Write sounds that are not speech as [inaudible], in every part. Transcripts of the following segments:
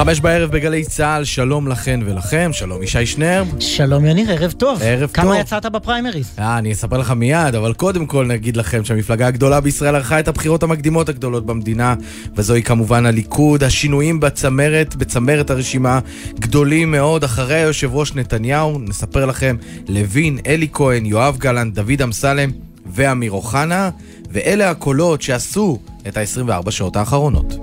חמש בערב בגלי צה"ל, שלום לכן ולכם, שלום ישי שנר. שלום יניר, ערב טוב. ערב כמה טוב. יצאת בפריימריז? אה, אני אספר לך מיד, אבל קודם כל נגיד לכם שהמפלגה הגדולה בישראל ערכה את הבחירות המקדימות הגדולות במדינה, וזוהי כמובן הליכוד. השינויים בצמרת, בצמרת הרשימה, גדולים מאוד. אחרי היושב ראש נתניהו, נספר לכם, לוין, אלי כהן, יואב גלנט, דוד אמסלם ואמיר אוחנה, ואלה הקולות שעשו את ה-24 שעות האחרונות.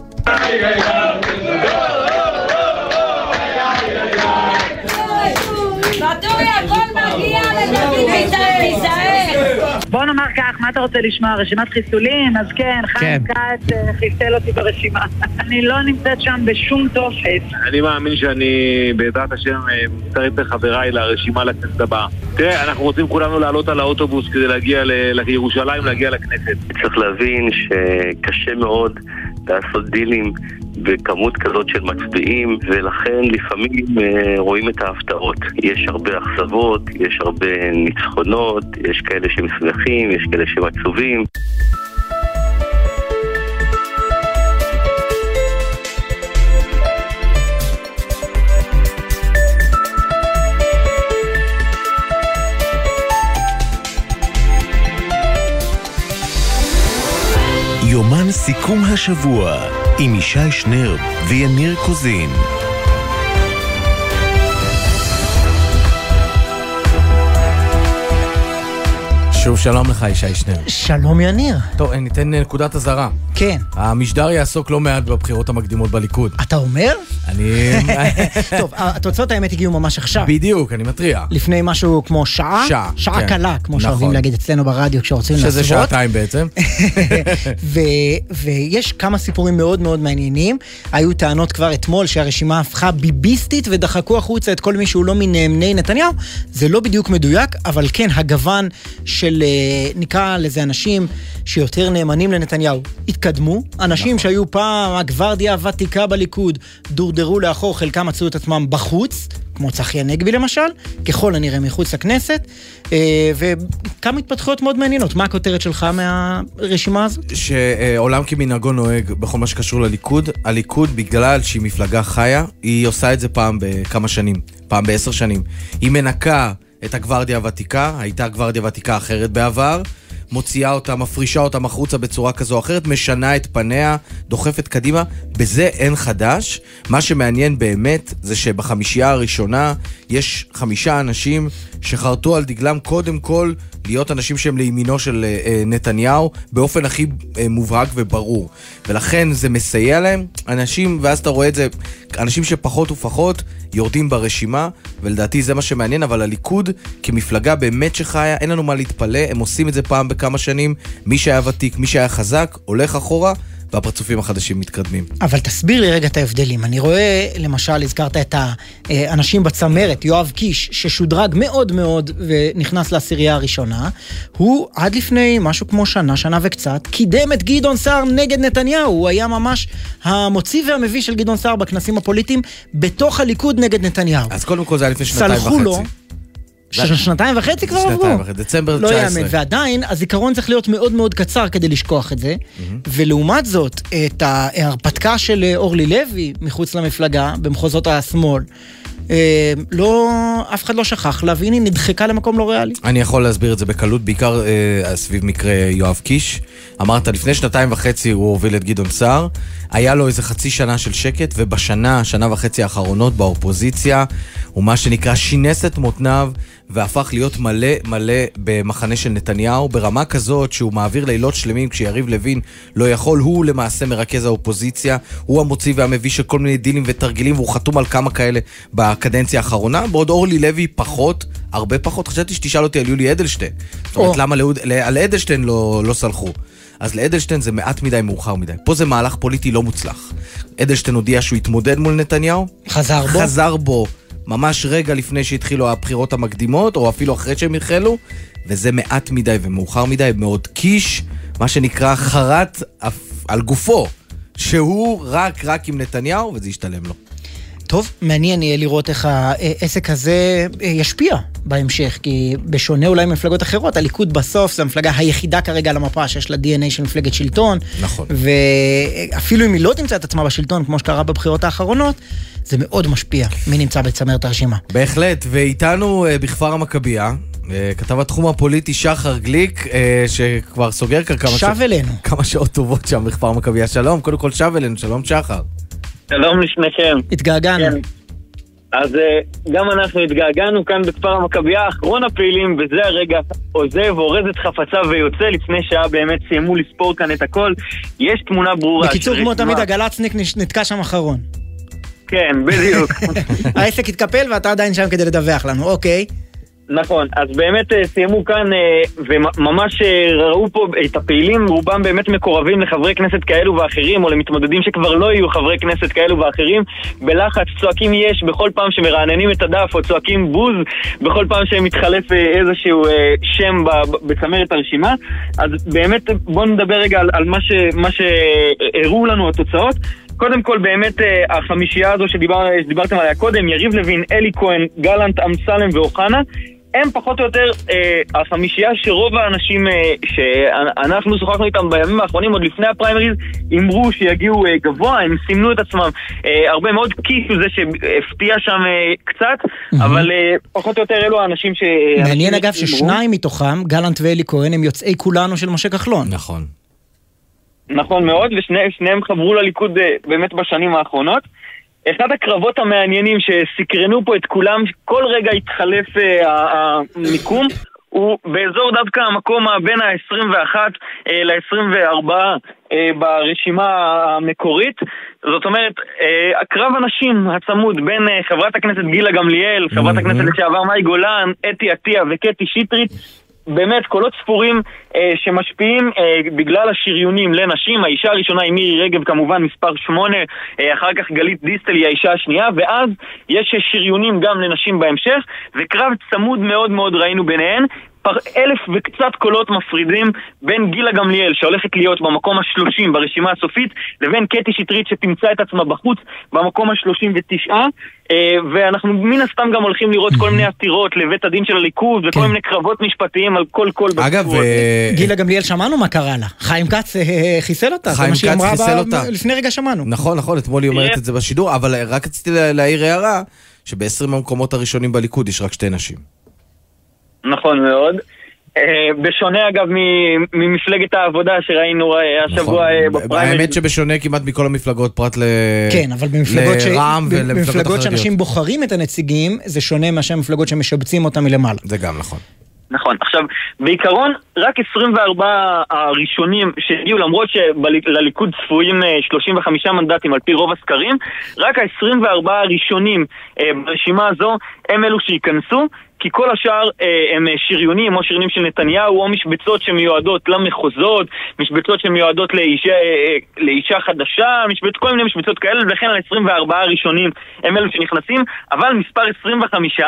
בוא נאמר כך, מה אתה רוצה לשמוע? רשימת חיסולים? אז כן, חיים כץ אה, חיסל אותי ברשימה. [laughs] אני לא נמצאת שם בשום טופס. אני מאמין שאני בעזרת השם אה, מצטרף לחבריי לרשימה לכנסת הבאה. תראה, אנחנו רוצים כולנו לעלות על האוטובוס כדי להגיע לירושלים, להגיע לכנסת. צריך להבין שקשה מאוד לעשות דילים בכמות כזאת של מצביעים ולכן לפעמים אה, רואים את ההפתעות. יש הרבה אכזבות, יש הרבה ניצחונות, יש כאלה שמשמחים, יש כאלה שעצובים. יומן סיכום השבוע עם ישי שנר ויניר קוזין. שוב שלום לך ישי שנר. שלום יניר. טוב, ניתן נקודת אזהרה. כן. המשדר יעסוק לא מעט בבחירות המקדימות בליכוד. אתה אומר? אני... [laughs] טוב, התוצאות האמת הגיעו ממש עכשיו. בדיוק, אני מתריע. לפני משהו כמו שעה? שעה, שעה כן. קלה, כמו נכון. שאוהבים להגיד אצלנו ברדיו כשרוצים להסוות. שזה שעתיים בעצם. [laughs] ו- ויש כמה סיפורים מאוד מאוד מעניינים. היו טענות כבר אתמול שהרשימה הפכה ביביסטית ודחקו החוצה את כל מי שהוא לא מנאמני נתניהו. זה לא בדיוק מדויק, אבל כן, הגוון של, אה, נקרא לזה אנשים שיותר נאמנים לנתניהו, התקדמו. אנשים נכון. שהיו פעם הגוורדיה הוותיקה בליכוד, דורדרו לאחור, חלקם מצאו את עצמם בחוץ. כמו צחי הנגבי למשל, ככל הנראה מחוץ לכנסת, אה, וכמה התפתחויות מאוד מעניינות. מה הכותרת שלך מהרשימה הזאת? שעולם כמנהגו נוהג בכל מה שקשור לליכוד. הליכוד, בגלל שהיא מפלגה חיה, היא עושה את זה פעם בכמה שנים, פעם בעשר שנים. היא מנקה את הגוורדיה הוותיקה, הייתה גוורדיה ותיקה אחרת בעבר, מוציאה אותה, מפרישה אותם החוצה בצורה כזו או אחרת, משנה את פניה, דוחפת קדימה. בזה אין חדש. מה שמעניין באמת זה שבחמישייה הראשונה יש חמישה אנשים שחרטו על דגלם קודם כל להיות אנשים שהם לימינו של אה, אה, נתניהו באופן הכי אה, מובהק וברור. ולכן זה מסייע להם. אנשים, ואז אתה רואה את זה, אנשים שפחות ופחות יורדים ברשימה, ולדעתי זה מה שמעניין, אבל הליכוד כמפלגה באמת שחיה, אין לנו מה להתפלא, הם עושים את זה פעם בכמה שנים. מי שהיה ותיק, מי שהיה חזק, הולך אחורה. והפרצופים החדשים מתקדמים. אבל תסביר לי רגע את ההבדלים. אני רואה, למשל, הזכרת את האנשים בצמרת, יואב קיש, ששודרג מאוד מאוד ונכנס לעשירייה הראשונה. הוא עד לפני משהו כמו שנה, שנה וקצת, קידם את גדעון סער נגד נתניהו. הוא היה ממש המוציא והמביא של גדעון סער בכנסים הפוליטיים בתוך הליכוד נגד נתניהו. אז קודם כל זה היה לפני שנתיים וחצי. לו. שנתיים וחצי כבר עברו? שנתיים וחצי, דצמבר לא 19. יאמן, ועדיין הזיכרון צריך להיות מאוד מאוד קצר כדי לשכוח את זה. ולעומת זאת, את ההרפתקה של אה, אורלי לוי מחוץ למפלגה, במחוזות השמאל, אה, לא, אף אחד לא שכח לה, והנה היא נדחקה למקום לא ריאלי. אני יכול להסביר את זה בקלות, בעיקר אה, סביב מקרה יואב קיש. אמרת, לפני שנתיים וחצי הוא הוביל את גדעון סער, היה לו איזה חצי שנה של שקט, ובשנה, שנה וחצי האחרונות באופוזיציה, הוא מה שנקרא שינס את מותניו, והפך להיות מלא מלא במחנה של נתניהו, ברמה כזאת שהוא מעביר לילות שלמים כשיריב לוין לא יכול, הוא למעשה מרכז האופוזיציה, הוא המוציא והמביא של כל מיני דילים ותרגילים, והוא חתום על כמה כאלה בקדנציה האחרונה, בעוד אורלי לוי פחות, הרבה פחות. חשבתי שתשאל אותי על יולי אדלשטיין. זאת אומרת, או. למה לאוד- ל- על אדלשטיין לא, לא סלחו? אז לאדלשטיין זה מעט מדי מאוחר מדי. פה זה מהלך פוליטי לא מוצלח. אדלשטיין הודיע שהוא יתמודד מול נתניהו, חזר בו? חזר בו ממש רגע לפני שהתחילו הבחירות המקדימות, או אפילו אחרי שהם החלו, וזה מעט מדי ומאוחר מדי, מאוד קיש, מה שנקרא חרט על גופו, שהוא רק רק עם נתניהו, וזה ישתלם לו. טוב, מעניין יהיה לראות איך העסק הזה אה, ישפיע בהמשך, כי בשונה אולי ממפלגות אחרות, הליכוד בסוף זו המפלגה היחידה כרגע על המפה שיש לה DNA של מפלגת שלטון. נכון. ואפילו אם היא לא תמצא את עצמה בשלטון, כמו שקרה בבחירות האחרונות, זה מאוד משפיע מי נמצא בצמרת הרשימה. בהחלט, ואיתנו אה, בכפר המכבייה, אה, כתב התחום הפוליטי שחר גליק, שכבר סוגר כאן כמה, שב אלינו. כמה שעות טובות שם בכפר המכבייה. שלום, קודם כל שב אלינו, שלום שחר. שלום לשניכם. התגעגענו. כן. אז אה, גם אנחנו התגעגענו כאן בכפר המכבייה, אחרון הפעילים, וזה הרגע עוזב, אורז את חפציו ויוצא, לפני שעה באמת סיימו לספור כאן את הכל. יש תמונה ברורה. בקיצור, כמו תמיד, הגל"צניק נתקע שם אחרון. כן, בדיוק. [laughs] העסק התקפל ואתה עדיין שם כדי לדווח לנו, אוקיי. נכון, אז באמת אה, סיימו כאן אה, וממש אה, ראו פה את הפעילים, רובם באמת מקורבים לחברי כנסת כאלו ואחרים, או למתמודדים שכבר לא יהיו חברי כנסת כאלו ואחרים, בלחץ צועקים יש בכל פעם שמרעננים את הדף, או צועקים בוז בכל פעם שמתחלף איזשהו שם בצמרת הרשימה. אז באמת בואו נדבר רגע על, על מה, ש, מה שהראו לנו התוצאות. קודם כל באמת החמישייה הזו שדיבר, שדיברתם עליה קודם, יריב לוין, אלי כהן, גלנט, אמסלם ואוחנה, הם פחות או יותר אה, החמישייה שרוב האנשים אה, שאנחנו שוחחנו איתם בימים האחרונים, עוד לפני הפריימריז, אמרו שיגיעו אה, גבוה, הם סימנו את עצמם אה, הרבה מאוד, הוא זה שהפתיע שם אה, קצת, אבל אה, פחות או יותר אלו האנשים ש... מעניין אנשים אגב אמרו. ששניים מתוכם, גלנט ואלי כהן, הם יוצאי כולנו של משה כחלון. נכון. נכון מאוד, ושניהם חברו לליכוד אה, באמת בשנים האחרונות. אחד הקרבות המעניינים שסקרנו פה את כולם, כל רגע התחלף אה, המיקום, הוא באזור דווקא המקום בין ה-21 ל-24 אה, ברשימה המקורית. זאת אומרת, אה, הקרב הנשים הצמוד בין אה, חברת הכנסת גילה גמליאל, חברת הכנסת לשעבר מאי גולן, אתי עטיה וקטי שטרית, באמת קולות ספורים אה, שמשפיעים אה, בגלל השריונים לנשים. האישה הראשונה היא מירי רגב כמובן, מספר 8, אה, אחר כך גלית דיסטל היא האישה השנייה, ואז יש שריונים גם לנשים בהמשך, וקרב צמוד מאוד מאוד ראינו ביניהן. אלף וקצת קולות מפרידים בין גילה גמליאל שהולכת להיות במקום השלושים ברשימה הסופית לבין קטי שטרית שתמצא את עצמה בחוץ במקום השלושים ותשעה אה, ואנחנו מן הסתם גם הולכים לראות כל מיני עתירות לבית הדין של הליכוד וכל כן. מיני קרבות משפטיים על כל קול אגב, בסיפור הזה. אה, גילה גמליאל שמענו מה קרה לה. חיים כץ אה, חיסל אותה. זה חיים מה שהיא כץ אמרה חיסל אותה. לפני רגע שמענו. נכון, נכון, אתמול היא אומרת. את זה בשידור, אבל רק רציתי לה- להעיר הערה, שב-20 המקומות הראשונים בליכוד יש רק שתי נשים. נכון מאוד. אה, בשונה אגב מ- ממפלגת העבודה שראינו אה, נכון. השבוע אה, בפריימריז. האמת שבשונה כמעט מכל המפלגות, פרט ל... כן, אבל במפלגות, ש... לרע"מ ולמפלגות במפלגות. שאנשים בוחרים את הנציגים, זה שונה מאשר מפלגות שמשבצים אותם מלמעלה. זה גם נכון. נכון. עכשיו, בעיקרון, רק 24 הראשונים שהגיעו, למרות שלליכוד צפויים אה, 35 מנדטים על פי רוב הסקרים, רק ה-24 הראשונים ברשימה הזו הם אלו שייכנסו. כי כל השאר אה, הם אה, שריונים, או שריונים של נתניהו, או משבצות שמיועדות למחוזות, משבצות שמיועדות לאישה, אה, אה, לאישה חדשה, משבצ... כל מיני משבצות כאלה, ולכן ה-24 הראשונים הם אלו שנכנסים, אבל מספר 25,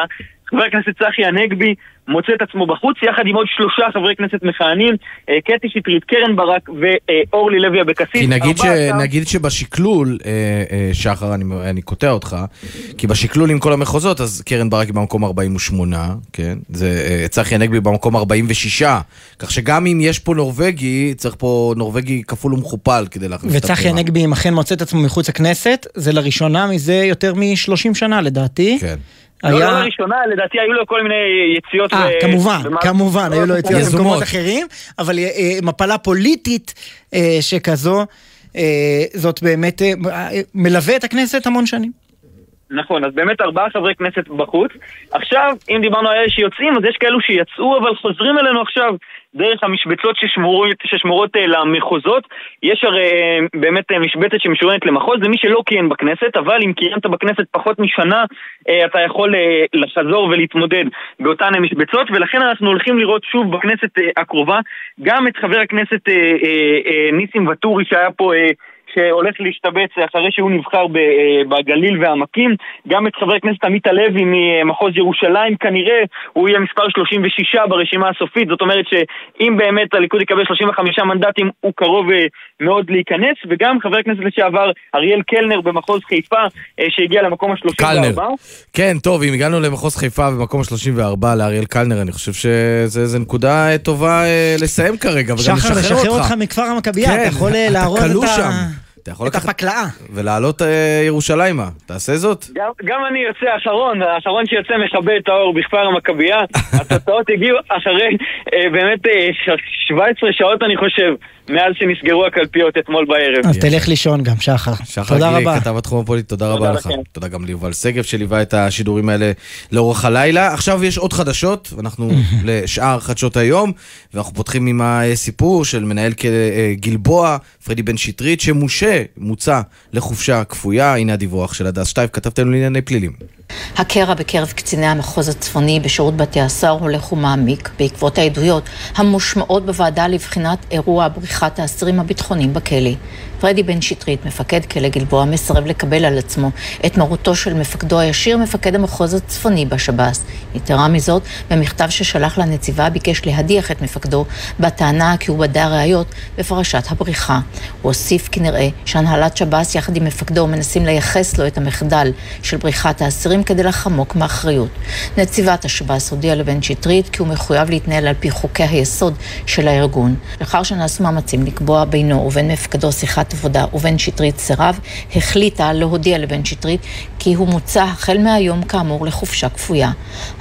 חבר הכנסת צחי הנגבי מוצא את עצמו בחוץ, יחד עם עוד שלושה חברי כנסת מכהנים, אה, קטי שטרית, קרן ברק ואורלי לוי אבקסיס. כי נגיד, ש, ארבעתם- נגיד שבשקלול, אה, אה, שחר, אני, אני קוטע אותך, כי בשקלול עם כל המחוזות, אז קרן ברק היא במקום 48, כן? זה צחי הנגבי במקום 46, כך שגם אם יש פה נורבגי, צריך פה נורבגי כפול ומכופל כדי להכניס את וצחי הבחירה. הנגבי, אם אכן מוצא את עצמו מחוץ לכנסת, זה לראשונה מזה יותר מ-30 שנה לדעתי. כן. לא, לא היה... לראשונה, לדעתי היו לו כל מיני יציאות. אה, ב- כמובן, במערכת כמובן, היו לו. יציאות. במקומות אחרים, אבל אה, אה, מפלה פוליטית אה, שכזו, אה, זאת באמת מלווה את הכנסת המון שנים. נכון, אז באמת ארבעה חברי כנסת בחוץ. עכשיו, אם דיברנו על אלה שיוצאים, אז יש כאלו שיצאו, אבל חוזרים אלינו עכשיו דרך המשבצות ששמורות, ששמורות אה, למחוזות. יש הרי אה, באמת אה, משבצת שמשוריינת למחוז, זה מי שלא כיהן בכנסת, אבל אם כיהנת בכנסת פחות משנה, אתה יכול לחזור ולהתמודד באותן אה, משבצות, ולכן אנחנו הולכים לראות שוב בכנסת הקרובה גם את חבר הכנסת ניסים ואטורי שהיה פה... שהולך להשתבץ אחרי שהוא נבחר ב- אה, בגליל והעמקים. גם את חבר הכנסת עמית הלוי ממחוז ירושלים, כנראה הוא יהיה מספר 36 ברשימה הסופית. זאת אומרת שאם באמת הליכוד יקבל 35 מנדטים, הוא קרוב אה, מאוד להיכנס. וגם חבר הכנסת לשעבר אריאל קלנר במחוז חיפה, אה, שהגיע למקום ה-34. קלנר. כן, טוב, אם הגענו למחוז חיפה במקום ה-34 לאריאל קלנר, אני חושב שזו נקודה טובה לסיים כרגע, וגם שחר, לשחרר לשחרר אותך. אותך מכפר המכבייה, כן, אתה יכול להראות את ה- שם. אתה יכול את לקחת הפקלאה. ולעלות אה, ירושלימה. תעשה זאת? גם, גם אני יוצא האחרון, האחרון שיוצא מכבה את האור בכפר המכבייה. [laughs] התוצאות הגיעו אחרי אה, באמת אה, ש- 17 שעות אני חושב, מאז שנסגרו הקלפיות אתמול בערב. אז תלך לישון גם, שחר. שחר תודה. כתב התחום הפוליטי, תודה רבה לך. תודה גם ליובל שגב שליווה את השידורים האלה לאורך הלילה. עכשיו יש עוד חדשות, ואנחנו [laughs] לשאר חדשות היום, ואנחנו פותחים עם הסיפור של מנהל אה, גלבוע, פרדי בן שטרית, שמושה, מוצא לחופשה כפויה. הנה הדיווח של הדס שטייב, כתבתם לענייני פלילים. הקרע בקרב קציני המחוז הצפוני בשירות בתי הסוהר הולך ומעמיק בעקבות העדויות המושמעות בוועדה לבחינת אירוע בריחת האסירים הביטחוניים בכלא. פרדי בן שטרית, מפקד כלא גלבוע, מסרב לקבל על עצמו את מרותו של מפקדו הישיר, מפקד המחוז הצפוני בשב"ס. יתרה מזאת, במכתב ששלח לנציבה ביקש להדיח את מפקדו בטענה כי הוא בדה ראיות בפרשת הבריחה. הוא הוסיף כי נראה שהנהלת שב"ס יחד עם מפקדו מנסים לייחס לו את המחדל של בריחת האסירים כדי לחמוק מאחריות. נציבת השב"ס הודיעה לבן שטרית כי הוא מחויב להתנהל על פי חוקי היסוד של הארגון. לאחר שנעשו מאמצים לקבוע בינו ובין מפקדו שיחת עבודה ובן שטרית סירב, החליטה להודיע לבן שטרית כי הוא מוצא החל מהיום כאמור לחופשה כפויה.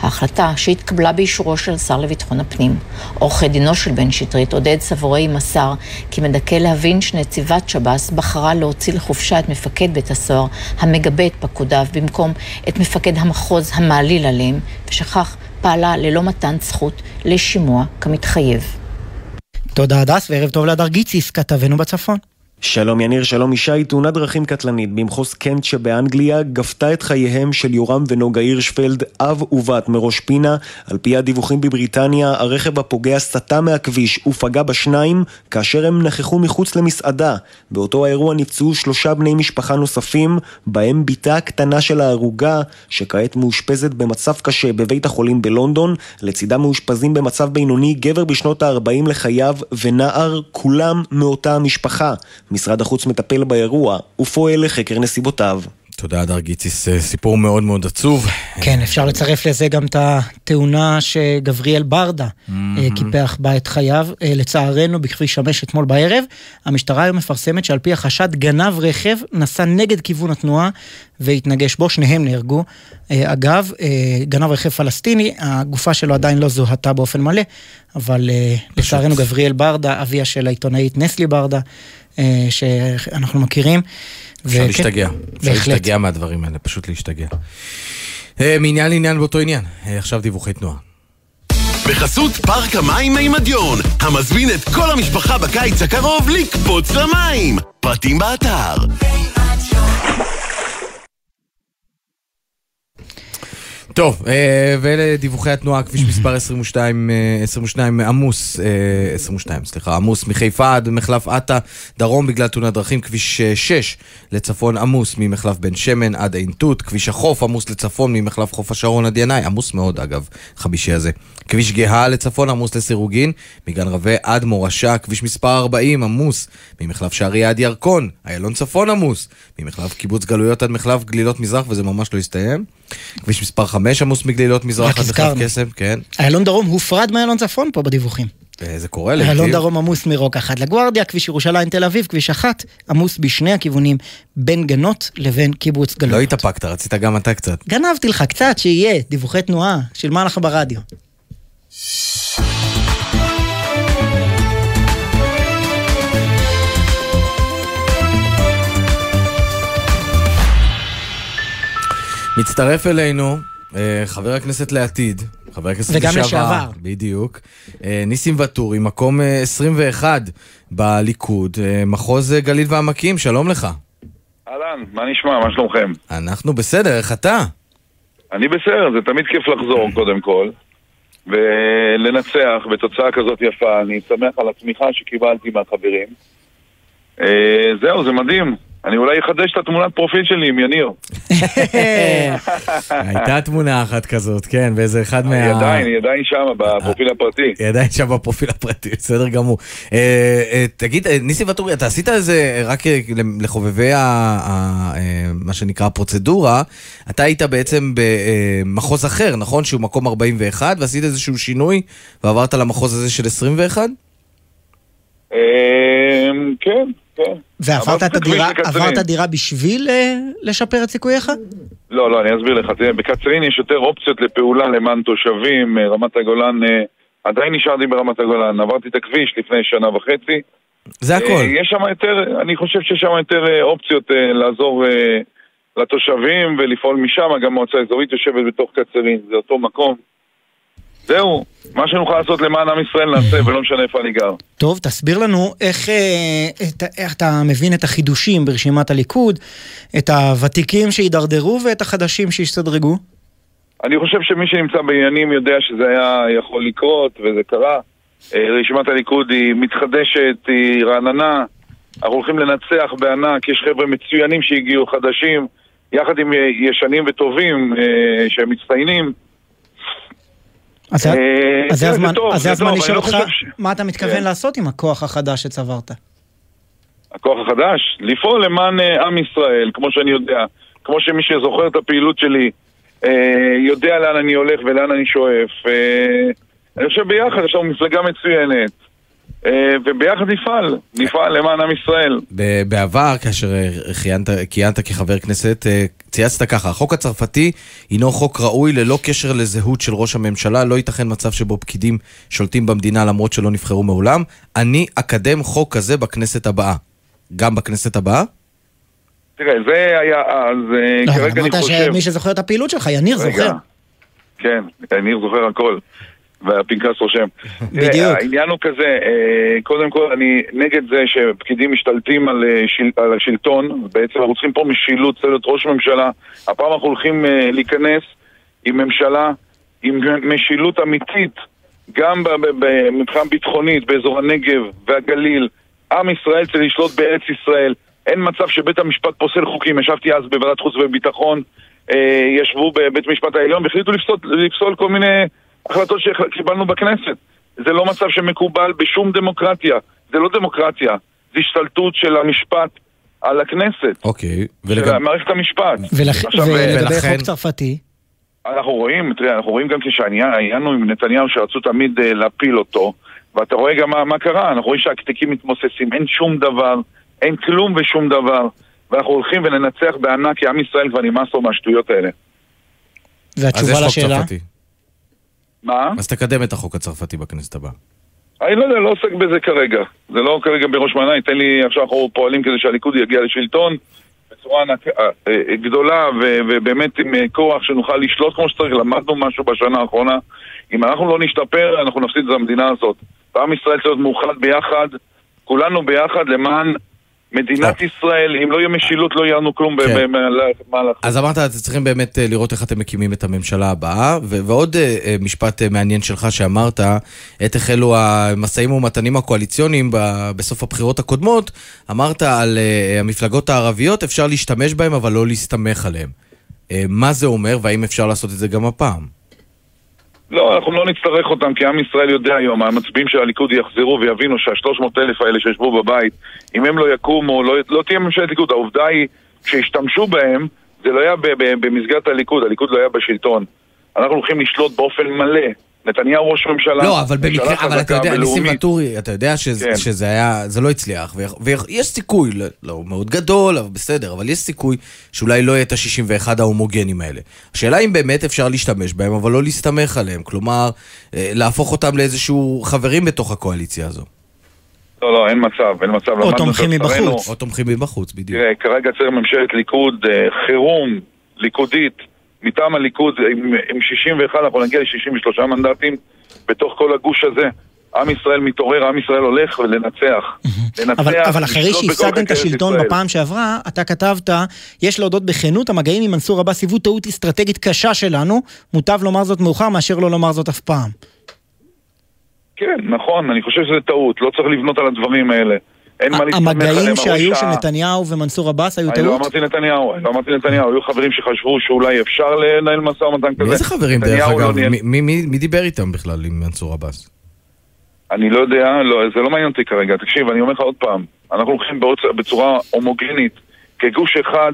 ההחלטה שהתקבלה באישורו של השר לביטחון הפנים. עורכי דינו של בן שטרית, עודד סבורי, מסר כי מדכא להבין שנציבת שב"ס בחרה להוציא לחופשה את מפקד בית הסוהר המגבה את פקודיו במקום את מפקד המחוז המעליל עליהם, ושכך פעלה ללא מתן זכות לשימוע כמתחייב. תודה הדס, וערב טוב להדר גיציס, כתבנו בצפון. שלום יניר, שלום ישי, תאונת דרכים קטלנית במחוז קנט שבאנגליה גבתה את חייהם של יורם ונוגה הירשפלד, אב ובת מראש פינה. על פי הדיווחים בבריטניה, הרכב הפוגע סטה מהכביש ופגע בשניים כאשר הם נכחו מחוץ למסעדה. באותו האירוע נפצעו שלושה בני משפחה נוספים, בהם בתה הקטנה של ההרוגה, שכעת מאושפזת במצב קשה בבית החולים בלונדון. לצידה מאושפזים במצב בינוני גבר בשנות ה-40 לחייו ונער, כולם מאותה המשפחה. משרד החוץ מטפל באירוע ופועל לחקר נסיבותיו. תודה, הדר גיציס, אה, סיפור מאוד מאוד עצוב. כן, אפשר לצרף לזה גם את התאונה שגבריאל ברדה אה, קיפח בה את חייו. אה, לצערנו, בכביש 5 אתמול בערב, המשטרה היום מפרסמת שעל פי החשד גנב רכב, נסע נגד כיוון התנועה והתנגש בו, שניהם נהרגו. אגב, גנב רכב פלסטיני, הגופה שלו עדיין לא זוהתה באופן מלא, אבל אה, לצערנו גבריאל ברדה, אביה של העיתונאית נסלי ברדה, שאנחנו מכירים. אפשר וכן, להשתגע. אפשר בהחלט. להשתגע מהדברים האלה, פשוט להשתגע. אה, מעניין לעניין באותו עניין. אה, עכשיו דיווחי תנועה. בחסות פארק המים מימדיון, המזמין את כל המשפחה בקיץ הקרוב לקפוץ למים. פרטים באתר. טוב, אה, ואלה דיווחי התנועה, כביש מספר 22, אה, 22 עמוס, אה, 22, סליחה, עמוס מחיפה עד מחלף עטה, דרום בגלל תאונת דרכים, כביש אה, 6 לצפון עמוס ממחלף בן שמן עד עין תות, כביש החוף עמוס לצפון ממחלף חוף השרון עד ינאי, עמוס מאוד אגב, חמישי הזה. כביש גאה לצפון עמוס לסירוגין, מגן רבה עד מורשה, כביש מספר 40 עמוס ממחלף שערי עד ירקון, איילון צפון עמוס, ממחלף קיבוץ גלויות עד מחלף גלילות מזרח, וזה ממש לא הסתיים. כביש מספר 5 עמוס מגלילות מזרח עד הזכרנו. קסם, כן. איילון דרום הופרד מאיילון צפון פה בדיווחים. אה, זה קורה איילון לעתים. דרום עמוס מרוק אחת לגוארדיה, כביש ירושלים תל אביב, כביש אחת, עמוס בשני הכיוונים, בין גנות לבין קיבוץ לא גלויות. התאפקת, רצית גם אתה קצת. גנבתי לך קצת, שיהיה, דיווחי תנועה, של מה לך ברדיו. מצטרף אלינו אה, חבר הכנסת לעתיד, חבר הכנסת וגם לשעבר. בדיוק. אה, ניסים ואטורי, מקום אה, 21 בליכוד, אה, מחוז אה, גליל ועמקים, שלום לך. אהלן, מה נשמע? מה שלומכם? אנחנו בסדר, איך אתה? אני בסדר, זה תמיד כיף לחזור [laughs] קודם כל ולנצח בתוצאה כזאת יפה. אני שמח על התמיכה שקיבלתי מהחברים זהו, זה מדהים. אני אולי אחדש את התמונת פרופיל שלי עם יניר. [laughs] הייתה תמונה אחת כזאת, כן, באיזה אחד מה... היא עדיין, היא עדיין שמה, בפרופיל הפרטי. היא עדיין שם בפרופיל הפרטי, בסדר גמור. אה, אה, תגיד, אה, ניסי ואטורי, אתה עשית איזה, רק לחובבי מה שנקרא הפרוצדורה, אתה היית בעצם במחוז אחר, נכון? שהוא מקום 41, ועשית איזשהו שינוי, ועברת למחוז הזה של 21? אה, כן, כן. ועברת את הדירה. עברת דירה בשביל אה, לשפר את סיכוייך? לא, לא, אני אסביר לך. תראה, בקצרין יש יותר אופציות לפעולה למען תושבים. אה, רמת הגולן, אה, עדיין נשארתי ברמת הגולן. עברתי את הכביש לפני שנה וחצי. זה הכל. אה, יש שם יותר, אני חושב שיש שם יותר אופציות אה, לעזור אה, לתושבים ולפעול משם. גם מועצה אזורית יושבת בתוך קצרין, זה אותו מקום. זהו, מה שנוכל לעשות למען עם ישראל נעשה, [laughs] ולא משנה איפה אני גר. טוב, תסביר לנו איך, אה, את, איך אתה מבין את החידושים ברשימת הליכוד, את הוותיקים שהידרדרו ואת החדשים שהשתדרגו. אני חושב שמי שנמצא בעניינים יודע שזה היה יכול לקרות, וזה קרה. אה, רשימת הליכוד היא מתחדשת, היא רעננה. אנחנו הולכים לנצח בענק, יש חבר'ה מצוינים שהגיעו, חדשים, יחד עם אה, ישנים וטובים שהם מצטיינים. אז זה- אה, אז זה כן, הזמן, אז זה הזמן לשאול לא אותך, מה אתה מתכוון כן. לעשות עם הכוח החדש שצברת? הכוח החדש, לפעול למען אה, עם ישראל, כמו שאני יודע, כמו שמי שזוכר את הפעילות שלי אה, יודע לאן אני הולך ולאן אני שואף. אני חושב ביחד יש לנו מפלגה מצוינת, וביחד נפעל, נפעל למען עם ישראל. בעבר, כאשר אה, כיהנת, כחבר כנסת, אה, צייצת ככה, החוק הצרפתי הינו חוק ראוי ללא קשר לזהות של ראש הממשלה, לא ייתכן מצב שבו פקידים שולטים במדינה למרות שלא נבחרו מעולם. אני אקדם חוק כזה בכנסת הבאה. גם בכנסת הבאה? תראה, זה היה אז, אה, לא, כרגע אני אמרת חושב... שמי שזוכר את הפעילות שלך, יניר רגע. זוכר. כן, אני זוכר הכל. והפנקס רושם. [laughs] בדיוק. העניין הוא כזה, אה, קודם כל אני נגד זה שפקידים משתלטים על, אה, שיל, על השלטון, בעצם אנחנו צריכים פה משילות, צריך להיות ראש ממשלה. הפעם אנחנו הולכים אה, להיכנס עם ממשלה, עם משילות אמיתית, גם ב- ב- ב- מבחינה ביטחונית באזור הנגב והגליל. עם ישראל צריך לשלוט בארץ ישראל. אין מצב שבית המשפט פוסל חוקים. ישבתי אז בוועדת חוץ וביטחון, ישבו בבית המשפט העליון והחליטו לפסול, לפסול כל מיני החלטות שקיבלנו בכנסת. זה לא מצב שמקובל בשום דמוקרטיה. זה לא דמוקרטיה, זה השתלטות של המשפט על הכנסת, אוקיי. של ולגב... מערכת המשפט. ולכ- עכשיו, אה, ולגבי ולכן- חוק צרפתי, אנחנו רואים, תראה, אנחנו רואים גם כשהעניין הוא עם נתניהו שרצו תמיד אה, להפיל אותו, ואתה רואה גם מה, מה קרה, אנחנו רואים שהקתיקים מתמוססים, אין שום דבר, אין כלום ושום דבר, ואנחנו הולכים וננצח בענק, כי עם ישראל כבר נמאס לו מהשטויות האלה. והתשובה לשאלה? צרפתי. מה? אז תקדם את החוק הצרפתי בכנסת הבאה. אני לא יודע, לא עוסק בזה כרגע. זה לא כרגע בראש מעייניי, תן לי, עכשיו אנחנו פועלים כדי שהליכוד יגיע לשלטון בצורה ענק, אה, אה, גדולה ו- ובאמת עם אה, כוח שנוכל לשלוט כמו שצריך. למדנו משהו בשנה האחרונה. אם אנחנו לא נשתפר, אנחנו נפסיד את המדינה הזאת. ועם ישראל צריך להיות מאוחד ביחד, כולנו ביחד למען מדינת ישראל. אם לא יהיה משילות, לא יהיה לנו כלום כן. במהלך. אז אמרת, אתם צריכים באמת אה, לראות איך אתם מקימים את הממשלה הבאה, ועוד אה, אה, משפט אה, מעניין שלך שאמרת, עת החלו המשאים ומתנים הקואליציוניים בסוף הבחירות הקודמות, אמרת על אה, המפלגות הערביות, אפשר להשתמש בהן אבל לא להסתמך עליהן. אה, מה זה אומר, והאם אפשר לעשות את זה גם הפעם? לא, אנחנו לא נצטרך אותם, כי עם ישראל יודע היום, המצביעים של הליכוד יחזרו ויבינו שהשלוש מאות אלף האלה שישבו בבית, אם הם לא יקומו, לא, לא תהיה ממשלת ליכוד. העובדה היא שהשתמשו בהם, זה לא היה במסגרת הליכוד, הליכוד לא היה בשלטון. אנחנו הולכים לשלוט באופן מלא. נתניהו ראש ממשלה, לא, אבל במקרה, אבל אתה יודע, ניסים. ואטורי, אתה יודע שזה, כן. שזה היה, זה לא הצליח, ויש סיכוי, לא, לא מאוד גדול, אבל בסדר, אבל יש סיכוי שאולי לא יהיה את ה-61 ההומוגנים האלה. השאלה אם באמת אפשר להשתמש בהם, אבל לא להסתמך עליהם, כלומר, אה, להפוך אותם לאיזשהו חברים בתוך הקואליציה הזו. לא, לא, אין מצב, אין מצב. או תומכים. מבחוץ. או תומכים מבחוץ, בדיוק. תראה, כרגע צריך ממשלת ליכוד, אה, חירום, ליכודית, מטעם הליכוד, עם, עם 61 אנחנו נגיע ל-63 מנדטים בתוך כל הגוש הזה. עם ישראל מתעורר, עם ישראל הולך ולנצח. לנצח, אבל, אבל אחרי שהפסדתם את השלטון ישראל. בפעם שעברה, אתה כתבת, יש להודות בכנות, המגעים עם מנסור עבאס היוו טעות אסטרטגית קשה שלנו, מוטב לומר זאת מאוחר מאשר לא לומר זאת אף פעם. כן, נכון, אני חושב שזה טעות, לא צריך לבנות על הדברים האלה. אין מה להסתמך עליהם. המגעים שהיו שה- של נתניהו ומנסור עבאס היו אני לא טעות? אמרתי נתניהו, אני לא אמרתי נתניהו, היו חברים שחשבו שאולי אפשר לנהל משא ומתן כזה. מאיזה חברים דרך לא אגב? מי- דיבר איתם בכלל עם מנסור עבאס? אני לא יודע, לא, זה לא מעניין אותי כרגע. תקשיב, אני אומר לך עוד פעם, אנחנו הולכים בעוצ- בצורה הומוגנית, כגוש אחד,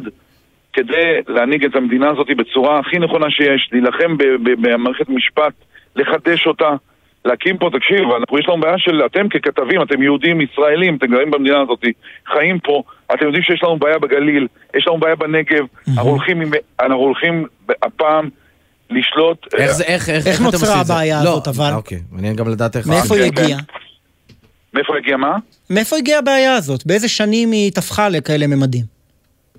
כדי להנהיג את המדינה הזאת בצורה הכי נכונה שיש, להילחם ב- ב- במערכת משפט, לחדש אותה, להקים פה, תקשיב, אנחנו, יש לנו בעיה של, אתם ככתבים, אתם יהודים, ישראלים, אתם גרים במדינה הזאת, חיים פה, אתם יודעים שיש לנו בעיה בגליל, יש לנו בעיה בנגב, אנחנו הולכים, עם- אנחנו הולכים הפעם לשלוט... איך זה, איך, איך, איך אתם נוצרה? הבעיה לא, הזאת, אבל? אוקיי, מעניין גם לדעת איך... מאיפה היא כן, כן. הגיעה? מאיפה הגיע מה? מאיפה הגיעה הבעיה הזאת? באיזה שנים היא טפחה לכאלה ממדים?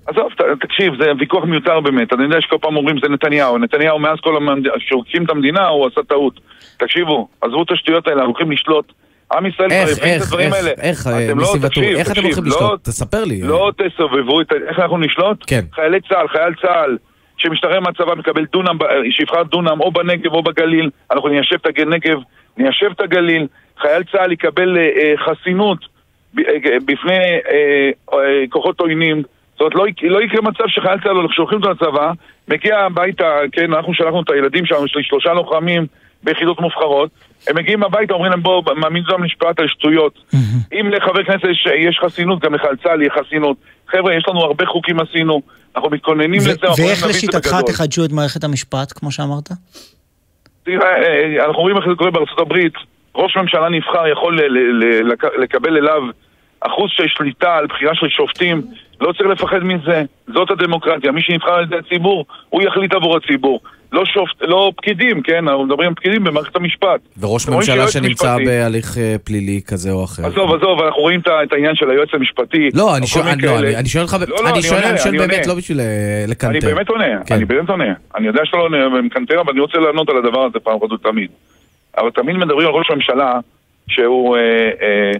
עזוב, תקשיב, זה ויכוח מיותר באמת. אני יודע שכל פעם אומרים זה נתניהו. נתניהו מאז כל המדינה, כשהוא הקים את המדינה הוא עשה טעות. תקשיבו, עזבו את השטויות האלה, אנחנו הולכים לשלוט. עם ישראל כבר הבין את הדברים האלה. איך, אה, אתם לא, ניסים ואטורי, תקשיב, איך אתם הולכים לא- לשלוט? תספר לי. לא תסובבו את ה... איך אנחנו נשלוט? כן. חיילי צה"ל, חייל צה"ל, שמשתחרר מהצבא מקבל דונם, ב- שיבחר דונם או בנגב או בגליל, אנחנו ניישב את הנגב, ניישב את הגליל, חייל צה"ל יקבל אה, אה, חסינות ב- אה, בפני אה, אה, כוחות עוינים. זאת אומרת, לא, לא יקרה מצב שחייל צה"ל, שולחים אותו לצבא, מגיע הביתה, כן, אנחנו שלחנו את הילדים שלנו, יש לי שלושה לוחמים ביחידות מובחרות, הם מגיעים הביתה, אומרים להם בואו, מעמידים אותם למשפט על שטויות. אם לחבר כנסת יש, יש חסינות, גם לחייל צה"ל יהיה חסינות. חבר'ה, יש לנו הרבה חוקים עשינו, אנחנו מתכוננים ו- לזה, ואיך לשיטתך. תחדשו את מערכת המשפט, כמו שאמרת? תראה, אה, אנחנו רואים איך זה קורה בארצות הברית. ראש ממשלה נבחר יכול ל- ל- ל- לק- לקבל אליו אחוז של שליטה על בחירה של שופטים. לא צריך לפחד מזה, זאת הדמוקרטיה. מי שנבחר על ידי הציבור, הוא יחליט עבור הציבור. לא שופט, לא פקידים, כן? אנחנו מדברים על פקידים במערכת המשפט. וראש ממשלה שנמצא משפטי- בהליך אה, פלילי כזה או אחר. עזוב, עזוב, אנחנו רואים את העניין של היועץ המשפטי. לא, אני שואל לא. אני- אני שואל אותך, לא, לא, אני שואל עונה, אני שואל אני באמת, עונה. לא בשביל אה, לקנטר. אני באמת עונה, כן. אני באמת עונה. אני יודע שאתה לא עונה ומקנטר, אבל אני רוצה לענות על הדבר הזה פעם אחת ולתמיד. אבל תמיד מדברים על ראש ממשלה שהוא... אה, אה,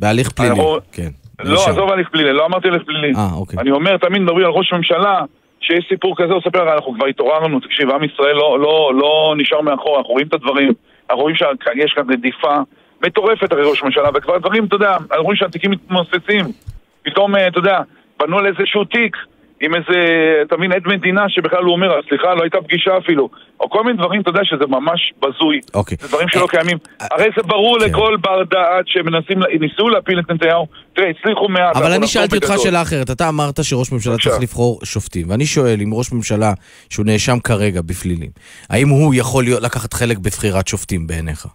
בהליך פלילי, אנחנו- כן. לא. עזוב הליך פלילי, לא אמרתי הליך פלילי. אה, אוקיי. אני אומר, תמיד מדברים על ראש ממשלה, שיש סיפור כזה, הוא מספר, אנחנו כבר התעוררנו, תקשיב, עם ישראל לא, לא, לא נשאר מאחור, אנחנו רואים את הדברים, אנחנו רואים שיש כאן רדיפה מטורפת הרי ראש ממשלה, וכבר דברים, אתה יודע, אנחנו רואים שהתיקים מתמוססים. פתאום, אה, אתה יודע, בנו על איזשהו תיק, עם איזה, אתה מבין, עד מדינה שבכלל הוא אומר, סליחה, לא הייתה פגישה אפילו. או כל מיני דברים, אתה יודע, שזה ממש בזוי. אוקיי. זה דברים שלא קיימים. הרי זה ברור לכל בר דעת שמנסים, ניסו להפיל את נתניהו, תראה, הצליחו מעט. אבל אני שאלתי אותך. שאלה אחרת, אתה אמרת שראש ממשלה. צריך לבחור שופטים, ואני שואל אם ראש ממשלה שהוא נאשם כרגע בפלילים, האם הוא יכול לקחת חלק בבחירת שופטים בעיניך?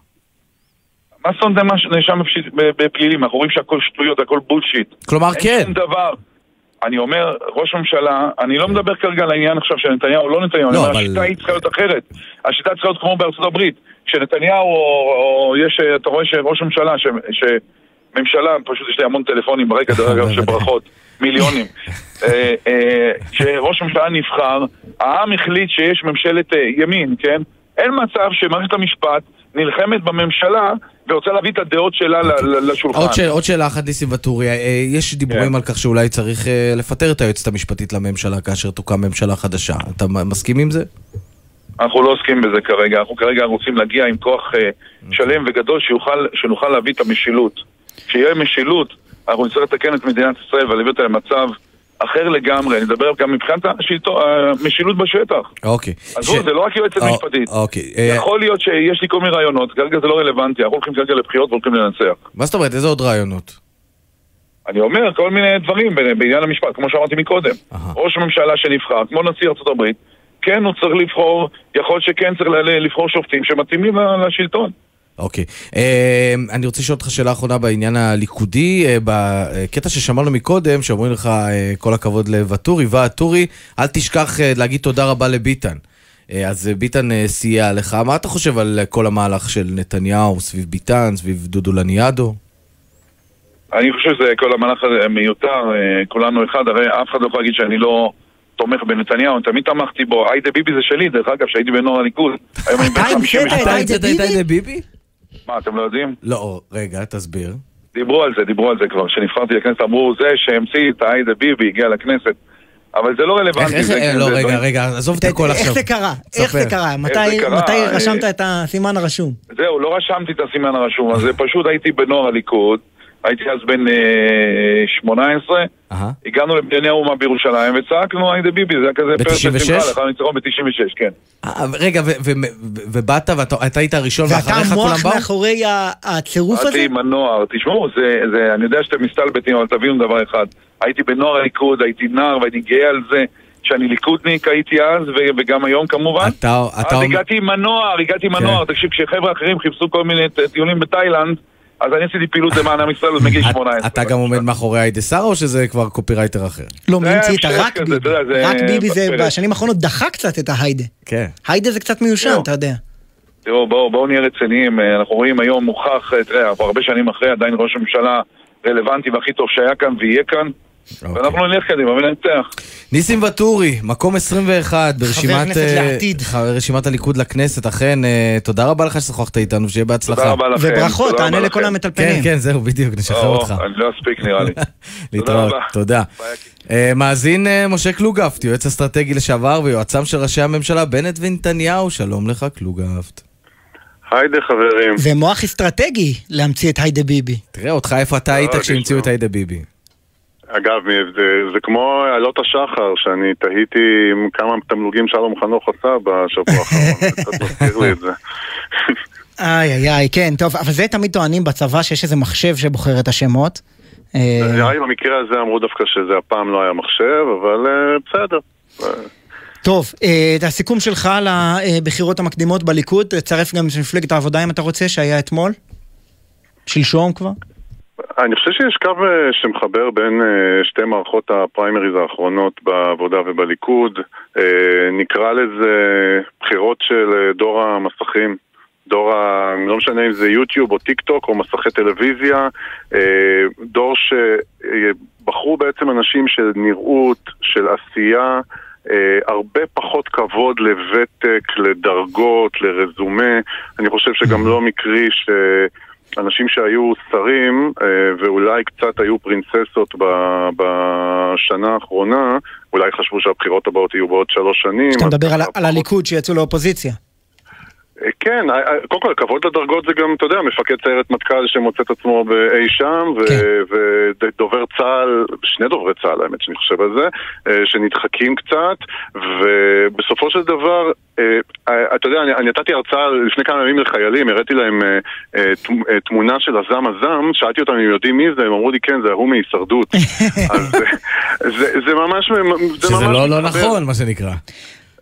מה זאת אומרת ב- בפלילים? אנחנו רואים שהכל שטויות, הכל בולשיט. כלומר, כן. אין שום דבר. אני אומר, ראש ממשלה, אני לא מדבר כרגע על העניין עכשיו של נתניהו או לא נתניהו, אני לא, אומר, אבל- השיטה היא צריכה להיות אחרת. השיטה צריכה להיות כמו בארצות הברית. שנתניהו, או, או יש, אתה רואה שראש ממשלה, ש, שממשלה, פשוט יש לי המון טלפונים ברקע, דרך אגב, [laughs] של ברכות, מיליונים. אה, אה, שראש ממשלה נבחר, העם החליט שיש ממשלת אה, ימין, כן? אין מצב שמערכת המשפט נלחמת בממשלה ורוצה להביא את הדעות שלה לשולחן. עוד שאלה- עוד שאלה אחת, ניסים ואטורי, אה, יש דיבורים כן. על כך שאולי צריך אה, לפטר את היועצת המשפטית לממשלה כאשר תוקם ממשלה חדשה. אתה מסכים עם זה? אנחנו לא עוסקים בזה כרגע, אנחנו כרגע רוצים להגיע עם כוח אה, שלם וגדול שיוכל, שנוכל להביא את המשילות. כשיהיה משילות, אנחנו נצטרך לתקן את מדינת ישראל ולהביא אותה למצב אחר לגמרי. אני מדבר גם מבחינת המשילות בשטח. אוקיי. עזבו, ש- זה לא רק יועצת אה, משפטית. אוקיי. אה, יכול להיות שיש לי כל מיני רעיונות, כרגע זה לא רלוונטי, אנחנו הולכים כרגע לבחירות והולכים לנצח. מה זאת אומרת? איזה עוד רעיונות? אני אומר כל מיני דברים בעניין המשפט, כמו שאמרתי מקודם. ראש ממשלה שנבחר, כמו נשיא הברית, כן, הוא צריך לבחור, יכול שכן צריך לבחור שופטים שמתאימים לשלטון. אוקיי. אה, אני רוצה לשאול אותך שאלה אחרונה בעניין הליכודי. אה, בקטע ששמענו מקודם, שאומרים לך אה, כל הכבוד לואטורי, ואטורי, אל תשכח אה, להגיד תודה רבה לביטן. אז ביטן סייע לך. מה אתה חושב על כל המהלך של נתניהו סביב ביטן, סביב דודו לניאדו? אני חושב שזה כל המהלך הזה מיותר, כולנו אחד, הרי אף אחד לא יכול להגיד שאני לא תומך בנתניהו, אני תמיד תמכתי בו, היידה ביבי זה שלי, דרך אגב, שהייתי בנוער הליכוד, היום אני בן אתה 52. המצאת את היידה המצאת את היידה ביבי? מה, אתם לא יודעים? לא, רגע, תסביר. דיברו על זה, דיברו על זה כבר, כשנבחרתי לכנסת אמרו זה שהמציא את היידה ביבי, הגיע לכנסת, אבל זה לא איך, רלוונטי. איך, זה- אה, לא, רגע, רגע, עזוב את הכל עכשיו. איך זה קרה? איך. זה קרה? מתי קרה? מתי אה, רשמת את הסימן הרשום? זהו, לא רשמתי את הסימן הרשום הזה, פשוט הייתי בנוער הליכוד, הייתי אז בן אה, 18, אהה. הגענו לבנייני האומה בירושלים וצעקנו היידה ביבי, זה היה כזה ב-96? בשמחה, לאחר ניצחון ב-96, כן. אה, רגע, ו- ו- ו- ובאת ואתה אתה היית הראשון ואתה ואחריך כולם המוכבאו? מאחורי ה- הצירוף הזה? באתי עם הנוער, תשמעו, זה, זה, אני יודע שאתם מסתלבטים, אבל תבינו דבר אחד. הייתי בנוער הליכוד, הייתי נער והייתי גאה על זה שאני ליכודניק הייתי אז, ו- וגם היום כמובן. אתה, אתה אז. הגעתי עם הנוער, הגעתי עם כן. הנוער, תקשיב, כשחבר'ה אחרים חיפשו כל מיני טיולים בתאילנד, אז אני עשיתי פעילות למען עם ישראל עוד מגיל 18. אתה גם עומד מאחורי היידה שרה או שזה כבר קופירייטר אחר? לא, מי המציא את הרק ביבי? רק ביבי זה. בשנים האחרונות דחה קצת את ההיידה. כן. היידה זה קצת מיושן. אתה יודע. תראו, בואו בואו נהיה רציניים, אה, אנחנו רואים היום מוכח, אה, תראה, הרבה שנים אחרי, עדיין ראש הממשלה רלוונטי והכי טוב שהיה כאן ויהיה כאן, אוקיי. ואנחנו נלך קדימה וננצח. ניסים ואטורי, מקום 21 ברשימת כנסת אה, רשימת הליכוד לכנסת, אכן, אה, תודה רבה לך ששוחחת איתנו, שיהיה בהצלחה. תודה רבה לכם. וברכות, תענה לכל לכם. כן, המטלפנים. כן, זהו, בדיוק, נשחרר או, אותך. אני לא אספיק נראה לי. [laughs] להתראות, רבה. תודה. אה, מאזין משה קלוגהפט, יועץ אסטרטגי לשעבר ויועצם של ראשי הממשלה בנט ונתניהו, שלום לך קלוגהפט. היידה חברים. זה מוח אסטרטגי להמציא את היידה ביבי. תראה אותך איפה אתה היית כשהמציאו. את היידה ביבי. אגב, זה, זה כמו עלות השחר, שאני תהיתי עם כמה תמלוגים שלום חנוך עשה בשבוע האחרון, קצת מזכיר לי את זה. איי איי איי, כן, טוב, אבל זה תמיד טוענים בצבא שיש איזה מחשב שבוחר את השמות. אה, נראה לי במקרה הזה אמרו דווקא שזה הפעם לא היה מחשב, אבל אה, בסדר. טוב, אה, את הסיכום שלך לבחירות המקדימות בליכוד, תצרף גם את מפלגת העבודה אם אתה רוצה, שהיה אתמול. שלשום כבר. אני חושב שיש קו אה, שמחבר בין אה, שתי מערכות הפריימריז האחרונות בעבודה ובליכוד. אה, נקרא לזה בחירות של דור המסכים. דור ה... לא משנה אם זה יוטיוב או טיק טוק או מסכי טלוויזיה, דור שבחרו בעצם אנשים של נראות, של עשייה, הרבה פחות כבוד לוותק, לדרגות, לרזומה. אני חושב שגם לא מקרי ש... אנשים שהיו שרים אה, ואולי קצת היו פרינססות בשנה האחרונה, אולי חשבו שהבחירות הבאות יהיו בעוד שלוש שנים. כשאתה מדבר על- על הליכוד שיצאו לאופוזיציה. כן, אה, אה, קודם כל, כבוד לדרגות זה גם, אתה יודע, מפקד סיירת מטכ"ל שמוצא את עצמו באי שם, ו- כן. ודובר צה"ל, שני דוברי צה"ל האמת שאני חושב על זה, אה, שנדחקים קצת, ובסופו של דבר, אתה יודע, אני, אני נתתי הרצאה לפני כמה ימים לחיילים, הראיתי להם תמ- תמונה של הזם הזם, שאלתי אותם אם הם יודעים מי זה, הם אמרו לי כן, זה ההוא מהישרדות. [laughs] אז זה, זה ממש... זה שזה ממש לא לא. נכון, מה שנקרא.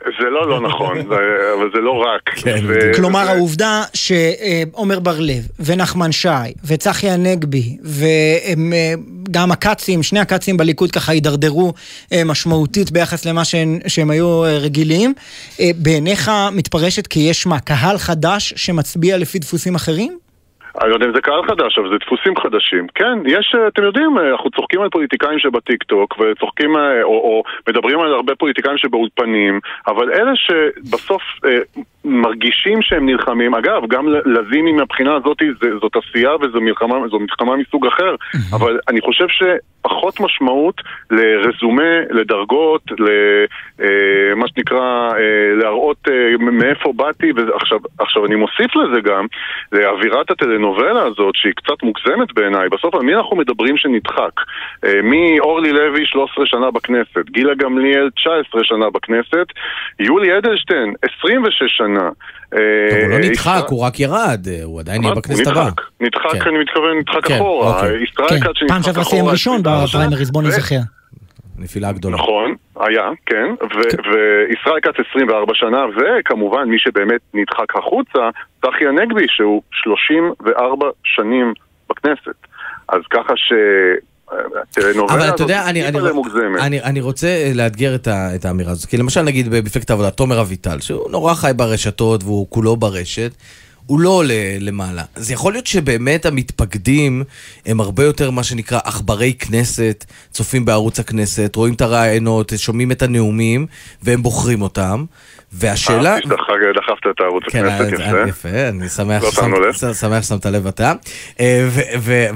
זה לא לא נכון, [laughs] זה- אבל זה לא רק. כן, ו- כלומר, ו- העובדה שעומר בר-לב ונחמן שי וצחי הנגבי וגם הכצים, שני הכצים בליכוד ככה הידרדרו אה, משמעותית ביחס למה שהם, שהם היו אה, רגילים, אה, בעיניך מתפרשת כי יש מה, קהל חדש שמצביע לפי דפוסים אחרים? אני לא יודע אם זה קהל חדש, אבל זה דפוסים חדשים. כן, יש, אה, אתם יודעים, אה, אנחנו צוחקים על פוליטיקאים שבטיקטוק, וצוחקים, אה, או, או מדברים על הרבה פוליטיקאים שבאולפנים, אבל אלה שבסוף אה, מרגישים שהם נלחמים, אגב, גם לזימי מהבחינה הזאת זה, זאת עשייה וזו מלחמה, זו מלחמה מסוג אחר, אבל אני חושב שפחות משמעות לרזומה, לדרגות, למה שנקרא, אה, להראות אה, מאיפה באתי, ועכשיו עכשיו אני מוסיף לזה גם, לאווירת הטלנובלה הזאת, שהיא קצת מוגזמת בעיניי, בסוף על מי אנחנו מדברים שנדחק? אה, מאורלי לוי 13 שנה בכנסת, גילה גמליאל 19 שנה בכנסת, יולי אדלשטיין 26 שנה. טוב, הוא לא נדחק, הוא רק ירד, אה, הוא עדיין יהיה בכנסת הבאה. נדחק, כן. אני מתכוון, נדחק כן, אחורה. אוקיי. ישראל כן, כץ שנדחק פעם שעברה סיים אחורה, ראשון 24 שנה. בפריימריז, בוא נזכר. נפילה גדולה. נכון, היה, כן, וישראל כץ 24 שנה, וכמובן מי שבאמת נדחק החוצה, צחי הנגבי, שהוא 34 שנים בכנסת. אז ככה ש... אבל אתה יודע, אני, אני. אני, אני רוצה אה, לאתגר את, ה, את האמירה הזאת. כי למשל נגיד במפלגת העבודה, תומר אביטל, שהוא נורא חי ברשתות והוא כולו ברשת, הוא לא עולה למעלה. אז יכול להיות שבאמת המתפקדים הם הרבה יותר מה שנקרא עכברי כנסת, צופים בערוץ הכנסת, רואים את הרעיונות, שומעים את הנאומים, והם בוחרים אותם. והשאלה... שדחק- דחפת את הערוץ כן, הכנסת, אה, יפה. יפה, אני שמח לא. ששמת- לב אתה. אה,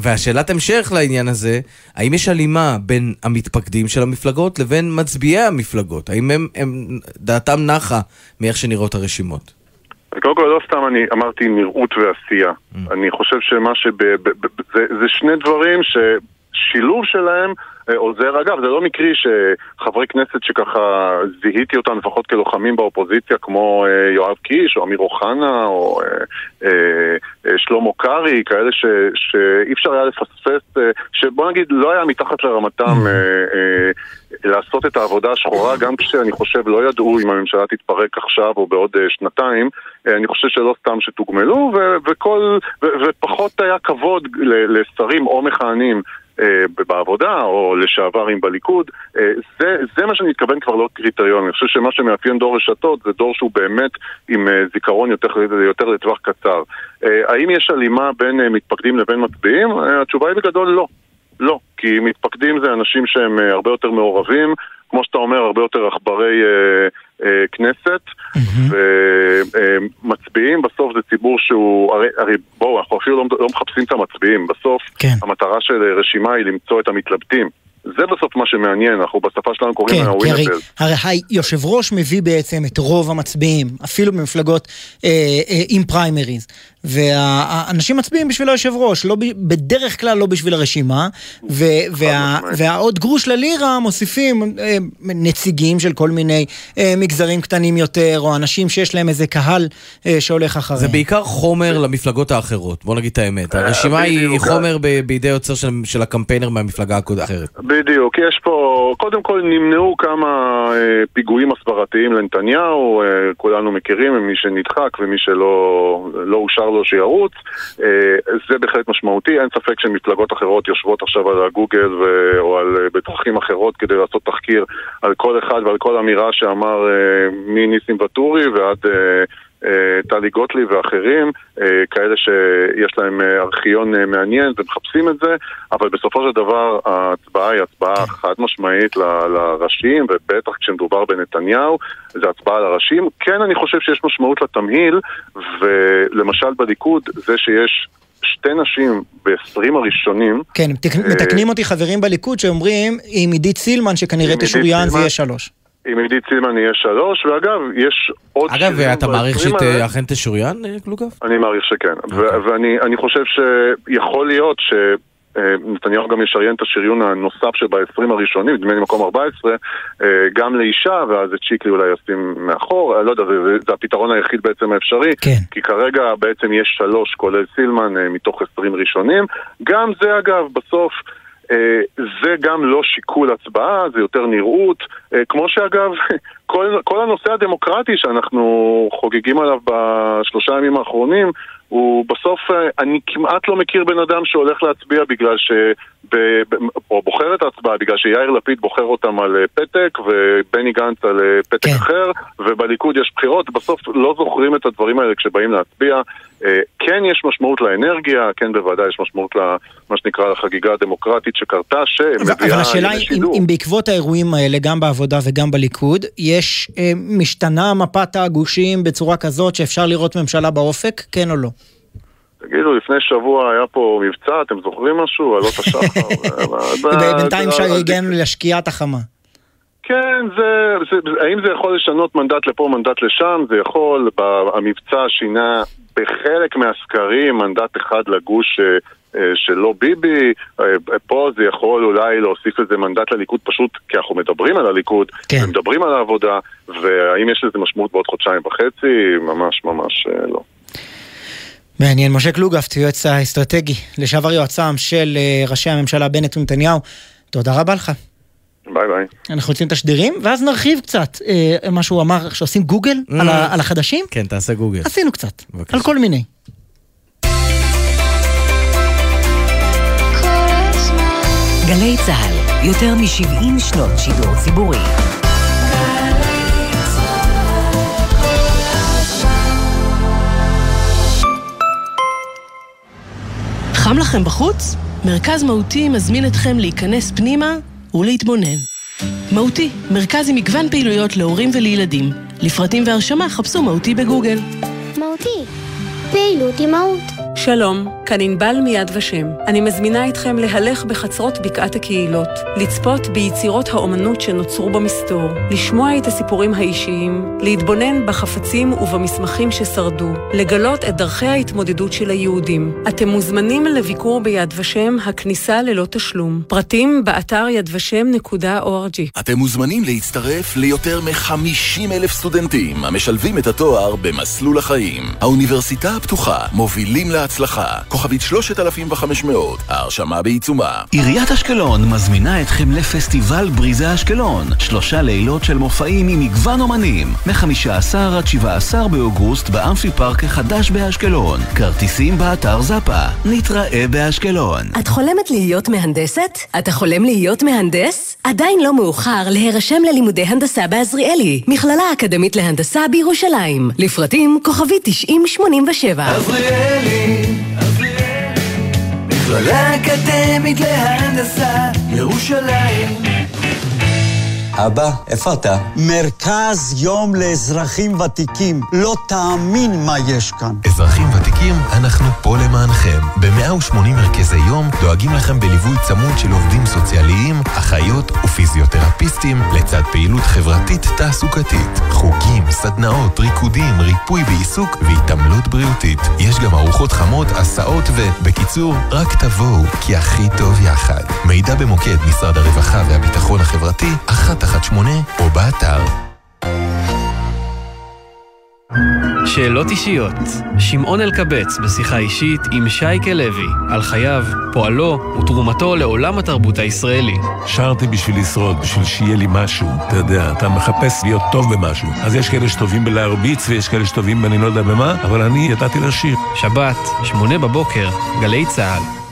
והשאלת המשך לעניין הזה, האם יש הלימה בין המתפקדים של המפלגות לבין מצביעי המפלגות? האם דעתם נחה מאיך שנראות הרשימות? קודם כל, לא סתם אני אמרתי נראות ועשייה. אני חושב שמה שב... ב- ב- ב- זה, זה שני דברים ששילוב שלהם עוזר. אגב, זה לא מקרי שחברי כנסת שככה זיהיתי אותם לפחות כלוחמים באופוזיציה, כמו אה, יואב קיש, או אמיר אוחנה, או אה, אה, אה, שלמה קרעי, כאלה ש, שאי אפשר היה לפספס, אה, שבוא נגיד לא היה מתחת לרמתם אה, אה, לעשות את העבודה השחורה, גם כשאני חושב לא ידעו אם הממשלה תתפרק עכשיו או בעוד אה, שנתיים, אה, אני חושב שלא סתם שתוגמלו, ו- וכל, ו- ופחות היה כבוד לשרים או מכהנים. אה, בעבודה או לשעברים בליכוד, אה, זה, זה מה שאני מתכוון כבר לא קריטריון. אני חושב שמה שמאפיין דור רשתות זה דור שהוא באמת עם אה, זיכרון יותר, יותר לטווח קצר. האם יש הלימה בין מתפקדים לבין מצביעים? התשובה היא בגדול לא. לא, כי מתפקדים זה אנשים שהם הרבה יותר מעורבים, כמו שאתה אומר, הרבה יותר עכברי אה, אה, כנסת, ומצביעים בסוף זה ציבור שהוא, הרי, הרי בואו, אנחנו אפילו לא, לא מחפשים את המצביעים, בסוף כן. המטרה של אה, רשימה היא למצוא את המתלבטים. זה בסוף מה שמעניין, אנחנו בשפה שלנו קוראים כן, לה כי הרי. הרי היושב ראש מביא בעצם את רוב המצביעים, אפילו במפלגות אה, אה, עם פריימריז. והאנשים מצביעים בשביל היושב ראש, לא, ב- בדרך כלל לא בשביל הרשימה, ו, וה, והעוד גרוש ללירה מוסיפים אה, נציגים של כל מיני אה, מגזרים קטנים יותר, או אנשים שיש להם איזה קהל אה, שהולך אחריהם. זה בעיקר חומר למפלגות האחרות, בוא נגיד את האמת. הרשימה היא. חומר ב- בידי יוצר של- של הקמפיינר מהמפלגה האחרת. בדיוק, יש פה, קודם כל נמנעו כמה אה, פיגועים הסברתיים לנתניהו, אה, כולנו מכירים, מי שנדחק ומי שלא לא אושר לו שירוץ, אה, זה בהחלט משמעותי, אין ספק שמפלגות אחרות יושבות עכשיו על הגוגל ו, או על, בדרכים אחרות כדי לעשות תחקיר על כל אחד ועל כל אמירה שאמר מניסים ואטורי ועד... טלי גוטליב ואחרים, אה, כאלה שיש להם אה, ארכיון אה, מעניין ומחפשים את זה, אבל בסופו של דבר ההצבעה היא הצבעה חד משמעית ל- לראשים, ובטח כשמדובר בנתניהו, זה הצבעה לראשים. כן, אני חושב שיש משמעות לתמהיל, ולמשל בליכוד, זה שיש שתי נשים ב-20 הראשונים, כן, תק- אה, מתקנים אותי חברים בליכוד שאומרים עם עידית סילמן שכנראה תשוריין זה. יהיה שלוש. עם עידית סילמן יהיה שלוש, ואגב, יש עוד... אגב, שירים אתה מעריך ב- שהיא 20 האלה. אכן תשוריין, אה, קלוגב? אני מעריך שכן, ו- ואני אני חושב שיכול להיות שנתניהו גם ישריין את השריון הנוסף שב-20 הראשונים, נדמה לי מקום 14, אה, גם לאישה, ואז את שיקלי אולי ישים מאחור, לא יודע, זה, זה, הפתרון היחיד בעצם האפשרי, כן. כי כרגע בעצם יש שלוש, כולל סילמן, אה, מתוך 20 ראשונים. גם זה אגב, בסוף... אה, זה גם לא שיקול הצבעה, זה יותר נראות, אה, כמו שאגב, [laughs] כל, כל הנושא הדמוקרטי שאנחנו חוגגים עליו בשלושה ימים האחרונים, הוא בסוף, אה, אני כמעט לא מכיר בן אדם שהולך להצביע בגלל ש... ב, ב, או בוחר את ההצבעה בגלל שיאיר לפיד בוחר אותם על פתק ובני גנץ על פתק אחר ובליכוד יש בחירות, בסוף לא זוכרים את הדברים האלה כשבאים להצביע. אה, כן יש משמעות לאנרגיה, כן בוודאי יש משמעות למה שנקרא לחגיגה הדמוקרטית שקרתה, שמביאה אבל השאלה היא אם. אם בעקבות האירועים האלה, גם בעבודה וגם בליכוד, יש אה, משתנה מפת הגושים בצורה כזאת שאפשר לראות ממשלה באופק, כן או לא? תגידו, לפני שבוע היה פה מבצע, אתם זוכרים משהו? עלות השחר? [laughs] אה, בינתיים זה- שהגענו לשקיעת החמה. כן, זה, זה, האם זה יכול לשנות מנדט לפה, מנדט לשם? זה יכול. המבצע שינה בחלק מהסקרים מנדט אחד לגוש אה, אה, שלא ביבי. אה, פה זה יכול אולי להוסיף איזה מנדט לליכוד פשוט כי אנחנו מדברים על הליכוד, כן. ומדברים על העבודה, והאם יש לזה משמעות בעוד חודשיים וחצי? ממש ממש לא. מעניין, משה קלוגפט, יועץ האסטרטגי, לשעבר יועצם של ראשי הממשלה בנט ונתניהו, תודה רבה לך. ביי ביי. אנחנו יוצאים תשדירים, ואז נרחיב קצת אה, מה שהוא אמר, שעושים גוגל על ה- על החדשים. כן, תעשה גוגל. עשינו קצת, על כל מיני. גלי צה"ל, יותר מ-70 שנות שידור ציבורי. חם לכם בחוץ? מרכז מהותי מזמין אתכם להיכנס פנימה ולהתבונן. מהותי, מרכז עם מגוון פעילויות להורים ולילדים. לפרטים והרשמה חפשו מהותי בגוגל. מהותי, פעילות עם מהות. שלום, כאן ענבל מיד ושם. אני מזמינה אתכם להלך בחצרות בקעת הקהילות, לצפות ביצירות האומנות שנוצרו במסתור, לשמוע את הסיפורים האישיים, להתבונן בחפצים ובמסמכים ששרדו, לגלות את דרכי ההתמודדות של היהודים. אתם מוזמנים לביקור ביד ושם, הכניסה ללא תשלום. פרטים באתר ידושם.org. אתם מוזמנים להצטרף ליותר מ-50 אלף סטודנטים המשלבים את התואר במסלול החיים. האוניברסיטה הפתוחה מובילים להצלחה. כוכבית 3500, ההרשמה בעיצומה. עיריית אשקלון מזמינה אתכם לפסטיבל בריזה אשקלון. שלושה לילות של מופעים עם מגוון אומנים. מ-15 עד 17 באוגוסט באמפי פארק החדש באשקלון. כרטיסים באתר זאפה. נתראה באשקלון. את חולמת להיות מהנדסת? אתה חולם להיות מהנדס? עדיין לא מאוחר להירשם ללימודי הנדסה בעזריאלי, מכללה אקדמית להנדסה בירושלים. לפרטים כוכבי 9087. עזריאלי, עזריאלי, מכללה אקדמית להנדסה, ירושלים. אבא, איפה אתה? מרכז יום לאזרחים ותיקים. לא תאמין מה יש כאן. אזרחים ותיקים, אנחנו פה למענכם. ב-180 מרכזי יום דואגים לכם בליווי צמוד של עובדים סוציאליים, אחיות ופיזיותרפיסטים, לצד פעילות חברתית תעסוקתית. חוגים, סדנאות, ריקודים, ריפוי בעיסוק והתעמלות בריאותית. יש גם ארוחות חמות, הסעות ו... בקיצור, רק תבואו, כי הכי טוב יחד. מידע במוקד משרד הרווחה והביטחון החברתי, 118 או באתר. שאלות אישיות. שמעון אלקבץ בשיחה אישית עם שייקה לוי על חייו, פועלו ותרומתו לעולם התרבות הישראלי. שרתי בשביל לשרוד, בשביל שיהיה לי משהו. אתה יודע, אתה מחפש להיות טוב במשהו. אז יש כאלה שטובים בלהרביץ ויש כאלה שטובים באני לא יודע במה, אבל אני ידעתי לשיר. שבת, שמונה בבוקר, גלי צה"ל.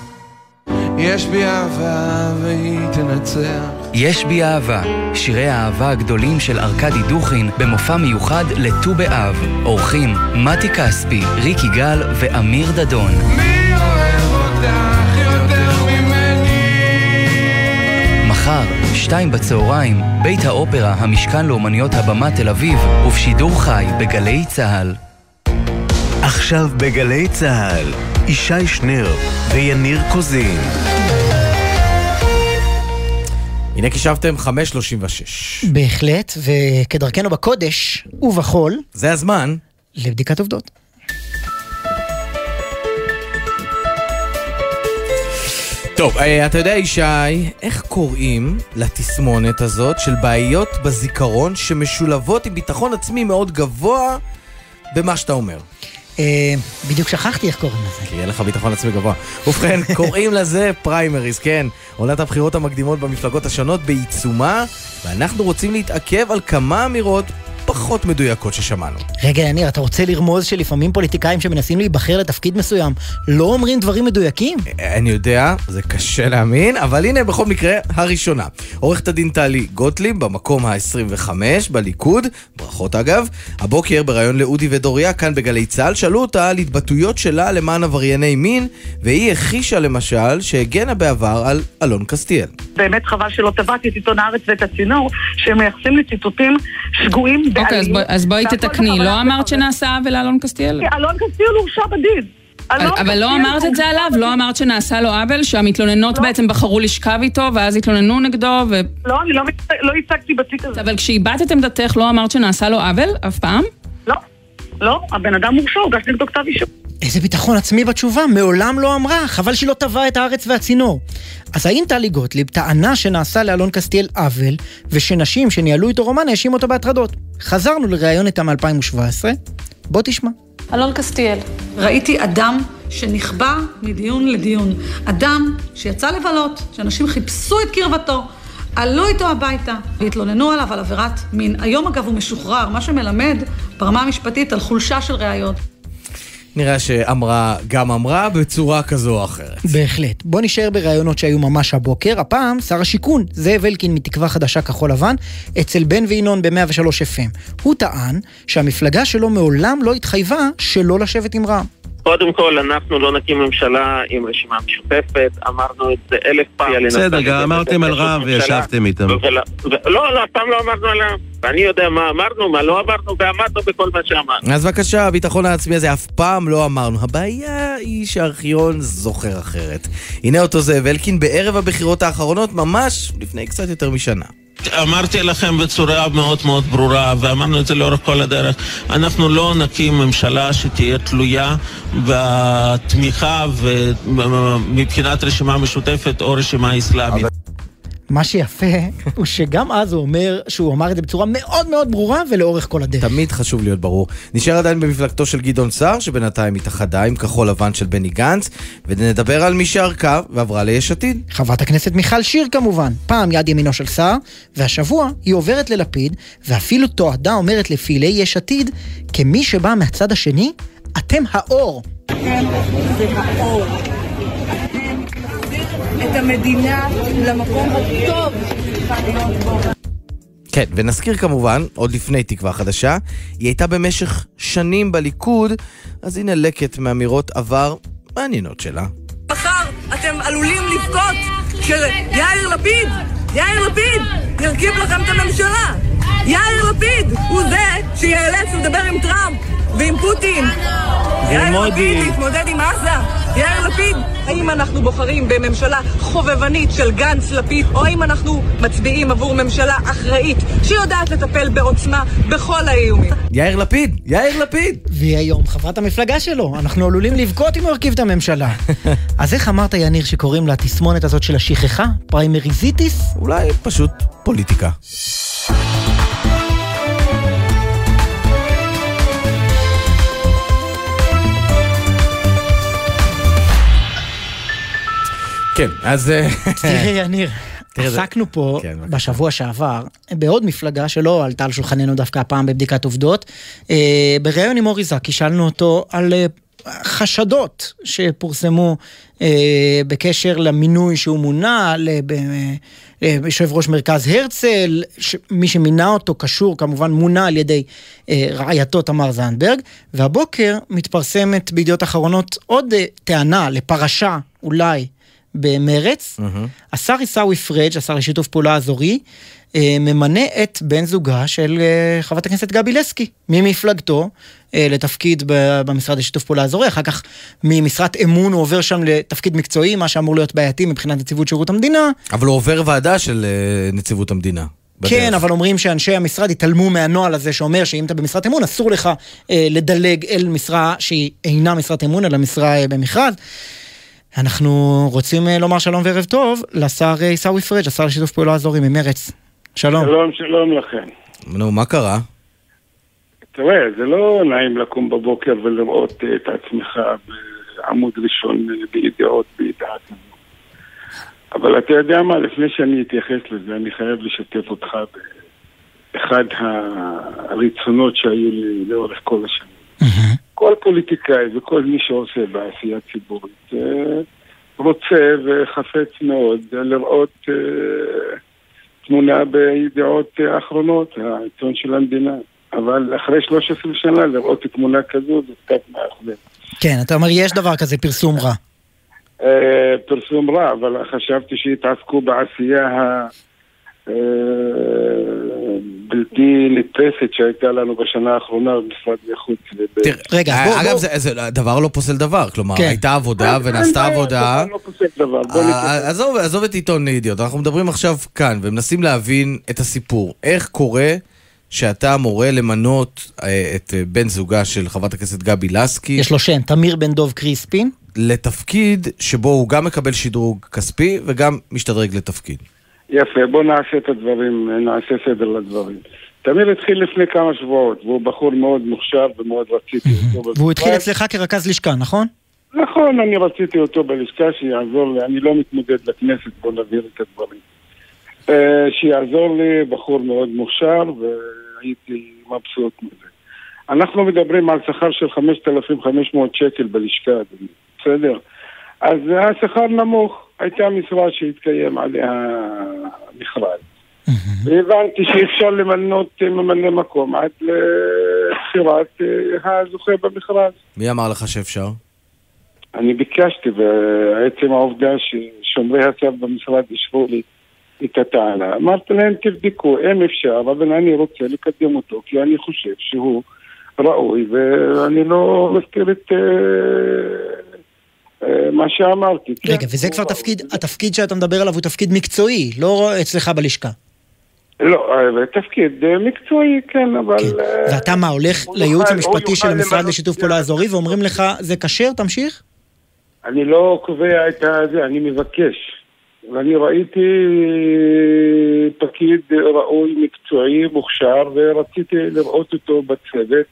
יש בי אהבה והיא תנצח. יש בי אהבה, שירי האהבה הגדולים של ארכדי דוכין במופע מיוחד לט"ו באב. אורחים מתי כספי, ריק יגאל ואמיר דדון. מי אוהב אותך יותר ממני? מחר, שתיים בצהריים, בית האופרה, המשכן לאומניות הבמה תל אביב, ובשידור חי בגלי צה"ל. עכשיו בגלי צה"ל, ישי שנר ויניר קוזין. הנה קישבתם 5.36. בהחלט, וכדרכנו בקודש ובחול, זה הזמן לבדיקת עובדות. טוב, אה, אתה יודע, ישי, איך קוראים לתסמונת הזאת של בעיות בזיכרון שמשולבות עם ביטחון עצמי מאוד גבוה במה שאתה אומר? אה, בדיוק שכחתי איך קוראים לזה. כי יהיה לך ביטחון עצמי גבוה. ובכן, [laughs] קוראים לזה פריימריז, כן. עונת הבחירות המקדימות במפלגות השונות בעיצומה, ואנחנו רוצים להתעכב על כמה אמירות פחות מדויקות ששמענו. רגע, יניר, אתה רוצה לרמוז שלפעמים פוליטיקאים שמנסים להיבחר לתפקיד מסוים לא אומרים דברים מדויקים? אני יודע, זה קשה להאמין, אבל הנה בכל מקרה, הראשונה. עורכת הדין טלי גוטליב במקום ה-25 בליכוד, ברכות אגב. הבוקר בריאיון לאודי ודוריה כאן בגלי צה"ל, שאלו אותה על התבטאויות שלה למען עברייני מין, והיא הכחישה למשל שהגנה בעבר על אלון קסטיאל. באמת חבל שלא טבעתי את עיתון הארץ ואת הצינור, שמייחסים לי ציטוטים שגויים. אוקיי, אז בואי- אז בואי והכל תתקני, לא אמרת. שנעשה עוול לאלון קסטיאל? אלון קסטיאל הורשע בדין. אבל לא אמרת את זה עליו? לא אמרת שנעשה לו עוול? שהמתלוננות בעצם בחרו לשכב איתו ואז התלוננו נגדו ו... לא, אני לא לא ייצגתי בתיק הזה. אבל כשהבעת את עמדתך לא אמרת שנעשה לו עוול? אף פעם? לא, לא, הבן אדם הורשע, הוגש נגדו כתב אישום. איזה ביטחון עצמי בתשובה, מעולם לא אמרה, חבל שהיא לא טבעה את הארץ והצינור. אז האם טלי גוטליב טענה שנעשה לאלון קסטיאל עוול, ושנשים שניהלו איתו רומן האשימו אותו בהטרדות? חזרנו לראיון איתה מ-2017, בוא תשמע. אלון קסטיאל, ראיתי אדם שנכבה מדיון לדיון. אדם שיצא לבלות, שאנשים חיפשו את קרבתו, עלו איתו הביתה והתלוננו עליו על עבירת מין. היום אגב הוא משוחרר, מה שמלמד ברמה המשפטית על חולשה של ראיות. נראה שאמרה גם אמרה בצורה כזו או אחרת. בהחלט. בוא נשאר בראיונות שהיו ממש הבוקר. הפעם, שר השיכון, זאב אלקין מתקווה חדשה כחול לבן, אצל בן וינון ב-103 FM. הוא טען שהמפלגה שלו מעולם לא התחייבה שלא לשבת עם רע"מ. קודם כל, אנחנו לא נקים ממשלה עם רשימה משותפת, אמרנו את זה אלף פעם. בסדר, גם אמרתם על רע"מ וישבתם איתם. לא, לא, אף פעם לא אמרנו על רע"מ. ואני יודע מה אמרנו, מה לא אמרנו, ועמדנו בכל מה שאמרנו. אז בבקשה, הביטחון העצמי הזה אף פעם לא אמרנו. הבעיה היא שהארכיון זוכר אחרת. הנה אותו זאב אלקין בערב הבחירות האחרונות, ממש לפני קצת יותר משנה. אמרתי לכם בצורה מאוד מאוד ברורה, ואמרנו את זה לאורך כל הדרך, אנחנו לא נקים ממשלה שתהיה תלויה בתמיכה מבחינת רשימה משותפת או רשימה אסלאמית. מה שיפה [laughs] הוא שגם אז הוא אומר שהוא אמר את זה בצורה מאוד מאוד ברורה ולאורך כל הדרך. תמיד חשוב להיות ברור. נשאר עדיין במפלגתו של גדעון סער, שבינתיים התאחדה עם כחול לבן של בני גנץ, ונדבר על מי שערכה ועברה ליש עתיד. חברת הכנסת מיכל שיר כמובן, פעם יד ימינו של סער, והשבוע היא עוברת ללפיד, ואפילו תועדה אומרת לפעילי יש עתיד, כמי שבא מהצד השני, אתם האור. אתם זה האור. את המדינה למקום הטוב שצריכה להיות בו. כן, ונזכיר כמובן, עוד לפני תקווה חדשה, היא הייתה במשך שנים בליכוד, אז הנה לקט מאמירות עבר מעניינות שלה. מחר אתם עלולים לבכות כשיאיר לפיד, יאיר לפיד, ירכיב לכם את הממשלה. יאיר לפיד הוא זה שייאלץ לדבר עם טראמפ ועם פוטין. יאיר לפיד להתמודד עם עזה. יאיר לפיד, האם אנחנו בוחרים בממשלה חובבנית של גנץ לפיד, או האם אנחנו מצביעים עבור ממשלה אחראית שיודעת לטפל בעוצמה בכל האיומים? יאיר לפיד, יאיר לפיד. והיא היום חברת המפלגה שלו, אנחנו עלולים לבכות אם הוא ירכיב את הממשלה. [laughs] אז איך אמרת, יניר, שקוראים לתסמונת הזאת של השכחה? פריימריזיטיס? אולי פשוט פוליטיקה. כן, אז... תראה, יניר. [laughs] עסקנו פה כן, בשבוע שעבר בעוד מפלגה שלא עלתה על שולחננו דווקא הפעם בבדיקת עובדות. אה, בריאיון עם אורי זקי שאלנו אותו על אה, חשדות שפורסמו אה, בקשר למינוי שהוא מונה ליושב ראש מרכז הרצל, מי שמינה אותו קשור כמובן מונה על ידי רעייתו תמר זנדברג, והבוקר מתפרסמת בידיעות אחרונות עוד טענה לפרשה אולי במרץ, השר עיסאווי פריג', השר לשיתוף פעולה אזורי, אה, ממנה את בן זוגה של אה, חברת הכנסת גבי לסקי, ממפלגתו אה, לתפקיד במשרד לשיתוף פעולה אזורי, אחר כך ממשרת אמון הוא עובר שם לתפקיד מקצועי, מה שאמור להיות בעייתי מבחינת נציבות שירות המדינה. אבל הוא עובר ועדה של נציבות המדינה. בדרך. כן, אבל אומרים שאנשי המשרד התעלמו מהנוהל הזה שאומר שאם אתה במשרת אמון, אסור לך אה, לדלג אל משרה שהיא אינה משרת אמון, אלא משרה אה, במכרז. אנחנו רוצים אה, לומר שלום וערב טוב לשר אה, עיסאווי פריג', השר לשיתוף פעולה אזורי ממרץ. שלום. שלום, שלום לכם. נו, מה קרה? תראה, זה לא נעים לקום בבוקר ולראות אה, את עצמך בעמוד ראשון בידיעות בידיעת. אבל אתה יודע מה, לפני שאני אתייחס לזה, אני חייב לשתף אותך באחד הרצונות שהיו לי לאורך כל השנים. כל פוליטיקאי וכל מי שעושה בעשייה ציבורית רוצה וחפץ מאוד לראות אה, תמונה בידיעות אחרונות, העיתון של המדינה. אבל אחרי 13 שנה לראות תמונה כזו זה קצת מאכזב. כן, אתה אומר יש דבר כזה, פרסום רע. אה, פרסום רע, אבל חשבתי שיתעסקו בעשייה ה... אה, בלתי נתפסת שהייתה לנו בשנה האחרונה במשרד לחוץ. רגע, בוא, אגב, דבר לא פוסל דבר, כלומר, כן. הייתה עבודה ונעשתה עבודה. לא אה. עזוב, את עיתון ידיעות, אנחנו מדברים עכשיו כאן ומנסים להבין את הסיפור. איך קורה שאתה מורה למנות אה, את אה, בן זוגה של חברת הכנסת גבי לסקי יש לו שם, תמיר בן דוב קריספין. לתפקיד שבו הוא גם מקבל שדרוג כספי וגם משתדרג לתפקיד? יפה, בוא נעשה את הדברים, נעשה סדר לדברים. תמיר התחיל לפני כמה שבועות, והוא בחור מאוד מוכשר ומאוד רציתי אותו. והוא התחיל. אצלך כרכז לשכה, נכון? נכון, אני רציתי אותו בלשכה שיעזור לי, אני לא מתמודד לכנסת, בוא נבהיר את הדברים. אה, שיעזור לי, בחור מאוד מוכשר, והייתי מבסוט מזה. אנחנו מדברים על שכר של 5,500 שקל בלשכה, אדוני, בסדר? אז השכר נמוך, הייתה משרה שהתקיים עליה מכרז. והבנתי שאי אפשר למנות אה, ממלא מקום עד לבחירת אה, הזוכה במכרז. מי אמר לך שאפשר? אני ביקשתי, ועצם העובדה ששומרי הסף במשרד אישרו לי את הטענה, אמרתי להם תבדקו, אם אפשר, אבל אני רוצה לקדם אותו, כי אני חושב שהוא ראוי, ואני לא מסתיר את אה, מה שאמרתי. כן, רגע, וזה כבר תפקיד, התפקיד שאתה מדבר עליו הוא תפקיד מקצועי, לא אצלך בלשכה. לא, אה, תפקיד אה, מקצועי, כן, אבל... אה, ואתה מה, הולך לייעוץ יוכל- המשפטי הוא של יוכל המשרד לשיתוף פעולה אזורי ואומרים לך, זה כשר, תמשיך? אני לא קובע את זה, אני מבקש. ואני ראיתי פקיד ראוי, מקצועי, מוכשר, ורציתי לראות אותו בצוות,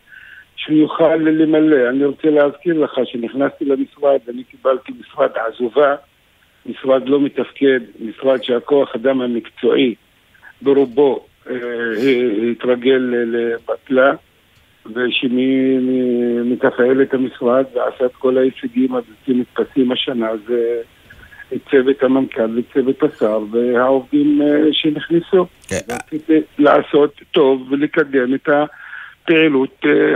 שהוא יוכל למלא. אני רוצה להזכיר לך שנכנסתי למשרד, אני קיבלתי משרד עזובה, משרד לא מתפקד, משרד שהכוח אדם המקצועי ברובו אה, התרגל לבטלה. ושמתפעל את המשרד ועשה את כל ההישגים הבלתי נתפסים השנה זה צוות המנכ"ל וצוות השר והעובדים אה, שנכנסו. רציתי לעשות טוב ולקדם את הפעילות אה,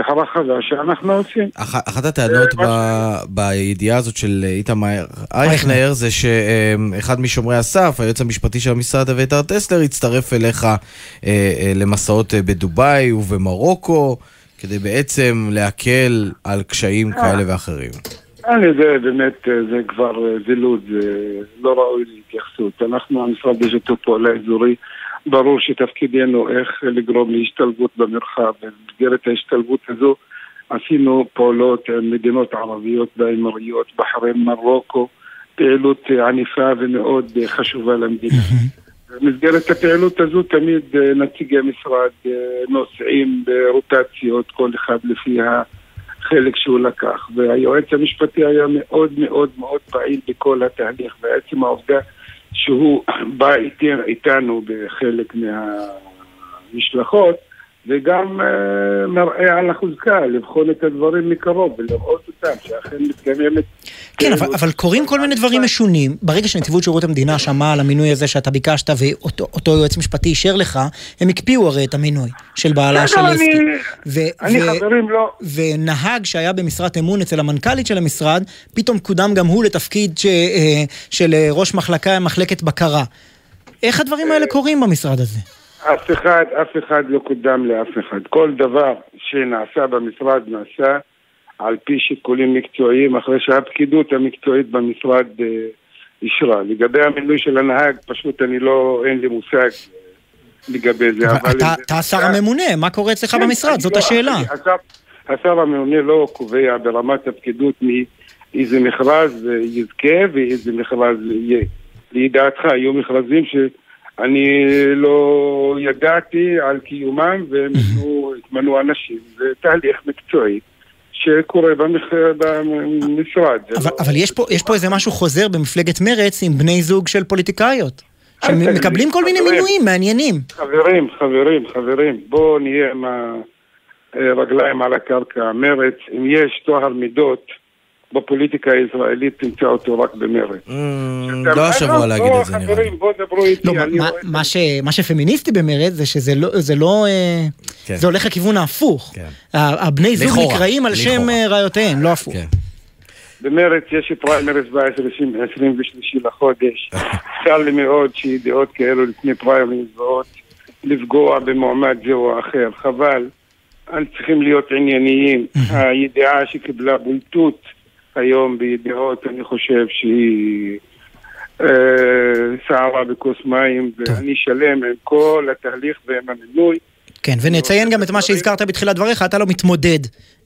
הרחבה שאנחנו עושים. אח- אחת הטענות ב- בידיעה הזאת של איתמר אייכנר זה שאחד משומרי הסף, היועץ המשפטי של המשרד אביתר טסלר, הצטרף אליך אה, אה, למסעות אה, בדובאי ובמרוקו, כדי בעצם להקל על קשיים כאלה ואחרים. אני זה באמת, אה, זה כבר אה, זילות, זה לא ראוי להתייחסות. אנחנו, המשרד לשיתוף פעולה אזורי, ברור שתפקידנו איך לגרום להשתלבות במרחב. במסגרת ההשתלבות הזו עשינו פעולות עם מדינות ערביות באמירויות, בחריין, מרוקו, פעילות ענפה ומאוד חשובה למדינה. במסגרת הפעילות הזו תמיד אה, נציגי משרד אה, נוסעים ברוטציות, כל אחד לפי החלק שהוא לקח. והיועץ המשפטי היה מאוד מאוד מאוד פעיל בכל התהליך, ועצם העובדה שהוא בא איתנו בחלק מהמשלחות, וגם אה, מראה על החוזקה, לבחון את הדברים מקרוב ולראות אותם, שאכן מתקיימת כן, אבל, אבל קורים כל מיני דברים משונים. ברגע שנציבות שירות המדינה שמעה על המינוי הזה שאתה ביקשת ואותו אותו יועץ משפטי אישר לך, הם הקפיאו הרי את המינוי של בעלה של אסתי. אני- חברים, לא... ונהג שהיה במשרת אמון אצל המנכ"לית של המשרד, פתאום קודם גם הוא לתפקיד ש, אה, של ראש מחלקה, מחלקת בקרה. איך הדברים האלה קורים במשרד הזה? אף אחד, אף אחד לא קודם לאף אחד. כל דבר שנעשה במשרד נעשה על פי שיקולים מקצועיים, אחרי שהפקידות המקצועית במשרד אה, אישרה. לגבי המינוי של הנהג, פשוט אני לא, אין לי מושג אה, לגבי זה. אבל אתה, השר הממונה, מה קורה אצלך כן, במשרד? זאת לא- השאלה. השר- הממונה לא קובע ברמת הפקידות מאיזה מכרז אה, יזכה ואיזה מכרז יהיה. לידיעתך, היו מכרזים שאני לא ידעתי על קיומם והם התמנו- התמנו אנשים. זה תהליך מקצועי שקורה במשרד. אבל, לא- אבל יש, פה, יש פה איזה משהו חוזר במפלגת מרץ עם בני זוג של פוליטיקאיות. שמקבלים כל מיני. מינויים מעניינים. חברים, חברים, חברים, בואו נהיה עם הרגליים על הקרקע. מרץ, אם יש טוהר מידות בפוליטיקה הישראלית, תמצא אותו רק במרץ. לא השבוע להגיד את זה, נראה לי. בואו דברו איתי. לא, מה, רואה- מה, ש, מה שפמיניסטי במרץ זה שזה לא, זה לא, אה, כן. זה הולך לכיוון ההפוך. ה- הבני זוג נקראים על שם. אה, ראיותיהם, לא הפוך. במרץ יש פריימריז ב-23 לחודש. [laughs] צר לי מאוד שידיעות כאלו לפני פריימריז באות לפגוע במועמד זה או אחר. חבל. אנחנו צריכים להיות ענייניים. הידיעה שקיבלה בולטות היום בידיעות, אני חושב שהיא אה, סערה בכוס מים, ואני שלם עם כל התהליך ועם המינוי. כן, ונציין גם את מה שהזכרת בתחילת דבריך, אתה לא מתמודד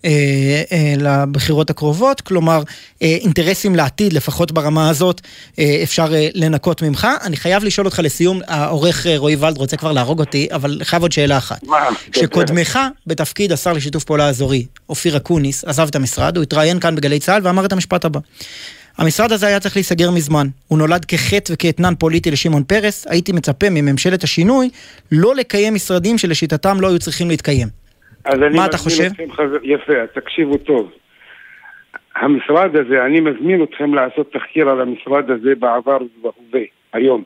אה, אה, לבחירות הקרובות, כלומר, אה, אינטרסים לעתיד, לפחות ברמה הזאת, אה, אפשר אה, לנקות ממך. אני חייב לשאול אותך לסיום, העורך אה, רועי ולד רוצה כבר להרוג אותי, אבל חייב עוד שאלה אחת. מה? כשקודמך בתפקיד השר לשיתוף פעולה אזורי, אופיר אקוניס, עזב את המשרד, הוא התראיין כאן בגלי צה"ל ואמר את המשפט הבא. המשרד הזה היה צריך להיסגר מזמן. הוא נולד כחטא וכאתנן פוליטי לשמעון פרס. הייתי מצפה מממשלת השינוי לא לקיים משרדים שלשיטתם לא היו צריכים להתקיים. אז אני מה אתה חושב? חבר... יפה, אז תקשיבו טוב. המשרד הזה, אני מזמין אתכם לעשות תחקיר על המשרד הזה בעבר ובהווה, היום.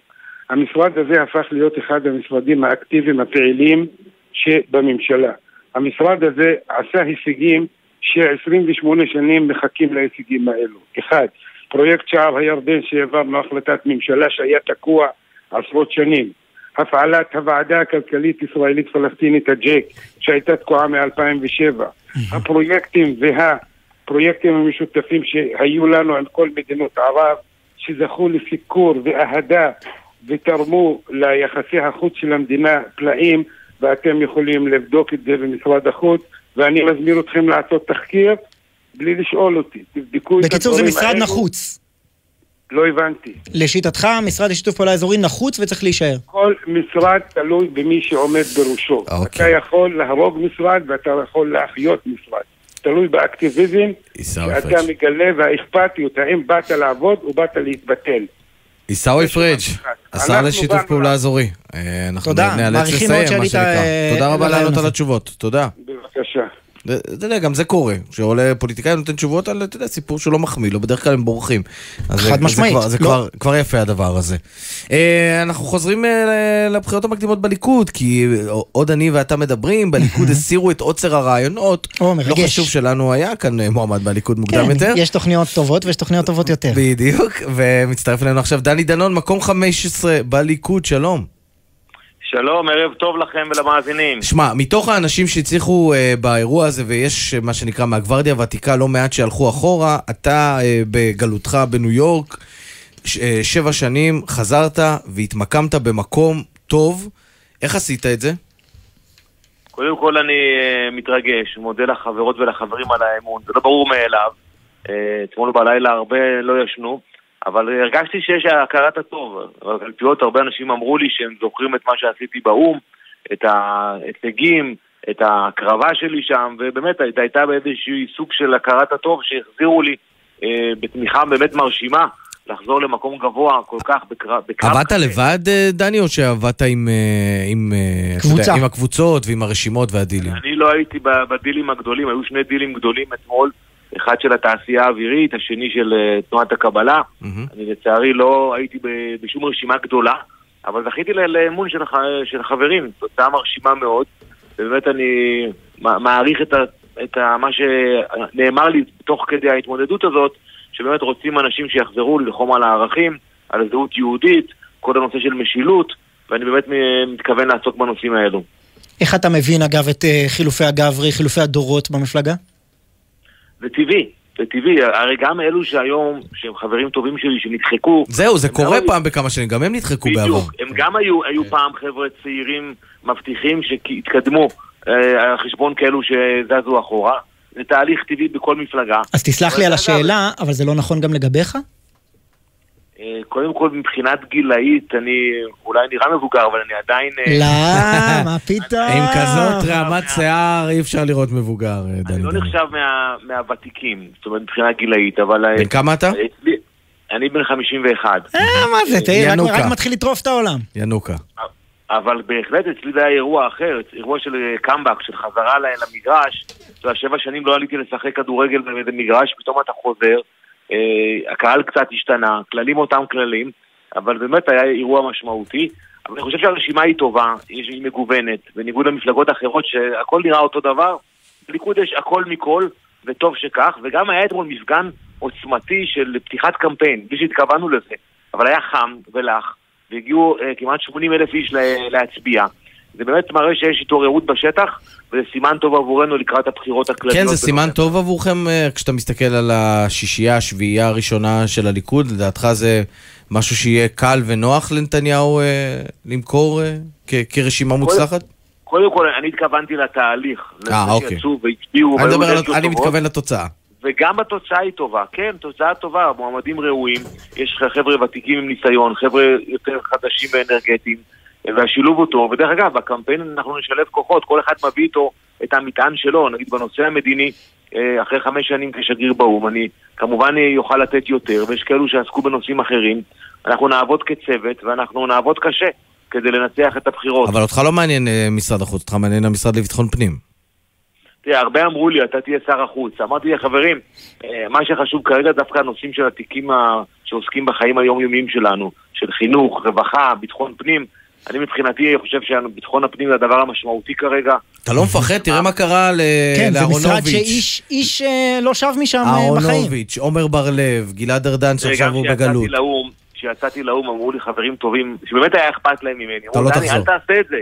המשרד הזה הפך להיות אחד המשרדים האקטיביים הפעילים שבממשלה. המשרד הזה עשה הישגים ש-28 שנים מחכים להישגים האלו. אחד, פרויקט שער הירדן שהעברנו החלטת ממשלה שהיה תקוע עשרות שנים. הפעלת הוועדה הכלכלית ישראלית פלסטינית הג'ק שהייתה תקועה מ-2007. הפרויקטים והפרויקטים המשותפים שהיו לנו עם כל מדינות ערב שזכו לסיקור ואהדה ותרמו ליחסי החוץ של המדינה פלאים ואתם יכולים לבדוק את זה במשרד החוץ ואני מזמין אתכם לעשות תחקיר בלי לשאול אותי, תבדקו את הדברים האלו. בקיצור, זה משרד נחוץ. לא הבנתי. לשיטתך, משרד לשיתוף פעולה אזורי נחוץ וצריך להישאר. כל משרד תלוי במי שעומד בראשו. אוקיי. אתה יכול להרוג משרד ואתה יכול להחיות משרד. תלוי באקטיביזם שאתה פריג'. מגלה והאכפתיות, האם באת לעבוד או באת להתבטל. עיסאווי פריג', השר לשיתוף פעולה אזורי. אה, אנחנו תודה, נאלץ מעריכים מאוד לסיים, מה שעלית, שנקרא. אה, תודה רבה לענות על. התשובות, תודה. בבקשה. אתה יודע, גם זה קורה, שעולה פוליטיקאי נותן תשובות על, אתה יודע, סיפור שלא מחמיא לו, בדרך כלל הם בורחים. חד משמעית, זה לא. כבר- יפה הדבר הזה. אה, אנחנו חוזרים אה, לבחירות המקדימות בליכוד, כי עוד אני ואתה מדברים, בליכוד הסירו את עוצר הרעיונות. או, לא מרגש. חשוב שלנו היה כאן אה, מועמד בליכוד מוקדם כן, יותר. יש תוכניות טובות ויש תוכניות טובות יותר. בדיוק, ומצטרף אלינו עכשיו דני דנון, מקום 15 בליכוד, שלום. שלום, ערב טוב לכם ולמאזינים. שמע, מתוך האנשים שהצליחו uh, באירוע הזה, ויש uh, מה שנקרא מהגוורדיה הוותיקה לא מעט שהלכו אחורה, אתה uh, בגלותך בניו יורק, ש- uh, שבע שנים, חזרת והתמקמת במקום טוב. איך עשית את זה? קודם כל אני אה, מתרגש, מודה לחברות ולחברים על האמון, זה לא ברור מאליו. אה, אתמול בלילה הרבה לא ישנו, אבל הרגשתי שיש הכרת הטוב. בקלפיות הרבה אנשים אמרו לי שהם זוכרים את מה שעשיתי באו"ם, את ההישגים, את ההקרבה שלי שם, ובאמת הייתה, באיזשהו סוג של הכרת הטוב שהחזירו לי אה, בתמיכה באמת מרשימה. לחזור למקום גבוה כל כך בקרב... בקרב עבדת לבד, אה, דני, או שעבדת עם, אה, עם, אה, יודע. עם הקבוצות ועם הרשימות והדילים? אני לא הייתי בדילים הגדולים, היו שני דילים גדולים אתמול, אחד של התעשייה האווירית, השני של אה, תנועת הקבלה. אני לצערי לא הייתי בשום רשימה גדולה, אבל זכיתי ל- לאמון של, הח- של חברים, תוצאה מרשימה מאוד, ובאמת אני מעריך את, ה- את ה- מה שנאמר לי תוך כדי ההתמודדות הזאת, שבאמת רוצים אנשים שיחזרו ללחום על הערכים, על זהות יהודית, כל הנושא של משילות, ואני באמת מתכוון לעסוק בנושאים האלו. איך אתה מבין, אגב, את אה, חילופי הגברי, חילופי הדורות במפלגה? זה טבעי, זה טבעי, הרי גם אלו שהיום, שהם חברים טובים שלי, שנדחקו, זהו, זה קורה פעם בכמה שנים, גם הם נדחקו בעבר. בדיוק, הם גם היו, היו פעם חבר'ה צעירים מבטיחים שהתקדמו אה, על חשבון כאלו שזזו אחורה. זה תהליך טבעי בכל מפלגה. אז תסלח לי על השאלה, אבל זה לא נכון גם לגביך? אה, קודם כל, מבחינת גילאית, אני אולי נראה מבוגר, אבל אני עדיין... לא, [laughs] מה פתאום? עם כזאת רמת שיער אי אפשר לראות מבוגר, אה, דני אני לא. נחשב מה- מהוותיקים, זאת אומרת, מבחינה גילאית, אבל... בן כמה אתה? אני בן 51. אה, מה זה, תראי, רק- מתחיל לטרוף את העולם. ינוקה. אבל בהחלט אצלי זה היה אירוע אחר, אירוע של קאמבק, של חזרה למגרש. אתה יודע, שבע שנים לא עליתי לשחק כדורגל באיזה מגרש, פתאום אתה חוזר, הקהל קצת השתנה, כללים אותם כללים, אבל באמת היה אירוע משמעותי. אבל אני חושב שהרשימה היא טובה, היא מגוונת, בניגוד למפלגות אחרות שהכל נראה אותו דבר, בליכוד יש הכל מכל, וטוב שכך, וגם היה אתמול מפגן עוצמתי של פתיחת קמפיין, בלי שהתכוונו לזה, אבל היה חם ולח, והגיעו אה, כמעט 80 אלף איש ל- להצביע. זה באמת מראה שיש התעוררות בשטח, וזה סימן טוב עבורנו לקראת הבחירות הכלליות. כן, זה סימן טוב עבורכם אה, כשאתה מסתכל על השישייה, השביעייה הראשונה של הליכוד, לדעתך זה משהו שיהיה קל ונוח לנתניהו אה, למכור אה, כרשימה מוצלחת? קודם כל, אני התכוונתי לתהליך. אה, אוקיי. שיצאו והצביעו, אני. מתכוון לתוצאה. וגם התוצאה היא טובה, כן, תוצאה טובה, מועמדים ראויים, יש חבר'ה ותיקים עם ניסיון, חבר'ה יותר חדשים ואנרגטיים, והשילוב הוא טוב, ודרך אגב, בקמפיין אנחנו נשלב כוחות, כל אחד מביא איתו את המטען שלו, נגיד בנושא המדיני, אה, אחרי חמש שנים כשגריר באו"ם, אני כמובן יוכל לתת יותר, ויש כאלו שעסקו בנושאים אחרים, אנחנו נעבוד כצוות, ואנחנו נעבוד קשה כדי לנצח את הבחירות. אבל אותך לא מעניין אה, משרד החוץ, אותך מעניין המשרד לביטחון פנים. תראה, הרבה אמרו לי, אתה תהיה שר החוץ. אמרתי לי, חברים, אה, מה שחשוב כרגע דווקא הנושאים של התיקים. שעוסקים בחיים היומיומיים שלנו, של חינוך, רווחה, ביטחון פנים, אני מבחינתי חושב שביטחון הפנים זה הדבר המשמעותי כרגע. אתה לא מפחד? תראה מה קרה ל- כן, זה משרד לאהרונוביץ'. שאיש איש, אה, לא שב משם אה, בחיים. אהרונוביץ', עומר בר-לב, גלעד ארדן שעכשיו הוא בגלות. כשיצאתי לאו"ם, כשיצאתי לאו"ם אמרו לי חברים טובים, שבאמת היה אכפת להם ממני. אתה לא תחזור." אל תעשה את זה.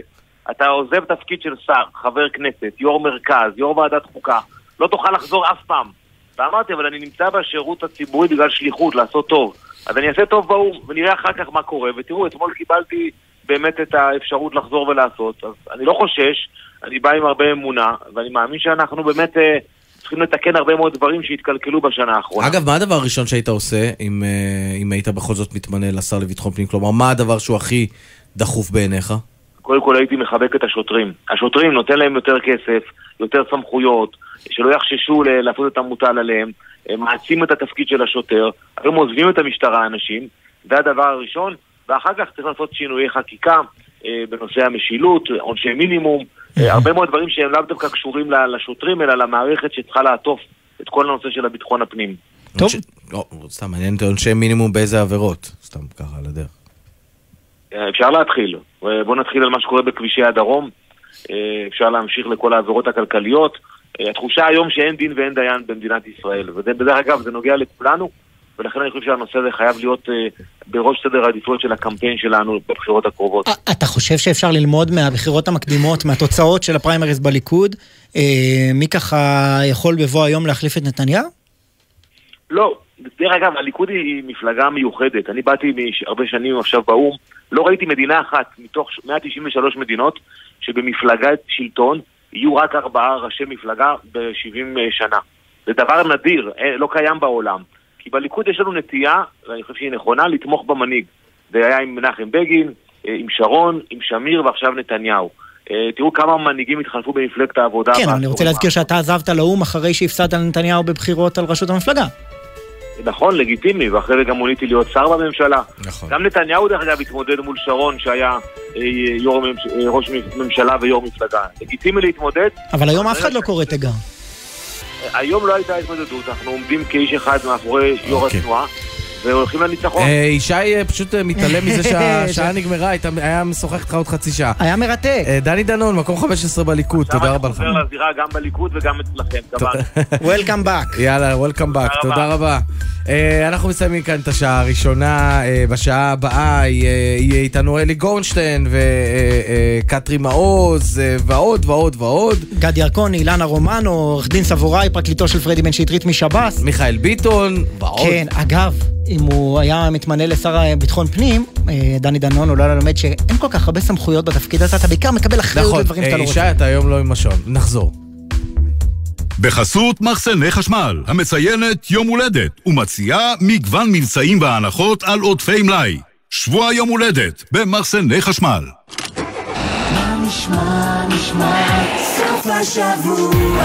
אתה עוזב תפקיד של שר, חבר כנסת, יו"ר מרכז, יו"ר ועדת חוקה, לא תוכל לחזור אף פעם. ואמרתי, אבל אני נמצא בשירות הציבורי בגלל שליחות, לעשות טוב. אז אני אעשה טוב באו"ם, ונראה אחר כך מה קורה. ותראו, אתמול קיבלתי באמת את האפשרות לחזור ולעשות. אז אני לא חושש, אני בא עם הרבה אמונה, ואני מאמין שאנחנו באמת אה, צריכים לתקן הרבה מאוד דברים שהתקלקלו בשנה האחרונה. אגב, מה הדבר הראשון שהיית עושה אם, אה, אם היית בכל זאת מתמנה לשר לביטחון פנים? כלומר, מה הדבר שהוא הכי דחוף בעיניך? קודם כל הייתי מחבק את השוטרים. השוטרים נותן להם יותר כסף, יותר סמכויות, שלא יחששו לעשות את המוטל עליהם, הם מעצים את התפקיד של השוטר, היום עוזבים את המשטרה האנשים, זה הדבר הראשון, ואחר כך צריך לעשות שינויי חקיקה אה, בנושא המשילות, עונשי מינימום, אה, הרבה מאוד דברים שהם לאו דווקא קשורים ל- לשוטרים, אלא למערכת שצריכה לעטוף את כל הנושא של הביטחון הפנים. טוב. לא, סתם, מעניין אותי עונשי מינימום באיזה עבירות. סתם ככה, על הדרך. אה, אפשר להתחיל. בואו נתחיל על מה שקורה בכבישי הדרום. אפשר להמשיך לכל העבירות הכלכליות. התחושה היום שאין דין ואין דיין במדינת ישראל. ודרך אגב, זה נוגע לכולנו, ולכן אני חושב שהנושא הזה חייב להיות אה, בראש סדר העדיפויות של הקמפיין שלנו בבחירות הקרובות. אתה חושב שאפשר ללמוד מהבחירות המקדימות, מהתוצאות של הפריימריז בליכוד? אה, מי ככה יכול בבוא היום להחליף את נתניהו? לא, דרך אגב, הליכוד היא מפלגה מיוחדת. אני באתי הרבה שנים עכשיו באו"ם, לא ראיתי מדינה אחת מתוך 193 מדינות שבמפלגת שלטון יהיו רק ארבעה ראשי מפלגה ב-70 שנה. זה דבר נדיר, אה, לא קיים בעולם. כי בליכוד יש לנו נטייה, ואני חושב שהיא נכונה, לתמוך במנהיג. זה היה עם מנחם בגין, אה, עם שרון, עם שמיר ועכשיו נתניהו. אה, תראו כמה מנהיגים התחלפו במפלגת העבודה. כן, אבל אני רוצה להזכיר שאתה עזבת לאו"ם אחרי שהפסדת לנתניהו בבחירות על ראשות המפלגה. נכון, לגיטימי, ואחרי זה גם מוניתי להיות שר בממשלה. נכון. גם נתניהו, דרך אגב, התמודד מול שרון, שהיה אה, יו"ר הממש... אה, ראש ממשלה ויו"ר מפלגה. לגיטימי להתמודד. אבל היום אף אחד לא קורא תיגר. היום לא הייתה התמודדות, אנחנו עומדים כאיש אחד מאחורי יו"ר אוקיי. התנועה, והולכים לניצחון. אה, ישי אה, פשוט אה, מתעלם מזה שהשעה [laughs] נגמרה, היית- היה משוחח איתך עוד חצי שעה. היה מרתק. אה, דני דנון, מקום 15 בליכוד, תודה רבה לך. חוזר לזירה גם בליכוד וגם אצלכם. [laughs] Welcome back. יאללה, וולקאם באק, תודה רבה. אה, אנחנו מסיימים כאן את השעה הראשונה, בשעה הבאה יהיה איתנו אלי גורנשטיין וקטרי מעוז ועוד ועוד ועוד. גדי ירקוני, אילנה רומנו, עורך דין סבוראי, פרקליטו של פרדי בן שטרית משב"ס. מיכאל ביטון ועוד. כן, אגב, אם הוא היה מתמנה לשר ביטחון פנים, אה, דני דנון אולי ללמד שאין כל כך הרבה סמכויות בתפקיד הזה, אתה בעיקר מקבל אחריות נכון, לדברים שאתה אה, לא ישי, רוצה. אתה היום לא עם השעון, נחזור. בחסות מחסני חשמל, המציינת יום הולדת, ומציעה מגוון מבצעים והנחות על עודפי מלאי. שבוע יום הולדת במחסני חשמל. מה נשמע, נשמע, סוף השבוע,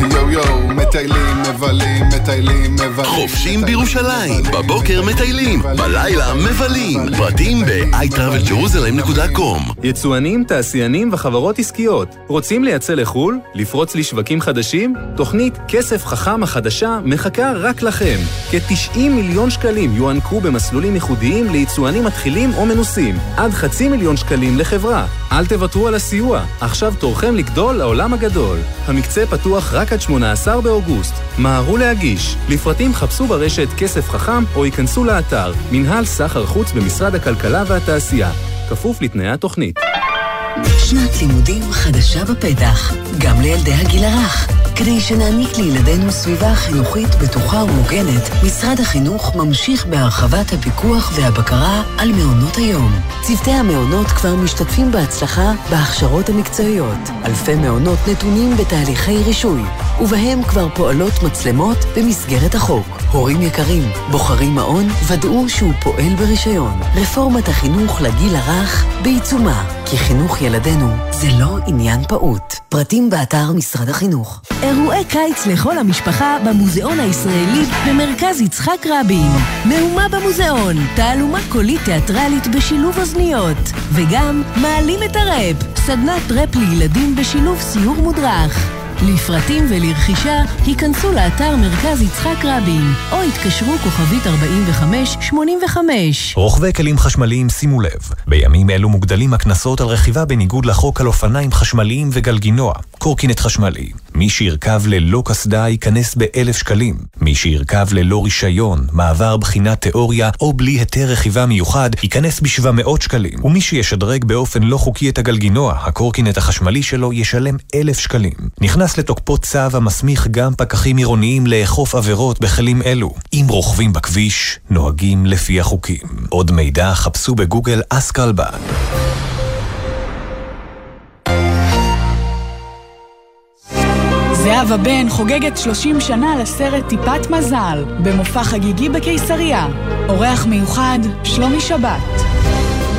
יואו יואו, מטיילים, מבלים, מטיילים, מבלים. חופשים בירושלים, בבוקר מטיילים, בלילה מבלים. פרטים ב-iTravelJerusalem.com יצואנים, תעשיינים וחברות עסקיות. רוצים לייצא לחו"ל? לפרוץ לשווקים חדשים? תוכנית כסף חכם החדשה מחכה רק לכם. כ-90 מיליון שקלים יוענקו במסלולים ייחודיים ליצואנים מתחילים או מנוסים. עד חצי מיליון שקלים לחברה. אל תוותרו על הסיוע. עכשיו תורכם לגדול לעולם הגדול. המקצה פתוח רק עד 18 באוגוסט. מהרו להגיש. לפרטים חפשו ברשת כסף חכם או ייכנסו לאתר מנהל סחר חוץ במשרד הכלכלה והתעשייה. כפוף לתנאי התוכנית. שנת לימודים חדשה בפתח, גם לילדי הגיל הרך. כדי שנעניק לילדינו סביבה חינוכית בטוחה ומוגנת, משרד החינוך ממשיך בהרחבת הפיקוח והבקרה על מעונות היום. צוותי המעונות כבר משתתפים בהצלחה בהכשרות המקצועיות. אלפי מעונות נתונים בתהליכי רישוי, ובהם כבר פועלות מצלמות במסגרת החוק. הורים יקרים, בוחרים מעון, ודאו שהוא פועל ברישיון. רפורמת החינוך לגיל הרך בעיצומה, כי חינוך ילדינו זה לא עניין פעוט. פרטים באתר משרד החינוך. אירועי קיץ לכל המשפחה במוזיאון הישראלי במרכז יצחק רבין. מהומה במוזיאון, תעלומה קולית תיאטרלית בשילוב אוזניות. וגם מעלים את הראפ, סדנת ראפ לילדים בשילוב סיור מודרך. לפרטים ולרכישה, היכנסו לאתר מרכז יצחק רבין, או התקשרו כוכבית 4585. רוכבי כלים חשמליים שימו לב, בימים אלו מוגדלים הקנסות על רכיבה בניגוד לחוק על אופניים חשמליים וגלגינוע, קורקינט חשמלי. מי שירכב ללא קסדה ייכנס באלף שקלים. מי שירכב ללא רישיון, מעבר בחינת תיאוריה או בלי היתר רכיבה מיוחד, ייכנס ב-700 שקלים. ומי שישדרג באופן לא חוקי את הגלגינוע, הקורקינט החשמלי שלו ישלם אלף שקלים. נכנס לתוקפו צו המסמיך גם פקחים עירוניים לאכוף עבירות בכלים אלו. אם רוכבים בכביש, נוהגים לפי החוקים. עוד מידע חפשו בגוגל אסקלבן. זהבה בן חוגגת 30 שנה לסרט טיפת מזל, במופע חגיגי בקיסריה. אורח מיוחד, שלומי שבת.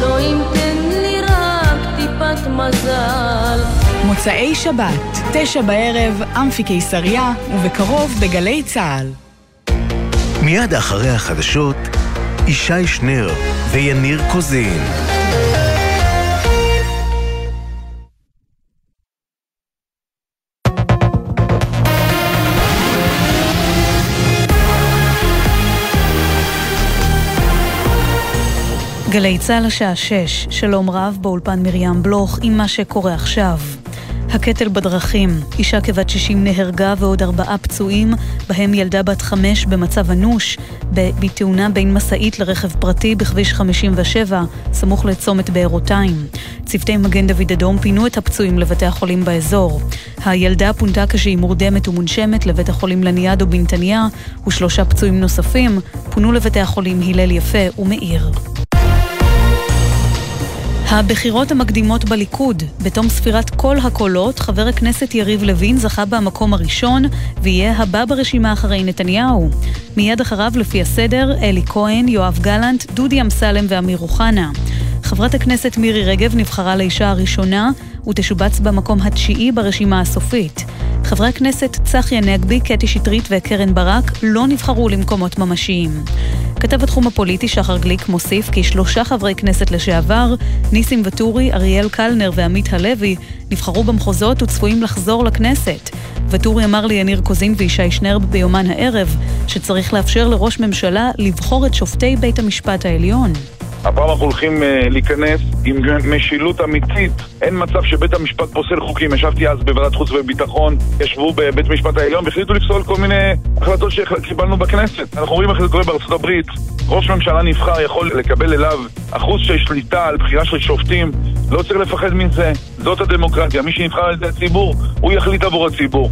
לא אם תן לי רק טיפת מזל. מוצאי שבת, תשע בערב, אמפי קיסריה, ובקרוב בגלי צה"ל. מיד אחרי החדשות, ישי שנר ויניר קוזין. גלי צה"ל השעה 6, שלום רב באולפן מרים בלוך עם מה שקורה עכשיו. הקטל בדרכים, אישה כבת 60 נהרגה ועוד ארבעה פצועים, בהם ילדה בת חמש במצב אנוש, בתאונה בין משאית לרכב פרטי בכביש 57, סמוך לצומת בארותיים. צוותי מגן דוד אדום פינו את הפצועים לבתי החולים באזור. הילדה פונתה כשהיא מורדמת ומונשמת לבית החולים לניאדו בנתניה, ושלושה פצועים נוספים פונו לבתי החולים הלל יפה ומאיר. הבחירות המקדימות בליכוד, בתום ספירת כל הקולות, חבר הכנסת יריב לוין זכה במקום הראשון ויהיה הבא ברשימה אחרי נתניהו. מיד אחריו, לפי הסדר, אלי כהן, יואב גלנט, דודי אמסלם ואמיר אוחנה. חברת הכנסת מירי רגב נבחרה לאישה הראשונה ותשובץ במקום התשיעי ברשימה הסופית. חברי הכנסת צחי הנגבי, קטי שטרית וקרן ברק לא נבחרו למקומות ממשיים. כתב התחום הפוליטי שחר גליק מוסיף כי שלושה חברי כנסת לשעבר, ניסים ואטורי, אריאל קלנר ועמית הלוי, נבחרו במחוזות וצפויים לחזור לכנסת. ואטורי אמר ליניר קוזין וישי שנרב ביומן הערב שצריך לאפשר לראש ממשלה לבחור את שופטי בית המשפט העליון. הפעם אנחנו הולכים uh, להיכנס עם משילות אמיתית. אין מצב שבית המשפט פוסל חוקים. ישבתי אז בוועדת חוץ וביטחון, ישבו בבית המשפט העליון והחליטו לפסול כל מיני החלטות שקיבלנו בכנסת. אנחנו רואים איך זה קורה בארצות הברית. ראש ממשלה נבחר יכול לקבל אליו אחוז של שליטה על בחירה של שופטים. לא צריך לפחד מזה. זאת הדמוקרטיה. מי שנבחר על ידי הציבור, הוא יחליט עבור הציבור.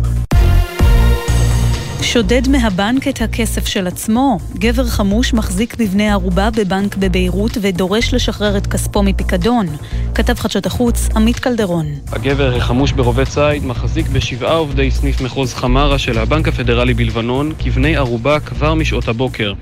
שודד מהבנק את הכסף של עצמו. גבר חמוש מחזיק בבני ערובה בבנק בביירות ודורש לשחרר את כספו מפיקדון. כתב חדשות החוץ, עמית קלדרון. הגבר החמוש ברובה ציד מחזיק בשבעה עובדי סניף מחוז חמרה של הבנק הפדרלי בלבנון כבני ערובה כבר משעות הבוקר.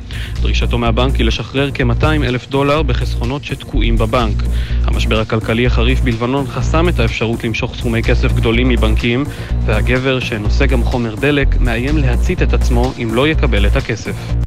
דרישתו מהבנק היא לשחרר כ-200 אלף דולר בחסכונות שתקועים בבנק. המשבר הכלכלי החריף בלבנון חסם את האפשרות למשוך סכומי כסף גדולים מבנקים, והגבר, שנושא גם חומר דלק, מאיים להצית את עצמו אם לא יקבל את הכסף.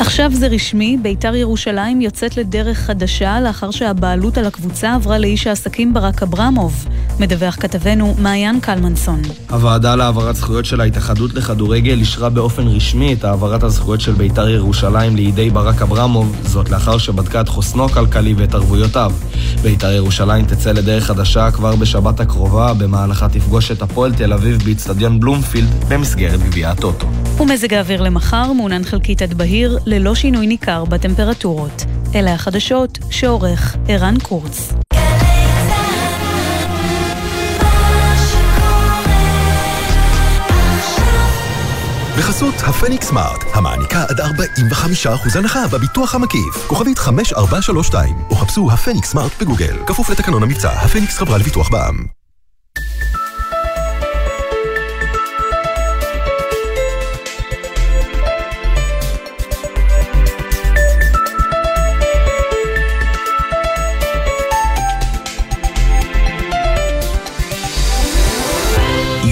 עכשיו זה רשמי, בית"ר ירושלים יוצאת לדרך חדשה לאחר שהבעלות על הקבוצה עברה לאיש העסקים ברק אברמוב. מדווח כתבנו מעיין קלמנסון. הוועדה להעברת זכויות של ההתאחדות לכדורגל אישרה באופן רשמי את העברת הזכויות של בית"ר ירושלים לידי ברק אברמוב, זאת לאחר שבדקה את חוסנו הכלכלי ואת ערבויותיו. בית"ר ירושלים תצא לדרך חדשה כבר בשבת הקרובה, במהלכה תפגוש את הפועל תל אביב באיצטדיון בלומפילד במסגרת גביע הטוטו. ומזג האוויר למחר מעונן חלקית עד בהיר, ללא שינוי ניכר בטמפרטורות. אלה החדשות שעורך ערן קורץ. בחסות הפניקס סמארט, המעניקה עד 45% הנחה בביטוח המקיף. כוכבית 5432, או חפשו הפניקס סמארט בגוגל. כפוף לתקנון המבצע, הפניקס חברה לביטוח בע"מ.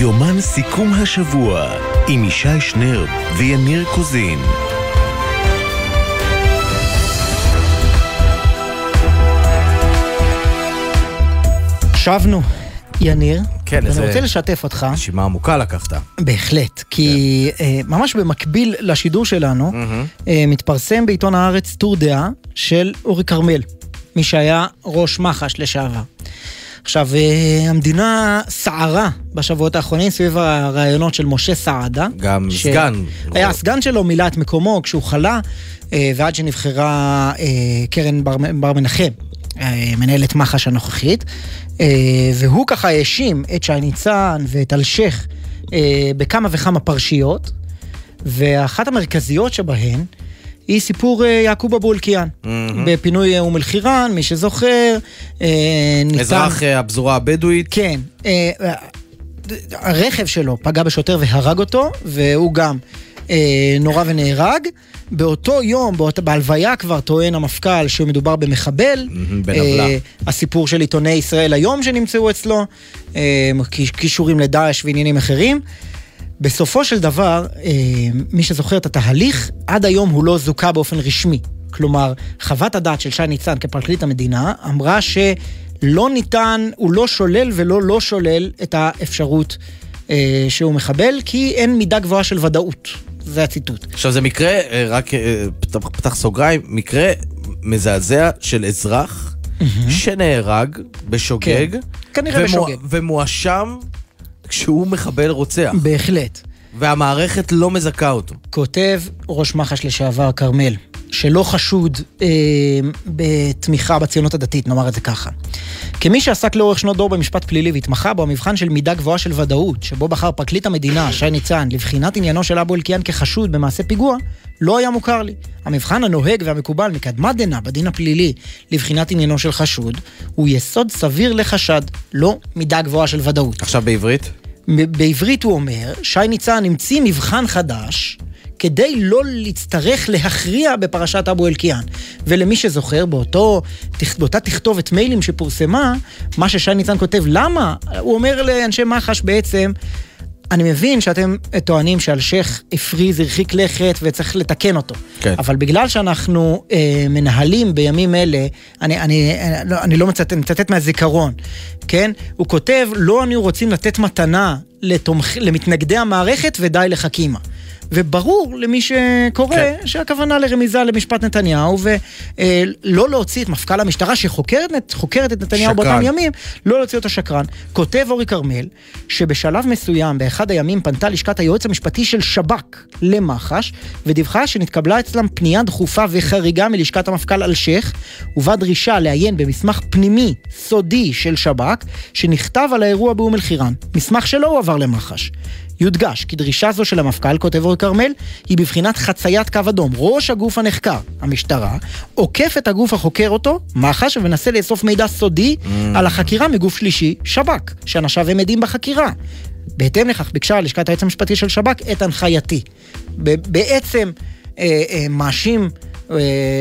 יומן סיכום השבוע עם ישי שנר ויניר קוזין. שבנו. יניר, כן, ואני איזה- רוצה לשתף אותך. נשימה עמוקה לקחת. בהחלט, כי כן. אה, ממש במקביל לשידור שלנו, אה, מתפרסם בעיתון הארץ טור דעה של אורי כרמל, מי שהיה ראש מח"ש לשעבר. עכשיו, אה, המדינה סערה בשבועות האחרונים סביב הרעיונות של משה סעדה. גם ש- סגן. היה הסגן שלו מילא את מקומו כשהוא חלה, אה, ועד שנבחרה אה, קרן בר, בר מנחם, מנהלת מח"ש הנוכחית, והוא ככה האשים את שי ניצן ואת אלשיך בכמה וכמה פרשיות, ואחת המרכזיות שבהן היא סיפור אה, יעקוב אבו אלקיעאן. בפינוי אה, אום אל-חיראן, מי שזוכר, אה, ניתן... אזרח אה, הפזורה הבדואית. כן. אה, אה, הרכב שלו פגע בשוטר והרג אותו, והוא גם אה, נורה ונהרג. באותו יום, באות, בהלוויה כבר טוען המפכ"ל שמדובר במחבל. בנבלה. אה, הסיפור של עיתוני ישראל היום שנמצאו אצלו, אה, קישורים לדאעש ועניינים אחרים. בסופו של דבר, אה, מי שזוכר את התהליך, עד היום הוא לא זוכה באופן רשמי. כלומר, חוות הדעת של שי ניצן כפרקליט המדינה אמרה שלא ניתן, הוא לא שולל ולא לא שולל את האפשרות אה, שהוא מחבל, כי אין מידה גבוהה של ודאות. זה הציטוט. עכשיו זה מקרה, אה, רק אה, פתח, פתח סוגריים, מקרה מזעזע של אזרח שנהרג בשוגג. כן, כנראה בשוגג. ומואשם כשהוא מחבל רוצח. בהחלט. והמערכת לא מזכה אותו. כותב ראש מח"ש לשעבר כרמל, שלא חשוד אה, בתמיכה בציונות הדתית, נאמר את זה ככה. כמי שעסק לאורך שנות דור במשפט פלילי והתמחה בו המבחן של מידה גבוהה של ודאות, שבו בחר פרקליט המדינה, שי ניצן, לבחינת עניינו של אבו אלקיעאן כחשוד במעשה פיגוע, לא היה מוכר לי. המבחן הנוהג והמקובל מקדמת דנא בדין הפלילי לבחינת עניינו של חשוד, הוא יסוד סביר לחשד, לא מידה גבוהה של ודאות. עכשיו בעברית? בעברית הוא אומר, שי ניצן המציא מבחן חדש כדי לא להצטרך להכריע בפרשת אבו אלקיעאן. ולמי שזוכר, באותו, באותה תכתובת מיילים שפורסמה, מה ששי ניצן כותב, למה? הוא אומר לאנשי מח"ש בעצם, אני מבין שאתם טוענים שאלשיך הפריז, הרחיק לכת וצריך לתקן אותו. כן. אבל בגלל שאנחנו אה, מנהלים בימים אלה, אני, אני, אני, לא- אני לא מצטט, אני מצטט מהזיכרון, כן? הוא כותב, לא אנו רוצים לתת מתנה לתומכ... למתנגדי המערכת ודי לחכימה. וברור למי שקורא כן. שהכוונה לרמיזה למשפט נתניהו, ולא להוציא את מפכ"ל המשטרה שחוקרת את נתניהו שקרן. באותם ימים, לא להוציא אותו שקרן. כותב אורי כרמל, שבשלב מסוים, באחד הימים, פנתה לשכת היועץ המשפטי של שב"כ למח"ש, ודיווחה שנתקבלה אצלם פנייה דחופה וחריגה מלשכת המפכ"ל אלשיך, ובה דרישה לעיין במסמך פנימי, סודי של שב"כ, שנכתב על האירוע באום אל-חיראן. מסמך שלא הועבר למח"ש. יודגש כי דרישה זו של המפכ"ל, כותב אורי כרמל, היא בבחינת חציית קו אדום. ראש הגוף הנחקר, המשטרה, עוקף את הגוף החוקר אותו, מח"ש, ומנסה לאסוף מידע סודי Mm. על החקירה מגוף שלישי, שב"כ, שאנשיו הם עדים בחקירה. בהתאם לכך ביקשה לשכת היועץ המשפטי של שב"כ את הנחייתי. בעצם אה, אה, מאשים, אה,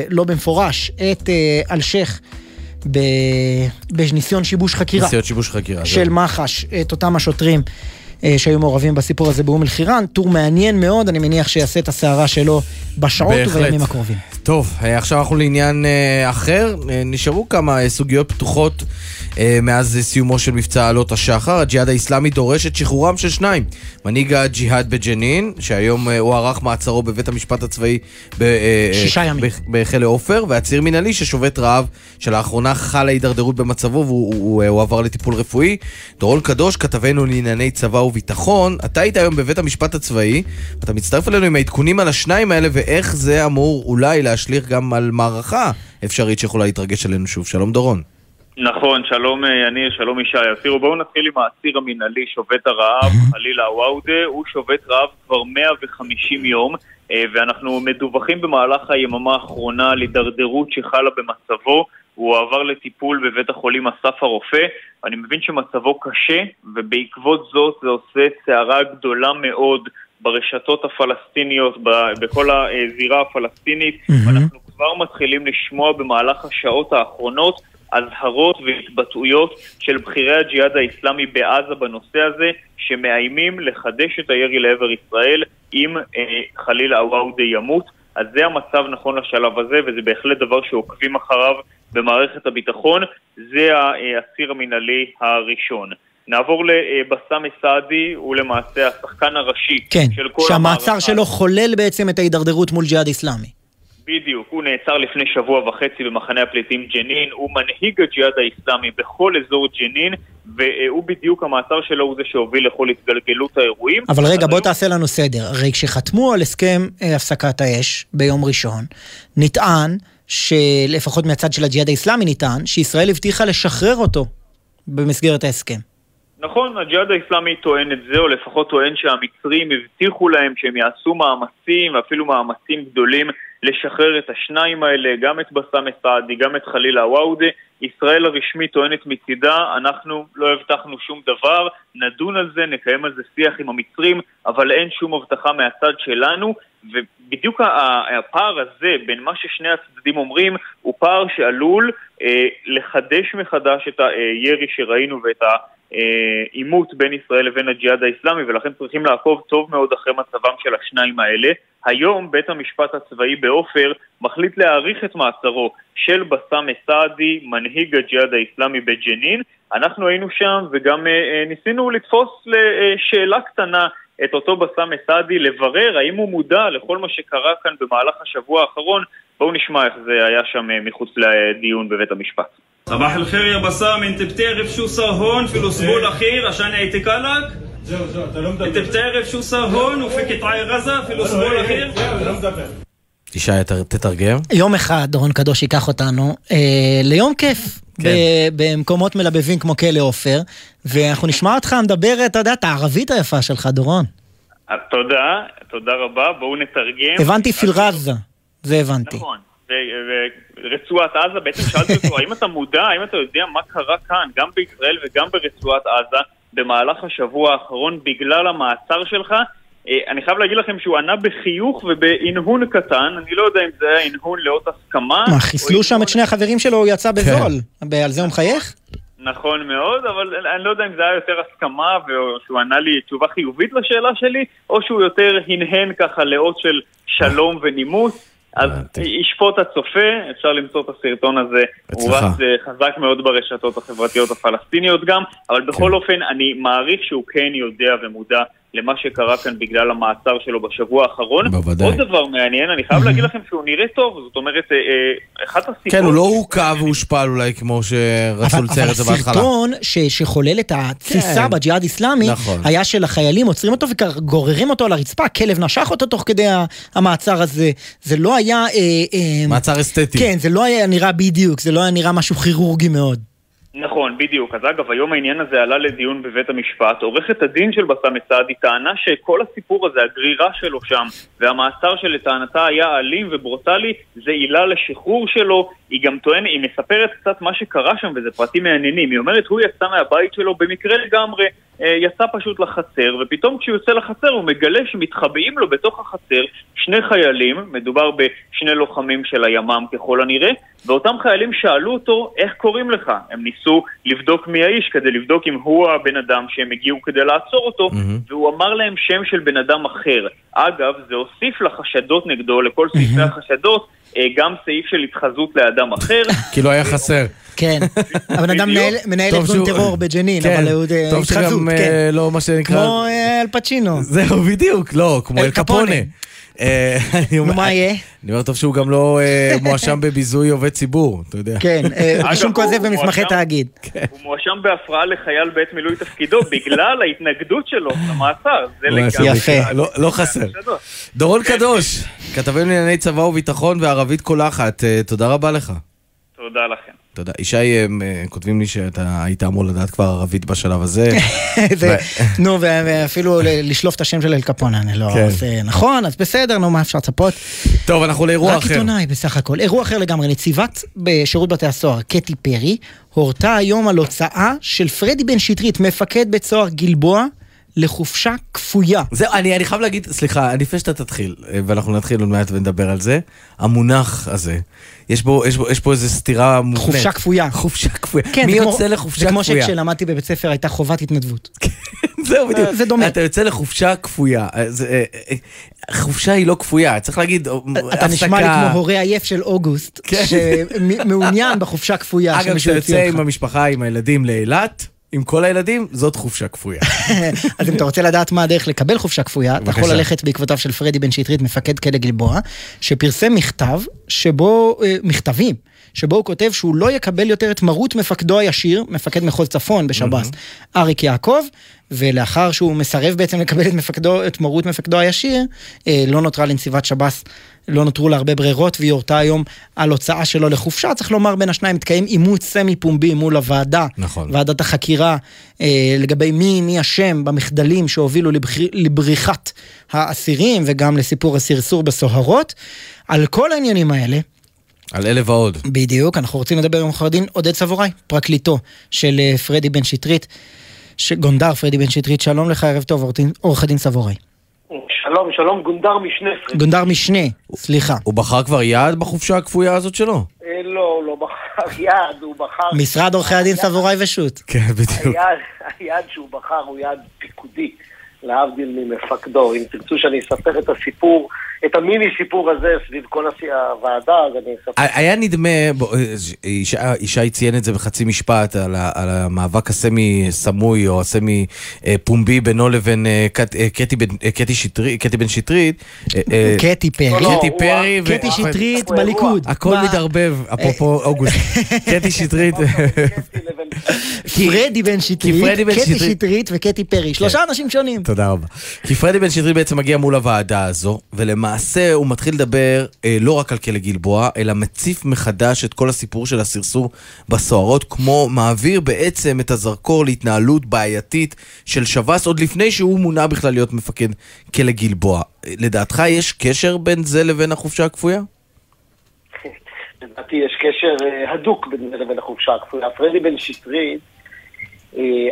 לא במפורש, את אה, אלשיך בניסיון שיבוש חקירה. ניסיון שיבוש חקירה. של זהו. מח"ש, את אותם השוטרים שהיו מעורבים בסיפור הזה באום אל-חיראן. טור מעניין מאוד, אני מניח שיעשה את הסערה שלו בשעות בהחלט. ובימים הקרובים. טוב, אה, עכשיו אנחנו לעניין אה, אחר. אה, נשארו כמה אה, סוגיות פתוחות אה, מאז אה, סיומו של מבצע עלות השחר. הג'יהאד האיסלאמי דורש את שחרורם של שניים. מנהיג הג'יהאד בג'נין, שהיום אה, הוארך מעצרו בבית המשפט הצבאי אה, שישה ימים. ב- בכלא עופר, ועציר מנהלי ששובת רעב, שלאחרונה חלה הידרדרות במצבו והוא הוא, הועבר לטיפול רפואי. דורון קדוש, כתבנו לענייני צבא וביטחון, אתה היית היום בבית המשפט הצבאי, ואתה מצטרף אלינו עם העדכונים על השניים האלה ואיך זה אמור אולי להשליך גם על מערכה אפשרית שיכולה להתרגש עלינו שוב. שלום דורון. נכון, שלום אה, יניר, שלום ישי. אז תראו, בואו נתחיל עם האסיר המינהלי שובת הרעב, חלילה עוואודה. הוא שובת רעב כבר 150 יום, אה, ואנחנו מדווחים במהלך היממה האחרונה על הידרדרות שחלה במצבו. הוא עבר לטיפול בבית החולים אסף הרופא. אני מבין שמצבו קשה, ובעקבות זאת זה עושה סערה גדולה מאוד ברשתות הפלסטיניות, בכל הזירה הפלסטינית. ואנחנו כבר מתחילים לשמוע במהלך השעות האחרונות אזהרות והתבטאויות של בכירי הג'יהאד האיסלאמי בעזה בנושא הזה, שמאיימים לחדש את הירי לעבר ישראל אם אה, חלילה עוואודה ימות. אז זה המצב נכון לשלב הזה, וזה בהחלט דבר שעוקבים אחריו במערכת הביטחון. זה האסיר המינהלי הראשון. נעבור לבסאם סעדי, הוא למעשה השחקן הראשי כן, של כל שהמעצר המערכה. שלו חולל בעצם את ההידרדרות מול ג'יהאד איסלאמי. בדיוק, הוא נעצר לפני שבוע וחצי במחנה הפליטים ג'נין, הוא מנהיג הג'יהאד האיסלאמי בכל אזור ג'נין, והוא בדיוק, המעצר שלו הוא זה שהוביל לכל התגלגלות האירועים. אבל רגע, בוא תעשה לנו סדר. הרי כשחתמו על הסכם אה, הפסקת האש ביום ראשון, נטען, שלפחות מהצד של הג'יהאד האיסלאמי נטען, שישראל הבטיחה לשחרר אותו במסגרת ההסכם. נכון, הג'יהאד האיסלאמי טוען את זה, או לפחות טוען שהמצרים הבטיחו להם שהם יעשו מאמצים, ואפילו מאמצים גדולים, לשחרר את השניים האלה, גם את בסאם סעדי, גם את חליל עוואודה. ישראל הרשמית טוענת מצידה, אנחנו לא הבטחנו שום דבר, נדון על זה, נקיים על זה שיח עם המצרים, אבל אין שום הבטחה מהצד שלנו, ובדיוק הפער הזה בין מה ששני הצדדים אומרים, הוא פער שעלול אה, לחדש מחדש את הירי שראינו ואת ה... אה, עימות בין ישראל לבין הג'יהאד האיסלאמי ולכן צריכים לעקוב טוב מאוד אחרי מצבם של השניים האלה. היום בית המשפט הצבאי בעופר מחליט להאריך את מעצרו של בסאם סעדי, מנהיג הג'יהאד האיסלאמי בג'נין. אנחנו היינו שם וגם אה, אה, ניסינו לתפוס לשאלה קטנה את אותו בסאם סעדי, לברר האם הוא מודע לכל מה שקרה כאן במהלך השבוע האחרון. בואו נשמע איך זה היה שם אה, מחוץ לדיון בבית המשפט. صباح الخير يا بسام انت بتعرف شو صار هون في الاسبوع الاخير عشان اعتقالك؟ انت بتعرف شو صار هون وفي قطاع غزة في الاسبوع الاخير؟ ישי, ת- תתרגם. יום אחד דורון קדוש ייקח אותנו אה, ליום כיף. כן. במקומות מלבבים כמו כלא עופר, ואנחנו נשמע אותך מדבר, אתה יודע, את הערבית היפה שלך, דורון. תודה, תודה רבה, בואו נתרגם. הבנתי פילרזה, זה הבנתי. נכון. ורצועת עזה, בעצם שאלתי אותו, האם אתה מודע, האם אתה יודע מה קרה כאן, גם בישראל וגם ברצועת עזה, במהלך השבוע האחרון בגלל המעצר שלך? אה, אני חייב להגיד לכם שהוא ענה בחיוך ובהנהון קטן, אני לא יודע אם זה היה הנהון לאות הסכמה. מה, חיסלו שם את שני החברים שלו, הוא יצא בזול. על זה הוא מחייך? נכון מאוד, אבל אני לא יודע אם זה היה יותר הסכמה או שהוא ענה לי תשובה חיובית לשאלה שלי, או שהוא יותר הנהן ככה לאות של שלום ונימוס. אז ישפוט הצופה, אפשר למצוא את הסרטון הזה, הוא. רץ אה, חזק מאוד ברשתות החברתיות הפלסטיניות גם, אבל בכל כן. אופן אני מעריך שהוא כן יודע ומודע למה שקרה כאן בגלל המעצר שלו בשבוע האחרון. בוודאי. עוד דבר מעניין, אני חייב להגיד לכם שהוא נראה טוב, זאת אומרת, אה, אה, אחת הסיבות... כן, הוא לא הוכה והושפל אולי כמו שרצו אבל, לצייר אבל את זה בהתחלה. הסרטון ש, שחולל את התסיסה כן. בג'יהאד איסלאמי, נכון. היה של החיילים עוצרים אותו וגוררים אותו על הרצפה, הכלב נשך אותו תוך כדי המעצר הזה. זה לא היה... אה, אה, מעצר אסתטי. כן, זה לא היה נראה בדיוק, זה לא היה נראה משהו כירורגי מאוד. נכון, בדיוק. אז אגב, היום העניין הזה עלה לדיון בבית המשפט. עורכת הדין של בסאם סעדי טענה שכל הסיפור הזה, הגרירה שלו שם, והמעצר שלטענתה היה אלים וברוטלי, זה עילה לשחרור שלו. היא גם טוענת, היא מספרת קצת מה שקרה שם, וזה פרטים מעניינים. היא אומרת, הוא יצא מהבית שלו במקרה לגמרי, אה, יצא פשוט לחצר, ופתאום כשהוא יוצא לחצר הוא מגלה שמתחבאים לו בתוך החצר שני חיילים, מדובר בשני לוחמים של הימ"מ ככל הנראה, ואותם חיילים שאלו אותו, איך קוראים לך? הם ניסו לבדוק מי האיש כדי לבדוק אם הוא הבן אדם שהם הגיעו כדי לעצור אותו, והוא אמר להם שם של בן אדם אחר. אגב, זה הוסיף לחשדות נגדו, לכל סעיפי החשדות, אה, גם סעיף של התחזות לאדם אחר. [laughs] כאילו היה חסר. כן, [laughs] הבן אדם מנהל- טוב ארגון טרור בג'נין, כן, אבל הוא אה, טוב התחזות, שגם כן. אה, לא מה שנקרא... כמו אל פצ'ינו. [laughs] זהו, בדיוק, לא, כמו אל קפונה. אה, [laughs] אני אומר- נו, מה יהיה? אני אומר, טוב שהוא גם לא אה, מואשם בביזוי עובד ציבור, אתה יודע. כן, אה, רישום כוזב במסמכי תאגיד. הוא מואשם בהפרעה לחייל בעת מילוי תפקידו בגלל ההתנגדות שלו למעצר. זה לגמרי. יפה. לא- לא חסר. [laughs] דורון קדוש, כתבים לענייני צבא וביטחון וערבית קולחת, תודה רבה לך. תודה לכם. תודה. ישי, הם אה, כותבים לי שאתה היית אמור לדעת כבר ערבית בשלב הזה. [laughs] זה- נו, ואפילו לשלוף את השם של אל קפונה, אני לא כן. עושה... נכון, אז בסדר, נו, מה אפשר לצפות? טוב, אנחנו לאירוע רק אחר. עיתונאי בסך הכל. אירוע אחר לגמרי. נציבת בשירות בתי הסוהר, קטי פרי, הורתה היום על הוצאה של פרדי בן שטרית, מפקד בית סוהר גלבוע, לחופשה כפויה. זהו, אני, אני חייב להגיד, סליחה, לפני שאתה תתחיל, אה, ואנחנו נתחיל עוד מעט ונדבר על זה, המונח הזה, יש בו, יש בו, יש פה איזו סתירה מובנית. חופשה כפויה. חופשה כפויה. כן, מי כמו- יוצא לחופשה זה כמו כפויה? שכשלמדתי בבית ספר הייתה חובת התנדבות. זהו, בדיוק. זה דומה. אתה יוצא לחופשה כפויה. אה, זה, אה, אה, חופשה היא לא כפויה, צריך להגיד, אה, אתה נשמע לי כמו הורה עייף של אוגוסט, שמעוניין בחופשה כפויה כן. אגב, כשאתה יוצא. עם המשפחה, עם הילדים לאילת, עם כל הילדים, זאת חופשה כפויה. [laughs] אז אם אתה רוצה לדעת מה הדרך לקבל חופשה כפויה, אתה יכול. ללכת בעקבותיו של פרדי בן שטרית, מפקד כלא גלבוע, שפרסם מכתב, שבו, אה, מכתבים, שבו הוא כותב שהוא לא יקבל יותר את מרות מפקדו הישיר, מפקד מחוז צפון בשב"ס, אריק יעקב, ולאחר שהוא מסרב בעצם לקבל את, מפקדו, את מרות מפקדו הישיר, אה, לא נותרה לנציבת שב"ס, לא נותרו לה הרבה ברירות, והיא הורתה היום על הוצאה שלו לחופשה. צריך לומר, בין השניים מתקיים עימות סמי פומבי מול הוועדה, נכון. ועדת החקירה, אה, לגבי מי, מי אשם במחדלים שהובילו. לבריחת האסירים וגם לסיפור הסרסור בסוהרות. על כל העניינים האלה, על אלה ועוד. בדיוק, אנחנו רוצים לדבר עם עורך הדין עודד סבוראי, פרקליטו של אה, פרדי בן שטרית, ש- גונדר פרדי בן שטרית, שלום לך, ערב טוב, עורך הדין סבוראי. שלום, שלום, גונדר משנה. גונדר משנה, סליחה. הוא בחר כבר יעד בחופשה הכפויה הזאת שלו? אה, לא, לא בחר [laughs] יעד, הוא בחר... משרד עורכי הדין סבוראי ושות'. כן, בדיוק. היעד שהוא בחר הוא יעד פיקודי, להבדיל ממפקדו. אם תרצו שאני אספר את הסיפור, את המיני סיפור הזה סביב כל הוועדה, אז אני אספר. היה נדמה, בוא, אה, ישי- ציין את זה בחצי משפט, על, ה, על המאבק הסמי סמוי או הסמי אה, פומבי בינו לבין אה, קט- קטי בן- קטי שטרית- קטי בן שטרית. קטי פרי. קטי פרי. ו- קטי שטרית בליכוד. הכל? מתערבב, אפרופו אוגוסט. קטי שטרית. פרדי בן שטרית, קטי שטרית- כן. שטרית וקטי פרי, שלושה אנשים שונים. תודה רבה. כי פרדי בן שטרית בעצם מגיע מול הוועדה הזו, ולמעשה הוא מתחיל לדבר אה, לא רק על כלא גלבוע, אלא מציף מחדש את כל הסיפור של הסרסור בסוהרות, כמו מעביר בעצם את הזרקור להתנהלות בעייתית של שב"ס, עוד לפני שהוא מונה בכלל להיות מפקד כלא גלבוע. לדעתך יש קשר בין זה לבין החופשה הכפויה? [laughs] לדעתי יש קשר אה, הדוק בין זה לבין החופשה הכפויה. פרדי בן שטרית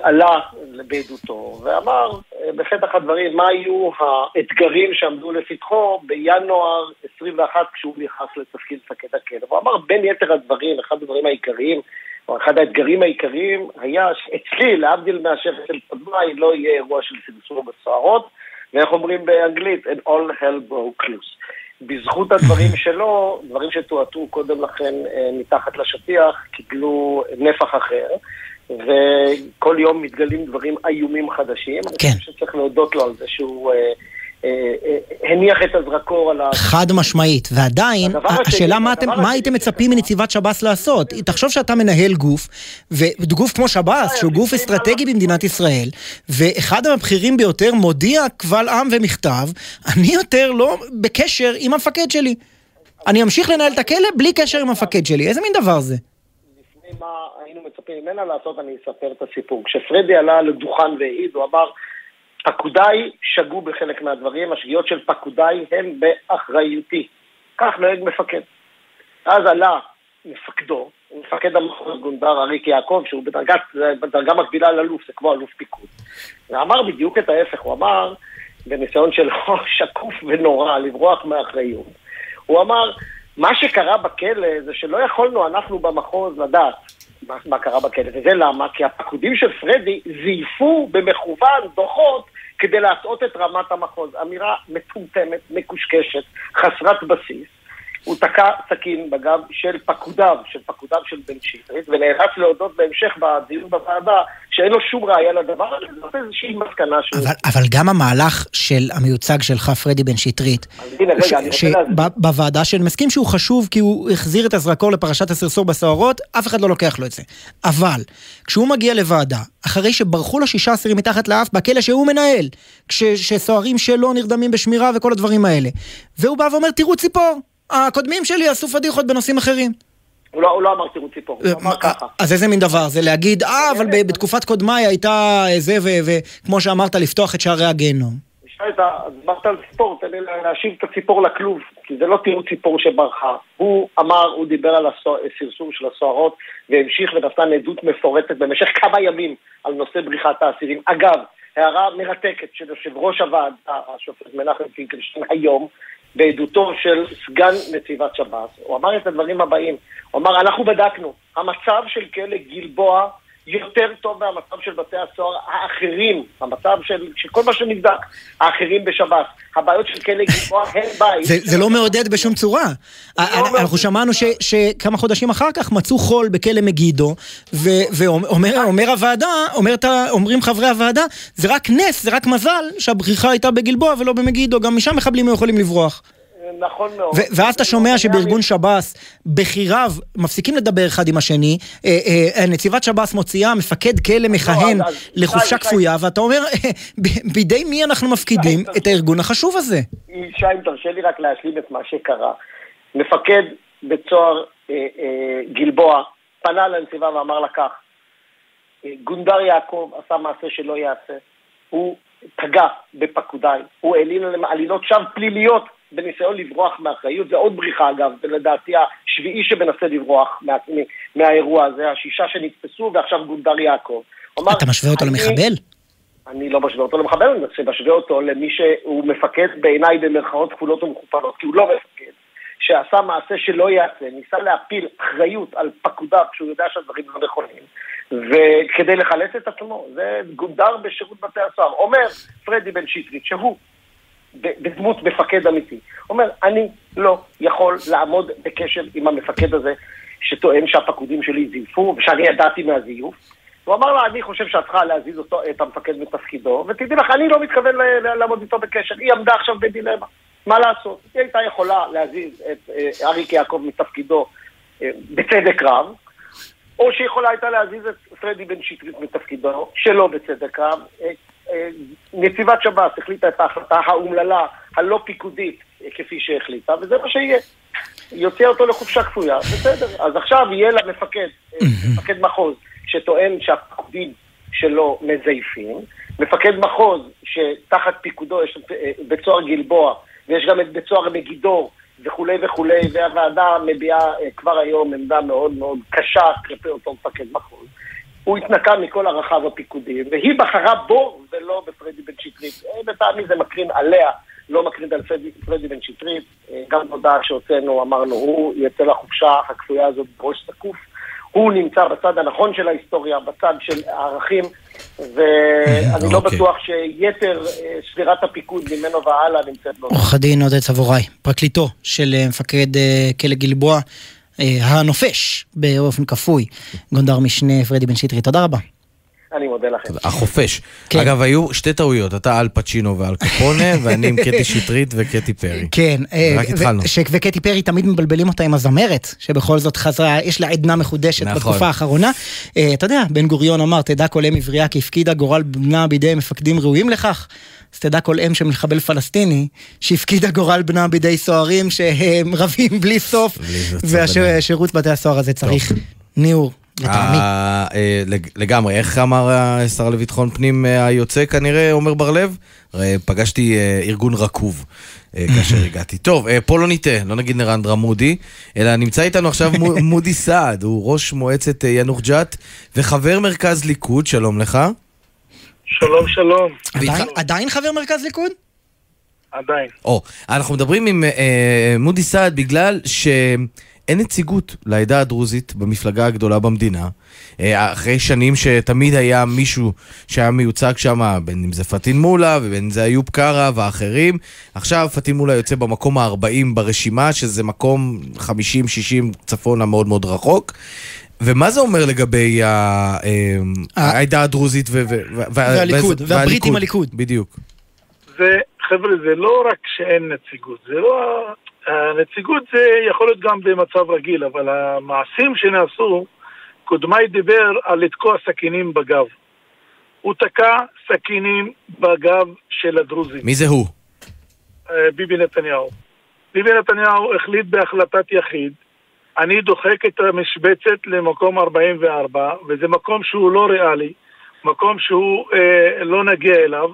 עלה בעדותו ואמר אה, בפתח הדברים מה היו האתגרים שעמדו לפתחו בינואר 21 כשהוא נכנס לתפקיד מפקד הכלא. הוא אמר בין יתר הדברים, אחד הדברים העיקריים, או אחד האתגרים העיקריים היה שאצלי, להבדיל מאשר אצל קודמיי, לא יהיה אירוע של סרסור בסוהרות, ואיך אומרים באנגלית, and all hell broke loose. בזכות הדברים [laughs] שלו, דברים שתועתו קודם לכן אה, מתחת לשטיח, קיבלו נפח אחר, וכל יום מתגלים דברים איומים חדשים. כן. אני חושב שצריך להודות לו על זה שהוא אה, אה, אה, הניח את הזרקור על ה... חד משמעית, ועדיין, השאלה מה אתם, מה הייתם מצפים מנציבת שב"ס לעשות? תחשוב שאתה מנהל גוף, וגוף כמו שב"ס, שהוא גוף אסטרטגי במדינת ישראל, ואחד הבכירים ביותר מודיע קבל עם ומכתב, אני יותר לא בקשר עם המפקד שלי. אני אמשיך לנהל את הכלא בלי קשר עם המפקד שלי, איזה מין דבר זה? לפני מה מצפים ממנה לעשות, אני אספר את הסיפור. כשפרדי עלה לדוכן והעיד, הוא אמר, פקודיי שגו בחלק מהדברים, השגיאות של פקודיי הן באחריותי. כך נוהג מפקד. אז עלה מפקדו, מפקד המחוז גונדר אריק יעקב, שהוא בדרגת, בדרגה מקבילה לאלוף, זה כמו אלוף פיקוד. ואמר בדיוק את ההפך, הוא אמר, בניסיון שלו [laughs] שקוף ונורא לברוח מאחריות, הוא אמר, מה שקרה בכלא זה שלא יכולנו אנחנו במחוז לדעת מה, מה קרה בכלא, וזה למה? כי הפקודים של פרדי זייפו במכוון דוחות כדי להטעות את רמת המחוז. אמירה מטומטמת, מקושקשת, חסרת בסיס. הוא תקע סכין בגב של פקודיו, של פקודיו של בן שטרית, ונאלץ להודות בהמשך בדיון בוועדה שאין לו שום ראייה לדבר הזה, זאת איזושהי מסקנה שהוא... אבל, אבל גם המהלך של המיוצג שלך, פרדי בן שטרית, הנה, רגע, אני רוצה להסביר. בוועדה, שאני מסכים שהוא חשוב כי הוא החזיר את הזרקור לפרשת הסרסור בסוהרות, אף אחד לא לוקח לו את זה. אבל, כשהוא מגיע לוועדה, אחרי שברחו לו שישה אסירים מתחת לאף בכלא שהוא מנהל, כשסוהרים שלו נרדמים בשמירה וכל הדברים האלה, והוא בא ואומר, תראו ציפור, הקודמים שלי עשו פדיחות בנושאים אחרים. הוא לא, הוא לא אמר תראו ציפור, הוא אמר ככה. אז איזה מין דבר זה להגיד, אה, אבל בתקופת קודמיי הייתה זה, ו- וכמו שאמרת, לפתוח את שערי הגיהנום. תשאל את ה... דיברת על ציפור, תן לי להשיב את הציפור לכלוב, כי זה לא תראו ציפור שברחה. הוא אמר, הוא דיבר על הסרסור של הסוהרות, והמשיך ונתן עדות מפורטת במשך כמה ימים על נושא בריחת האסירים. אגב, הערה מרתקת של יושב ראש הוועדה, השופט מנחם פינקלשטיין, היום, בעדותו של סגן נציבת שב"ס, הוא אמר את הדברים הבאים, הוא אמר, אנחנו בדקנו, המצב של כלא גלבוע יותר טוב מהמצב של בתי הסוהר האחרים, המצב של, של כל מה שנבדק, האחרים בשב"ס. הבעיות של כלא גלבוע [laughs] הן בית. זה, זה לא מעודד בשום צורה. לא אנחנו שמענו ש, שכמה חודשים אחר כך מצאו חול בכלא מגידו, ו- ואומר אומר הוועדה, אומר, אומרים חברי הוועדה, זה רק נס, זה רק מזל שהבריחה הייתה בגלבוע ולא במגידו, גם משם מחבלים היו יכולים לברוח. נכון מאוד. ו- ואז אתה שומע שבארגון שב"ס, בכיריו מפסיקים לדבר אחד עם השני, אה, אה, נציבת שב"ס מוציאה מפקד כלא מכהן לא, אז- אז- לחופשה כפויה, ואתה אומר, ב- בידי מי אנחנו מפקידים את הארגון החשוב הזה? שי, אם תרשה לי רק להשלים את מה שקרה. מפקד בית סוהר אה, אה, גלבוע פנה לנציבה ואמר לה כך, אה, גונדר יעקב עשה מעשה שלא ייעשה. הוא פגע בפקודיי, הוא העליל עליהם עלילות שווא פליליות בניסיון לברוח מאחריות, זה עוד בריחה אגב, זה לדעתי השביעי שמנסה לברוח מה, מהאירוע הזה, השישה שנתפסו ועכשיו גונדר יעקב. אמר, אתה משווה אותו "אני- למחבל? אני לא משווה אותו למחבל, אני משווה אותו למי שהוא מפקד בעיניי במרכאות כפולות ומכופלות, כי הוא לא מפקד, שעשה מעשה שלא ייעשה, ניסה להפיל אחריות על פקודיו כשהוא יודע שהדברים לא נכונים, וכדי לחלץ את עצמו, זה גונדר בשירות בתי הסוהר. אומר פרדי בן שטרית, שהוא בדמות מפקד אמיתי, אומר, אני לא יכול לעמוד בקשר עם המפקד הזה, שטוען שהפקודים שלי זייפו, ושאני ידעתי מהזיוף. הוא אמר לה, אני חושב שאת צריכה להזיז אותו, את המפקד מתפקידו, ותדעי לך, אני לא מתכוון לעמוד איתו בקשר. היא עמדה עכשיו בדילמה. מה לעשות? היא הייתה יכולה להזיז את אה, אריק יעקב מתפקידו אה, בצדק רב, או שהיא יכולה הייתה להזיז את פרדי בן שטרית מתפקידו, שלא בצדק רב. נציבת שב"ס החליטה את ההחלטה האומללה, הלא פיקודית, כפי שהחליטה, וזה מה שיהיה. היא הוציאה אותו לחופשה כפויה, בסדר. אז עכשיו יהיה למפקד, מפקד מחוז, שטוען שהפקודים שלו מזייפים, מפקד מחוז שתחת פיקודו יש אה, בית סוהר גלבוע, ויש גם את בית סוהר מגידור, וכולי וכולי, והוועדה מביעה אה, כבר היום עמדה מאוד מאוד קשה כלפי אותו מפקד מחוז. הוא התנקה מכל ערכיו הפיקודיים, והיא בחרה בו ולא בפרדי בן שטרית. אה, לטעמי זה מקרין עליה, לא מקרין על פרדי, פרדי בן שטרית. אה, גם הודעה שהוצאנו, אמרנו, הוא יצא לחופשה הכפויה הזאת בראש זקוף. הוא נמצא בצד הנכון של ההיסטוריה, בצד של הערכים, ואני לא אוקיי. בטוח שיתר אה, שבירת הפיקוד ממנו והלאה נמצאת לו. עורך הדין עודד סבוראי, פרקליטו של אה, מפקד אה, כלא גלבוע, אה, הנופש באופן כפוי, גונדר משנה פרדי בן שטרית. תודה רבה. אני מודה לכם. החופש. כן. אגב, היו שתי טעויות, אתה על פצ'ינו ועל קפונה, [laughs] ואני עם קטי שטרית וקטי פרי. כן, אה, רק התחלנו. ש- וקטי פרי תמיד מבלבלים אותה עם הזמרת, שבכל זאת חזרה, יש לה עדנה מחודשת נכון. בתקופה האחרונה. אה, אתה יודע, בן גוריון אמר, תדע כל אם עברייה כי הפקידה גורל בנה בידי מפקדים ראויים לכך. אז תדע כל אם של מחבל פלסטיני, שהפקידה גורל בנה בידי סוהרים שהם [laughs] רבים בלי סוף, והשירות בתי הסוהר הזה צריך ניעור, לטעמי. אה, אה, לג- לגמרי, איך אמר השר לביטחון פנים אה, היוצא כנראה, עומר בר-לב? הרי פגשתי ארגון רקוב. כאשר [laughs] הגעתי. טוב, פה לא נטעה, לא נגיד נרנדרה מודי, אלא נמצא איתנו עכשיו מו- [laughs] מודי סעד, הוא ראש מועצת יאנוח ג'ת וחבר מרכז ליכוד, שלום לך. שלום, שלום. עדיין- עדיין חבר מרכז ליכוד? עדיין. או, אנחנו מדברים עם אה, מודי סעד בגלל שאין נציגות לעדה הדרוזית במפלגה הגדולה במדינה. אה, אחרי שנים שתמיד היה מישהו שהיה מיוצג שם, בין אם זה פטין מולא ובין אם זה איוב קרא ואחרים. עכשיו פטין מולא יוצא במקום ה-40 ברשימה, שזה מקום 50-60 צפונה מאוד מאוד רחוק. ומה זה אומר לגבי אה, העדה הדרוזית והליכוד, והברית עם הליכוד. בדיוק. זה, חבר'ה, זה לא רק שאין נציגות, זה לא... הנציגות זה יכול להיות גם במצב רגיל, אבל המעשים שנעשו, קודמי דיבר על לתקוע סכינים בגב. הוא תקע סכינים בגב של הדרוזים. מי זה הוא? אה, ביבי נתניהו. ביבי נתניהו החליט בהחלטת יחיד, אני דוחק את המשבצת למקום 44, וזה מקום שהוא לא ריאלי, מקום שהוא אה, לא נגיע אליו.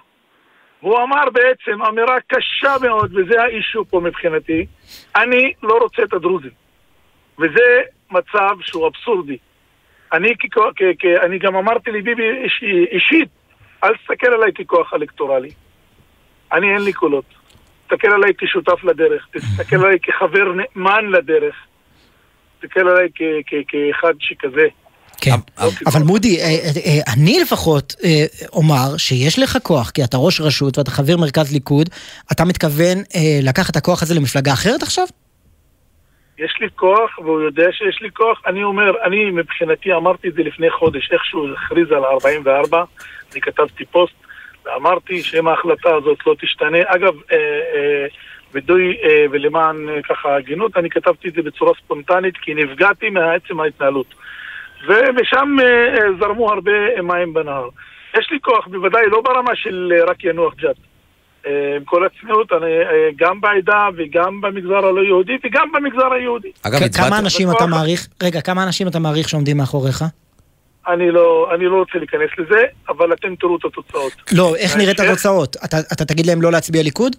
והוא אמר בעצם אמירה קשה מאוד, וזה האישו פה מבחינתי, אני לא רוצה את הדרוזים. וזה מצב שהוא אבסורדי. אני, ככ- כ- כ- אני גם אמרתי לביבי איש, אישית, אל תסתכל עליי ככוח אלקטורלי. אני אין לי קולות. תסתכל עליי כשותף לדרך, תסתכל עליי כחבר נאמן לדרך, תסתכל עליי כאחד שכזה. כן, אבל מודי, אה, אה, אה, אני לפחות אומר שיש לך כוח, כי אתה ראש רשות ואתה חבר מרכז ליכוד, אתה מתכוון לקחת את הכוח הזה למפלגה אחרת עכשיו? יש לי כוח, והוא יודע שיש לי כוח. אני אומר, אני מבחינתי אמרתי את זה לפני חודש, איך שהוא הכריז על ה-44, אני כתבתי פוסט, ואמרתי שאם ההחלטה הזאת לא תשתנה, אגב, אה, אה, בדוי אה, ולמען אה, ככה הגינות, אני כתבתי את זה בצורה ספונטנית, כי נפגעתי מעצם ההתנהלות. ומשם אה, אה, זרמו הרבה מים בנהר. יש לי כוח, בוודאי לא ברמה של אה, רק ינוח ג'ת. עם כל הצניעות, אני, גם בעדה וגם במגזר הלא יהודי וגם במגזר היהודי. כ- כמה אנשים אתה מעריך, רגע, כמה אנשים אתה מעריך שעומדים מאחוריך? אני לא, אני לא רוצה להיכנס לזה, אבל אתם תראו את התוצאות. לא, איך נראית התוצאות? אתה- אתה תגיד להם לא להצביע ליכוד?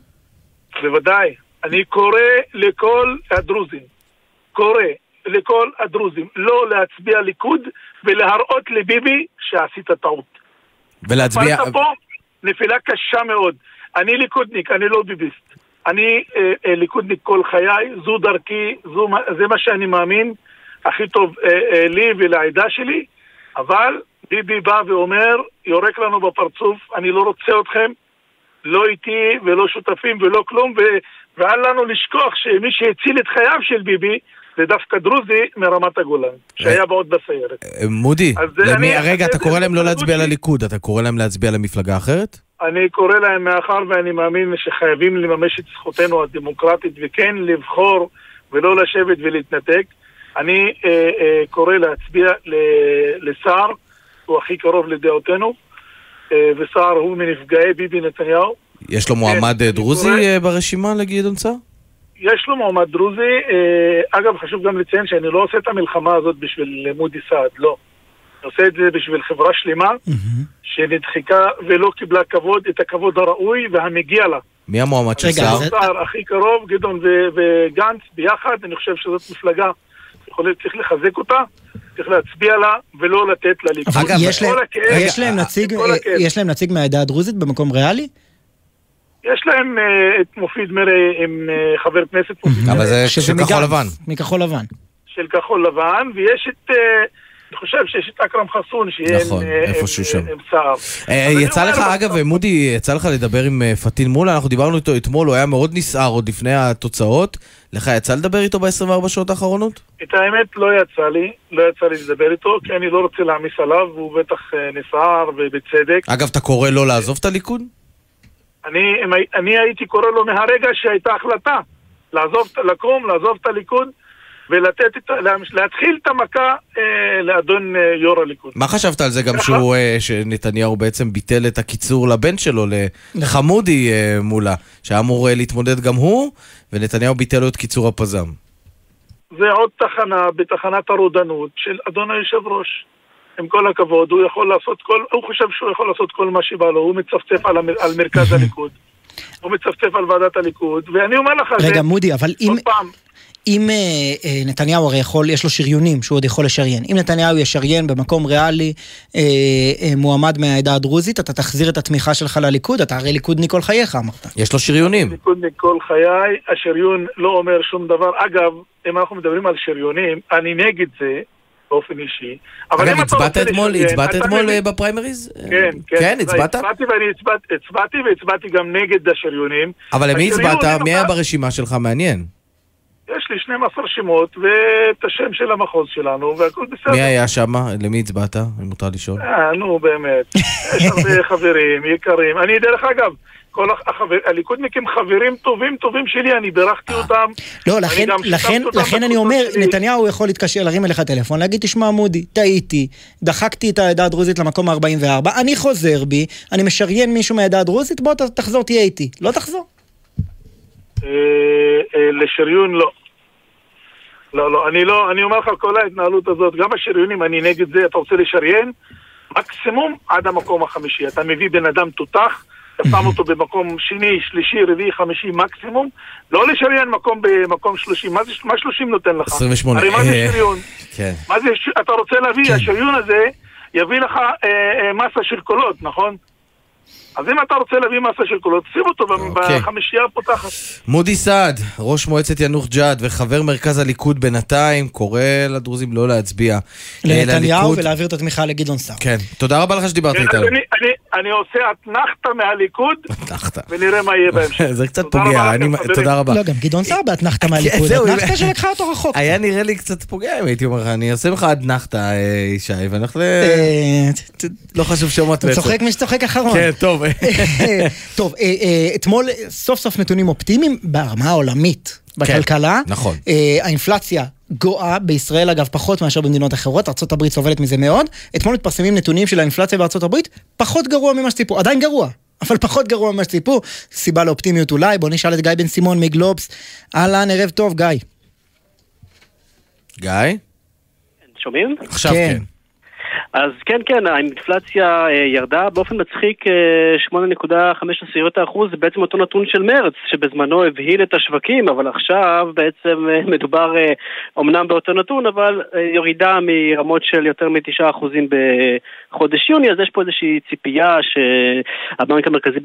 בוודאי. אני קורא לכל הדרוזים, קורא לכל הדרוזים לא להצביע ליכוד ולהראות לביבי שעשית טעות. ולהצביע... פה נפילה קשה מאוד. אני ליכודניק, אני לא ביביסט. אני אה, אה, ליכודניק כל חיי, זו דרכי, זו, זה מה שאני מאמין, הכי טוב אה, אה, לי ולעדה שלי, אבל ביבי בא ואומר, יורק לנו בפרצוף, אני לא רוצה אתכם, לא איתי ולא שותפים ולא כלום, ו, ואל לנו לשכוח שמי שהציל את חייו של ביבי זה דווקא דרוזי מרמת הגולן, שהיה בעוד בסיירת. אה, מודי, למי, רגע, אתה קורא להם לא להצביע לליכוד, אתה קורא להם להצביע למפלגה אחרת? אני קורא להם מאחר ואני מאמין שחייבים לממש את זכותנו הדמוקרטית וכן לבחור ולא לשבת ולהתנתק. אני אה, אה, קורא להצביע ל- לסער, הוא הכי קרוב לדעותינו, אה, וסער הוא מנפגעי ביבי נתניהו. יש לו מועמד אה, דרוזי אה, ברשימה לגדעון סער? יש לו מועמד דרוזי, אה, אגב חשוב גם לציין שאני לא עושה את המלחמה הזאת בשביל מודי סעד, לא. אני עושה את זה בשביל חברה שלמה שנדחקה ולא קיבלה כבוד, את הכבוד הראוי והמגיע לה. מי המועמד של סער? סער הכי קרוב, גדעון וגנץ ביחד, אני חושב שזאת מפלגה, יכול- צריך לחזק אותה, צריך להצביע לה ולא לתת לה ליכוד. אבל יש להם- כל הכאב- יש להם נציג- כל הכאב. יש להם נציג מהעדה הדרוזית במקום ריאלי? יש להם אה, את מופיד מרי עם אה, חבר כנסת מופיד אבל מרי זה של כחול לבן. מכחול לבן. של כחול לבן, ויש את, אה, אני חושב שיש את אכרם חסון, שיהיה נכון, עם, אה, איפשהו עם, שם. עם סער. אה, יצא לך, אגב, מודי, יצא לך לדבר עם אה, פטין מולה, אנחנו דיברנו איתו אתמול, הוא היה מאוד נסער עוד לפני התוצאות. לך יצא לדבר איתו ב-24 שעות האחרונות? את האמת לא יצא לי, לא יצא לי לדבר איתו, כי אני לא רוצה להעמיס עליו, והוא בטח אה, נסער ובצדק. אגב, אתה קורא לו לעזוב את הליכוד? אני, אני הייתי קורא לו מהרגע שהייתה החלטה לעזוב, לקום, לעזוב את הליכוד ולתת את, ה- להמש- להתחיל את המכה אה, לאדון אה, יו"ר הליכוד. מה חשבת על זה גם שהוא, אה, שנתניהו בעצם ביטל את הקיצור לבן שלו, לחמודי אה, מולה, שהיה אמור אה, להתמודד גם הוא, ונתניהו ביטל לו את קיצור הפז"ם. זה עוד תחנה בתחנת הרודנות של אדון היושב ראש. עם כל הכבוד, הוא יכול לעשות כל, הוא חושב שהוא יכול לעשות כל מה שבא לו, הוא מצפצף על, המר, על מרכז [laughs] הליכוד, הוא מצפצף על ועדת הליכוד, ואני אומר לך, רגע, זה, מודי, אבל אם... עוד פעם, אם אה, אה, נתניהו הרי יכול, יש לו שריונים שהוא עוד יכול לשריין. אם נתניהו ישריין במקום ריאלי אה, אה, מועמד מהעדה הדרוזית, אתה תחזיר את התמיכה שלך לליכוד, אתה הרי ליכודניק כל חייך אמרת. יש לו שריונים. ליכודניק כל חיי, השריון לא אומר שום דבר. אגב, אם אנחנו מדברים על שריונים, אני נגד זה באופן אישי. אבל אגב, אם אתה הצבעת רוצה אתמול, הצבעת אתמול אה, בפריימריז? כן, כן. כן, הצבעת? הצבעתי ואני הצבעתי, הצבעתי והצבעתי גם נגד השריונים. אבל למי הצבעת? מי היה ברשימה שלך? מעניין. יש לי 12 שמות ואת השם של המחוז שלנו והכל בסדר. מי היה שם? למי הצבעת? אם מותר לשאול. אה, נו באמת. יש הרבה [laughs] חברים יקרים. אני דרך אגב, כל החבר, הליכודניקים חברים טובים טובים שלי, אני בירכתי אותם. לא, לכן, לכן, לכן אני אומר, נתניהו יכול להתקשר, להרים אליך טלפון, להגיד, תשמע מודי, טעיתי, דחקתי את העדה הדרוזית למקום 44, אני חוזר בי, אני משריין מישהו מהעדה הדרוזית, בוא תחזור תהיה איתי. לא תחזור. אה, אה, לשריון לא. לא, לא, אני לא, אני אומר לך, כל ההתנהלות הזאת, גם השריונים, אני נגד זה, אתה רוצה לשריין? מקסימום עד המקום החמישי. אתה מביא בן אדם תותח, אתה שם אותו במקום שני, שלישי, רביעי, חמישי מקסימום, לא לשריין מקום במקום שלושים. מה זה, מה שלושים נותן לך? 28. הרי מה זה אה, שריון? כן. מה זה, אתה רוצה להביא, השריון הזה יביא לך אה, אה, מסה של קולות, נכון? אז אם אתה רוצה להביא מסה של קולות, שים אותו אוקיי. בחמישייה הפותחת. מודי סעד, ראש מועצת יאנוח ג'ת וחבר מרכז הליכוד בינתיים, קורא לדרוזים לא להצביע. אה, לנתניהו. ולהעביר את התמיכה לגדעון סער. כן, תודה רבה לך שדיברת כן, איתנו. אני- אני- אני עושה אתנחתא מהליכוד, ונראה מה יהיה [laughs] בהמשך. זה קצת תודה פוגע, רבה אני- לכם, חברים. תודה רבה. לא, גם גדעון סער באתנחתא מהליכוד, זהו, אתנחתא אם- שלקחה אותו רחוק. היה נראה לי קצת פוגע אם הייתי אומר לך, אני אעשה לך אתנחתא, אה, ישי, ואנחנו... אה, לא חשוב שמות צוחק מי שצוחק אחרון. כן, טוב. טוב, אה, אה, אתמול סוף סוף נתונים אופטימיים ברמה העולמית. בכלכלה, נכון. אה, האינפלציה גואה בישראל אגב פחות מאשר במדינות אחרות, ארה"ב סובלת מזה מאוד. אתמול מתפרסמים נתונים של האינפלציה בארה"ב, פחות גרוע ממה שציפו, עדיין גרוע, אבל פחות גרוע ממה שציפו. סיבה לאופטימיות אולי, בוא נשאל את גיא בן סימון מגלובס. אהלן, ערב טוב, גיא. גיא? שומעים? עכשיו כן. אז כן, כן, האינפלציה אה, ירדה באופן מצחיק אה, 8.5 אחוז, זה בעצם אותו נתון של מרץ, שבזמנו הבהיל את השווקים, אבל עכשיו בעצם אה, מדובר אומנם באותו נתון, אבל ירידה מרמות של יותר מ-9 אחוזים בחודש יוני, אז יש פה איזושהי ציפייה שהבנק המרכזי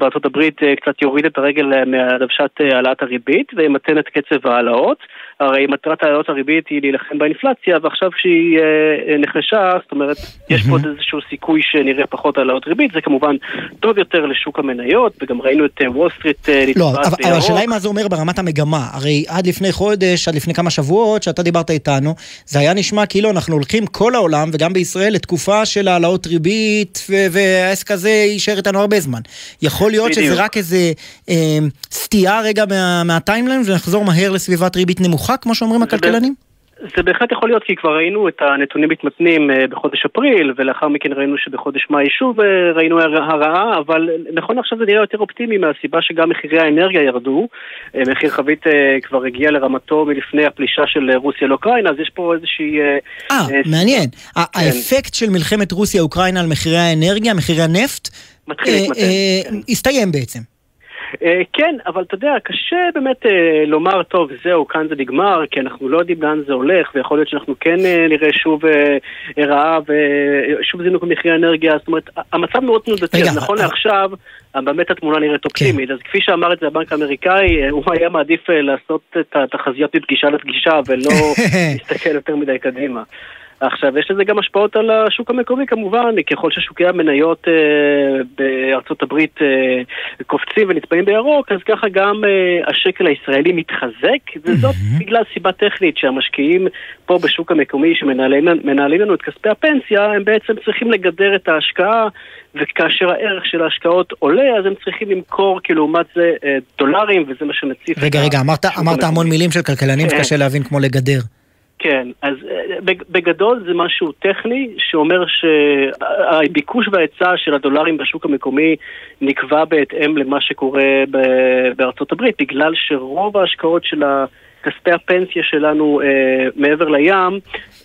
אה, קצת יוריד את הרגל מהדוושת העלאת הריבית וימתן את קצב ההעלאות. הרי מטרת העלאות הריבית היא להילחם באינפלציה, ועכשיו כשהיא אה, אה, נחלשה, זאת אומרת, יש פה עוד איזשהו סיכוי שנראה פחות העלאות ריבית, זה כמובן טוב יותר לשוק המניות, וגם ראינו את וול סטריט אה, לא, נצבעת אבל, השאלה בירוק. היא מה זה אומר ברמת המגמה. הרי עד לפני חודש, עד לפני כמה שבועות, שאתה דיברת איתנו, זה היה נשמע כאילו אנחנו הולכים כל העולם, וגם בישראל, לתקופה של העלאות ריבית, והעסק הזה יישאר איתנו הרבה זמן. יכול להיות בדיוק. שזה רק איזה אה, סטייה רגע מה, מהטיימליין, ונחזור מהר לסביבת ריבית נמוכה, כמו שאומרים הכלכלנים? זה בהחלט יכול להיות, כי כבר ראינו את הנתונים מתמתנים אה, בחודש אפריל, ולאחר מכן ראינו שבחודש מאי שוב אה, ראינו הר- הרעה, אבל נכון עכשיו זה נראה יותר אופטימי מהסיבה שגם מחירי האנרגיה ירדו. אה, מחיר חבית כבר הגיע לרמתו מלפני הפלישה של רוסיה לאוקראינה, אז יש פה איזושהי... אה, מעניין. כן. האפקט של מלחמת רוסיה-אוקראינה על מחירי האנרגיה, מחירי הנפט, הסתיים בעצם. אה, כן, אבל אתה יודע, קשה באמת אה, לומר, טוב, זהו, כאן זה נגמר, כי אנחנו לא יודעים לאן זה הולך, ויכול להיות שאנחנו כן אה, נראה שוב רעב, ושוב זינוק במחירי האנרגיה, זאת אומרת, המצב מאוד תנודתי, אז נכון לעכשיו, באמת התמונה נראית אופטימית, אז כפי שאמר את זה הבנק האמריקאי, הוא היה מעדיף לעשות את התחזיות מפגישה לפגישה, ולא [laughs] להסתכל יותר מדי קדימה. עכשיו, יש לזה גם השפעות על השוק המקומי כמובן, ככל ששוקי המניות אה, בארצות הברית אה, קופצים ונצבעים בירוק, אז ככה גם אה, השקל הישראלי מתחזק, וזאת בגלל סיבה טכנית שהמשקיעים פה בשוק המקומי שמנהלים מנהלים לנו את כספי הפנסיה, הם בעצם צריכים לגדר את ההשקעה, וכאשר הערך של ההשקעות עולה, אז הם צריכים למכור כלעומת זה אה, דולרים, וזה מה שמציף רגע, רגע, אמרת, אמרת. המון מילים של כלכלנים כן. שקשה להבין כמו לגדר. כן, אז אה, בג- בגדול זה משהו טכני שאומר שהביקוש וההיצע של הדולרים בשוק המקומי נקבע בהתאם למה שקורה בארצות הברית, בגלל שרוב ההשקעות של ה- כספי הפנסיה שלנו אה, מעבר לים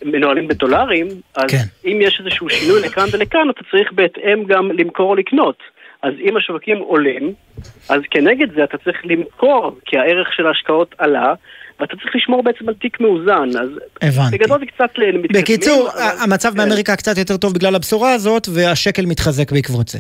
מנוהלים בדולרים, אז כן. אם יש איזשהו שינוי לכאן ולכאן, אתה צריך בהתאם גם למכור או לקנות. אז אם השווקים עולים, אז כנגד זה אתה צריך למכור, כי הערך של ההשקעות עלה, ואתה צריך לשמור בעצם על תיק מאוזן. אז הבנתי. בגדול זה קצת מתקדמים. בקיצור, אבל- המצב כן. באמריקה קצת יותר טוב בגלל הבשורה הזאת, והשקל מתחזק בעקבות זה.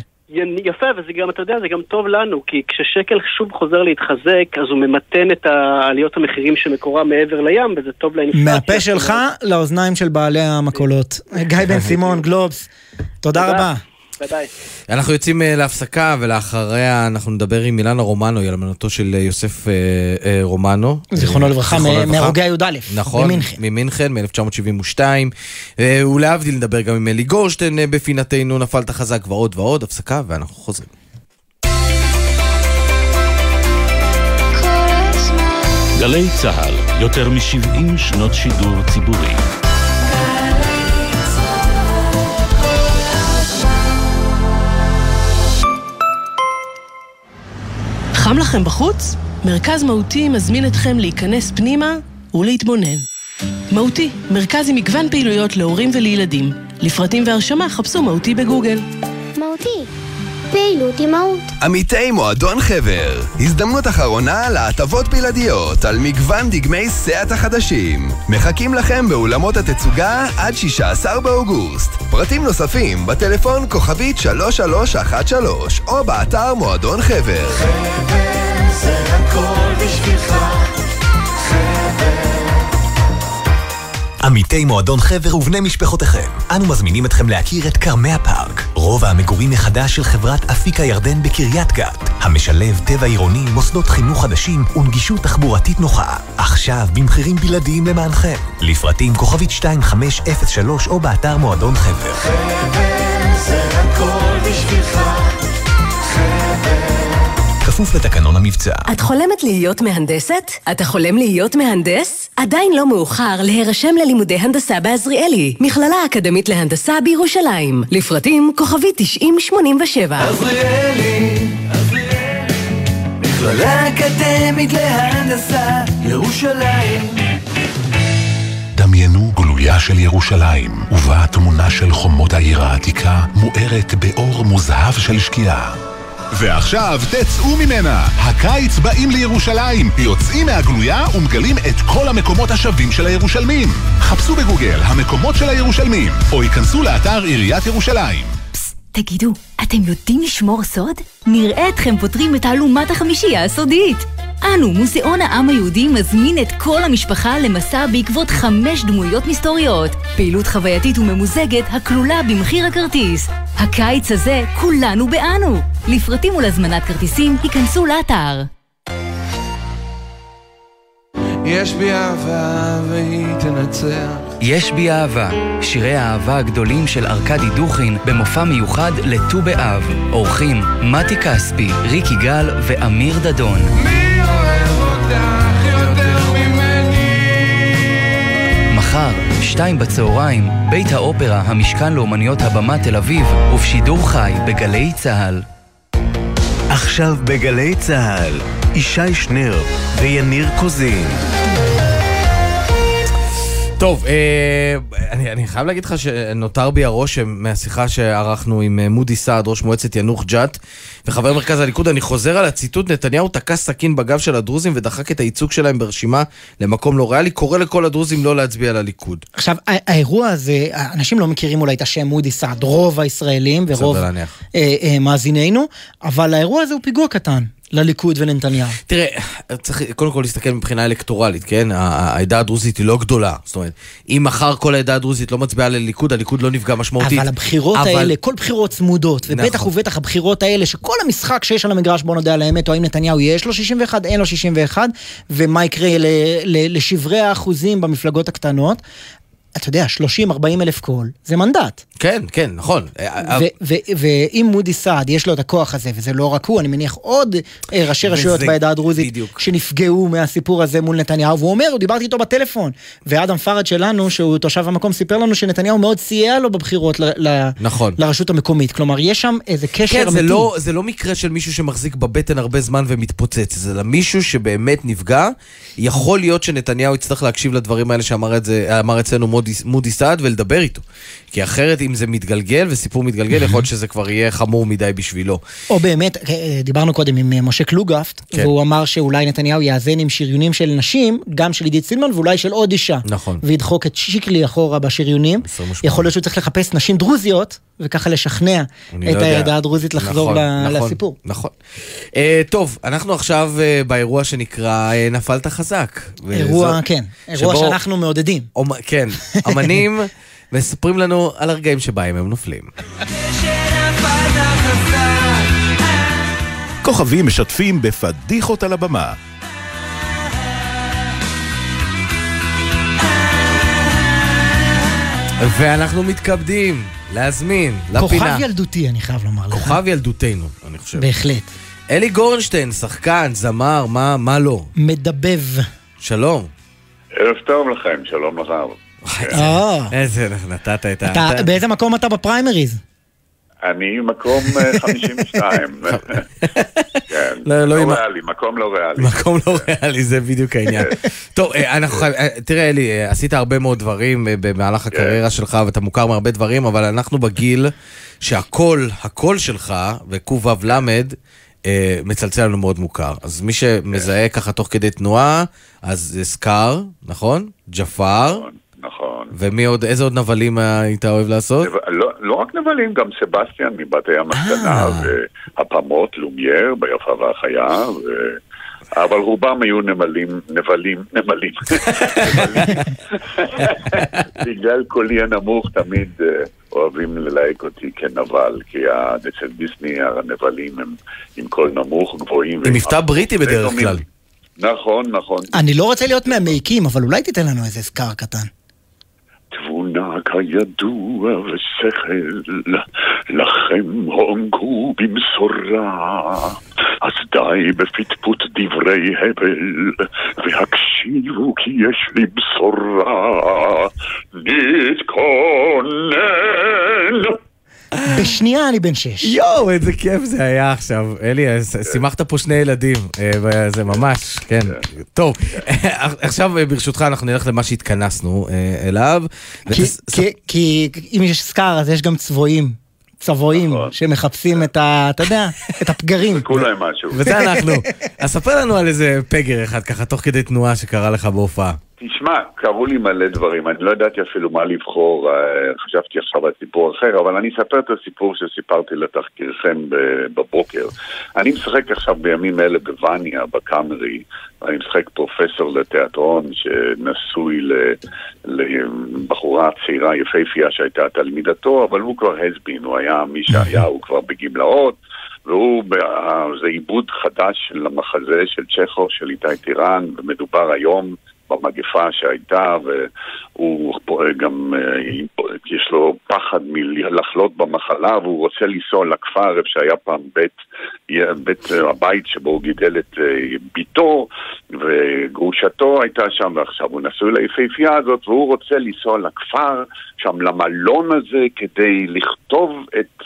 יפה, וזה גם, אתה יודע, זה גם טוב לנו, כי כששקל שוב חוזר להתחזק, אז הוא ממתן את העליות המחירים שמקורם מעבר לים, וזה טוב לאינפלציה. מהפה שלך לאוזניים של בעלי המכולות. גיא בן סימון, גלובס, תודה. רבה. ביי ביי. אנחנו יוצאים אה, להפסקה, ולאחריה אנחנו נדבר עם אילנה רומנו, היא אלמנתו של אה, יוסף אה, רומנו. זיכרונו לברכה. מהרוגי הי"א, נכון, ממינכן. ממינכן, מ-1972. ולהבדיל נדבר גם עם אלי גורשטיין בפינתנו, נפלת חזק ועוד ועוד, הפסקה ואנחנו חוזרים. גלי צה"ל, יותר מ-70 שנות שידור ציבורי. חם לכם בחוץ? מרכז מהותי מזמין אתכם להיכנס פנימה ולהתבונן. מהותי, מרכז עם מגוון פעילויות להורים ולילדים. לפרטים והרשמה חפשו מהותי בגוגל. מהותי. פעילות אימהות. עמיתי מועדון חבר, הזדמנות אחרונה להטבות בלעדיות על מגוון דגמי סאט החדשים. מחכים לכם באולמות התצוגה עד 16 באוגוסט. פרטים נוספים בטלפון כוכבית 3313 או באתר מועדון חבר. חבר זה הכל בשבילך. עמיתי מועדון חבר ובני משפחותיכם, אנו מזמינים אתכם להכיר את כרמי הפארק, רובע המגורים מחדש של חברת אפיק הירדן בקריית גת, המשלב טבע עירוני, מוסדות חינוך חדשים ונגישות תחבורתית נוחה. עכשיו במחירים בלעדיים למענכם. לפרטים כוכבית 2503 או באתר מועדון חבר. חבר זה הכל בשבילך. כפוף לתקנון המבצע. את חולמת להיות מהנדסת? אתה חולם להיות מהנדס? עדיין לא מאוחר להירשם ללימודי הנדסה בעזריאלי, מכללה אקדמית להנדסה בירושלים. לפרטים כוכבי 9087. עזריאלי, עזריאלי, מכללה אקדמית להנדסה, ירושלים. דמיינו גלויה של ירושלים, ובה תמונה של חומות העיר העתיקה מוארת באור מוזהב של שקיעה. ועכשיו תצאו ממנה! הקיץ באים לירושלים! יוצאים מהגלויה ומגלים את כל המקומות השווים של הירושלמים. חפשו בגוגל המקומות של הירושלמים, או ייכנסו לאתר עיריית ירושלים. תגידו, אתם יודעים לשמור סוד? נראה אתכם פותרים את תעלומת החמישייה הסודית. אנו, מוזיאון העם היהודי, מזמין את כל המשפחה למסע בעקבות חמש דמויות מסתוריות. פעילות חווייתית וממוזגת הכלולה במחיר הכרטיס. הקיץ הזה, כולנו באנו. לפרטים ולהזמנת כרטיסים, היכנסו לאתר. יש בי אהבה והיא תנצח. יש בי אהבה, שירי האהבה הגדולים של ארכדי דוכין במופע מיוחד לט"ו באב. אורחים מתי כספי, ריק יגאל ואמיר דדון. מי אוהב אותך יותר ממני? מחר, שתיים בצהריים, בית האופרה, המשכן לאומניות הבמה תל אביב, ובשידור חי בגלי צה"ל. עכשיו בגלי צה"ל, ישי שנר ויניר קוזין. טוב, אה, אני, אני חייב להגיד לך שנותר בי הרושם מהשיחה שערכנו עם אה, מודי סעד, ראש מועצת ינוח ג'ת וחבר מרכז הליכוד. אני חוזר על הציטוט, נתניהו תקע סכין בגב של הדרוזים ודחק את הייצוג שלהם ברשימה למקום לא ריאלי, קורא לכל הדרוזים לא להצביע לליכוד. עכשיו, ה- האירוע הזה, אנשים לא מכירים אולי את השם מודי סעד, רוב הישראלים ורוב. אה, אה, מאזינינו, אבל האירוע הזה הוא פיגוע קטן לליכוד ולנתניהו. תראה, צריך קודם כל להסתכל מבחינה אלקטורלית, כן? העדה הדרוזית היא לא גדולה. זאת אומרת, אם מחר כל העדה הדרוזית לא מצביעה לליכוד, הליכוד לא נפגע משמעותית. אבל הבחירות אבל- האלה, כל בחירות צמודות, ובטח נכון. ובטח הבחירות האלה, שכל המשחק שיש על המגרש, בוא נודה על האמת, או האם נתניהו יש לו 61, אין לו 61, ומה יקרה ל- ל- לשברי האחוזים במפלגות הקטנות. אתה יודע, 30-40 אלף קול, זה מנדט. כן, כן, נכון. ואם מודי סעד יש לו את הכוח הזה, וזה לא רק הוא, אני מניח עוד אה, ראשי רשויות בעדה הדרוזית שנפגעו מהסיפור הזה מול נתניהו, והוא אומר, דיברתי איתו בטלפון. ואדם פראג' שלנו, שהוא תושב המקום, סיפר לנו שנתניהו מאוד סייע לו בבחירות ל- ל- נכון. לרשות המקומית. כלומר, יש שם איזה קשר כן, זה אמיתי. לא, זה לא מקרה של מישהו שמחזיק בבטן הרבה זמן ומתפוצץ, זה למישהו שבאמת נפגע. יכול להיות שנתניהו יצטרך להקשיב לדברים האלה שאמר את זה, אמר אצלנו מודי, מודי סעד ולדבר איתו. כי אחרת, אם זה מתגלגל וסיפור מתגלגל, יכול להיות שזה כבר יהיה חמור מדי בשבילו. או באמת, אה, דיברנו קודם עם אה, משה קלוגפט, כן. והוא אמר שאולי נתניהו יאזן עם שריונים של נשים, גם של עידית סילמן ואולי של עוד אישה. נכון. וידחוק את שיקלי אחורה בשריונים. 28. יכול להיות שהוא צריך לחפש נשים דרוזיות, וככה לשכנע את לא. העדה הדרוזית לחזור נכון, ל- נכון, לסיפור. נכון. Uh, טוב, אנחנו עכשיו uh, באירוע שנקרא uh, נפלת חזק. אירוע, וזו- כן, אירוע שבו- שאנחנו מעודדים. אומ- כן, אמנים מספרים לנו על הרגעים שבהם הם נופלים. כוכבים משתפים בפדיחות על הבמה. ואנחנו מתכבדים להזמין לפינה. כוכב ילדותי, אני חייב לומר לך. כוכב ילדותנו, אני חושב. בהחלט. אלי גורנשטיין, שחקן, זמר, מה, מה לא? מדבב. שלום. ערב טוב לכם, שלום לך. אה, איזה, נתת את ה... באיזה מקום אתה בפריימריז? אני מקום אה, 52. [laughs] כן. לא, לא לא ריאלי, מקום לא ריאלי. מקום לא ריאלי, זה בדיוק העניין. טוב, אה, אה, תראה אלי, אה, עשית הרבה מאוד דברים אה, במהלך הקריירה שלך ואתה מוכר מהרבה דברים, אבל אנחנו בגיל שהקול, הקול שלך וקו"ל, אה, מצלצל לנו מאוד מוכר. אז מי שמזהה ככה תוך כדי תנועה, אז זה סקאר, נכון? ג'פר. נכון. ומי עוד, איזה עוד נבלים אה, היית אוהב לעשות? לא, לא רק נבלים, גם סבסטיאן מבת הים הקטנה, והפמוט, לומייר, ביפה והחיה, ו... אבל רובם היו נמלים, נבלים, נמלים. [laughs] [laughs] בגלל קולי הנמוך תמיד אה, אוהבים ללהק אותי כנבל, כי אצל דיסני הנבלים הם עם קול נמוך, גבוהים. עם מבטא בריטי בדרך כלל. נכון, נכון. אני לא רוצה להיות מהמעיקים, אבל אולי תיתן לנו איזה סקאר קטן. תבונה כידוע ושכל, לכם הונגו במשורה. אז די בפטפוט דברי הבל, והקשיבו כי יש לי בשורה. נתכונן! בשנייה אני בן שש. יואו, איזה כיף זה היה עכשיו. אלי, אה, שימחת פה שני ילדים, אה, זה ממש, כן. טוב, [laughs] עכשיו אה, ברשותך אנחנו נלך למה שהתכנסנו אליו. כי- אם יש סקאר אז יש גם צבועים. צבועים נכון. שמחפשים את ה... אתה יודע, [laughs] את הפגרים. כולם משהו. וזה אנחנו. [laughs] אז ספר לנו על איזה פגר אחד ככה, תוך כדי תנועה שקרה לך בהופעה. תשמע, קרו לי מלא דברים, אני לא ידעתי אפילו מה לבחור, אה, חשבתי עכשיו על סיפור אחר, אבל אני אספר את הסיפור שסיפרתי לתחקירכם בבוקר. אני משחק עכשיו בימים אלה בווניה, בקאמרי, ואני משחק פרופסור לתיאטרון שנשוי לבחורה צעירה יפהפייה שהייתה תלמידתו, אבל הוא כבר הסבין, הוא היה מי שהיה, הוא כבר בגמלאות. והוא, זה עיבוד חדש של המחזה של צ'כו, של איתי טירן, ומדובר היום במגפה שהייתה, והוא גם, אה, יש לו פחד מלחלות במחלה, והוא רוצה לנסוע לכפר, איפה שהיה פעם בית, בית אה, הבית שבו הוא גידל את אה, ביתו, וגרושתו הייתה שם, ועכשיו הוא נשוי ליפהפייה הזאת, והוא רוצה לנסוע לכפר, שם למלון הזה, כדי לכתוב את,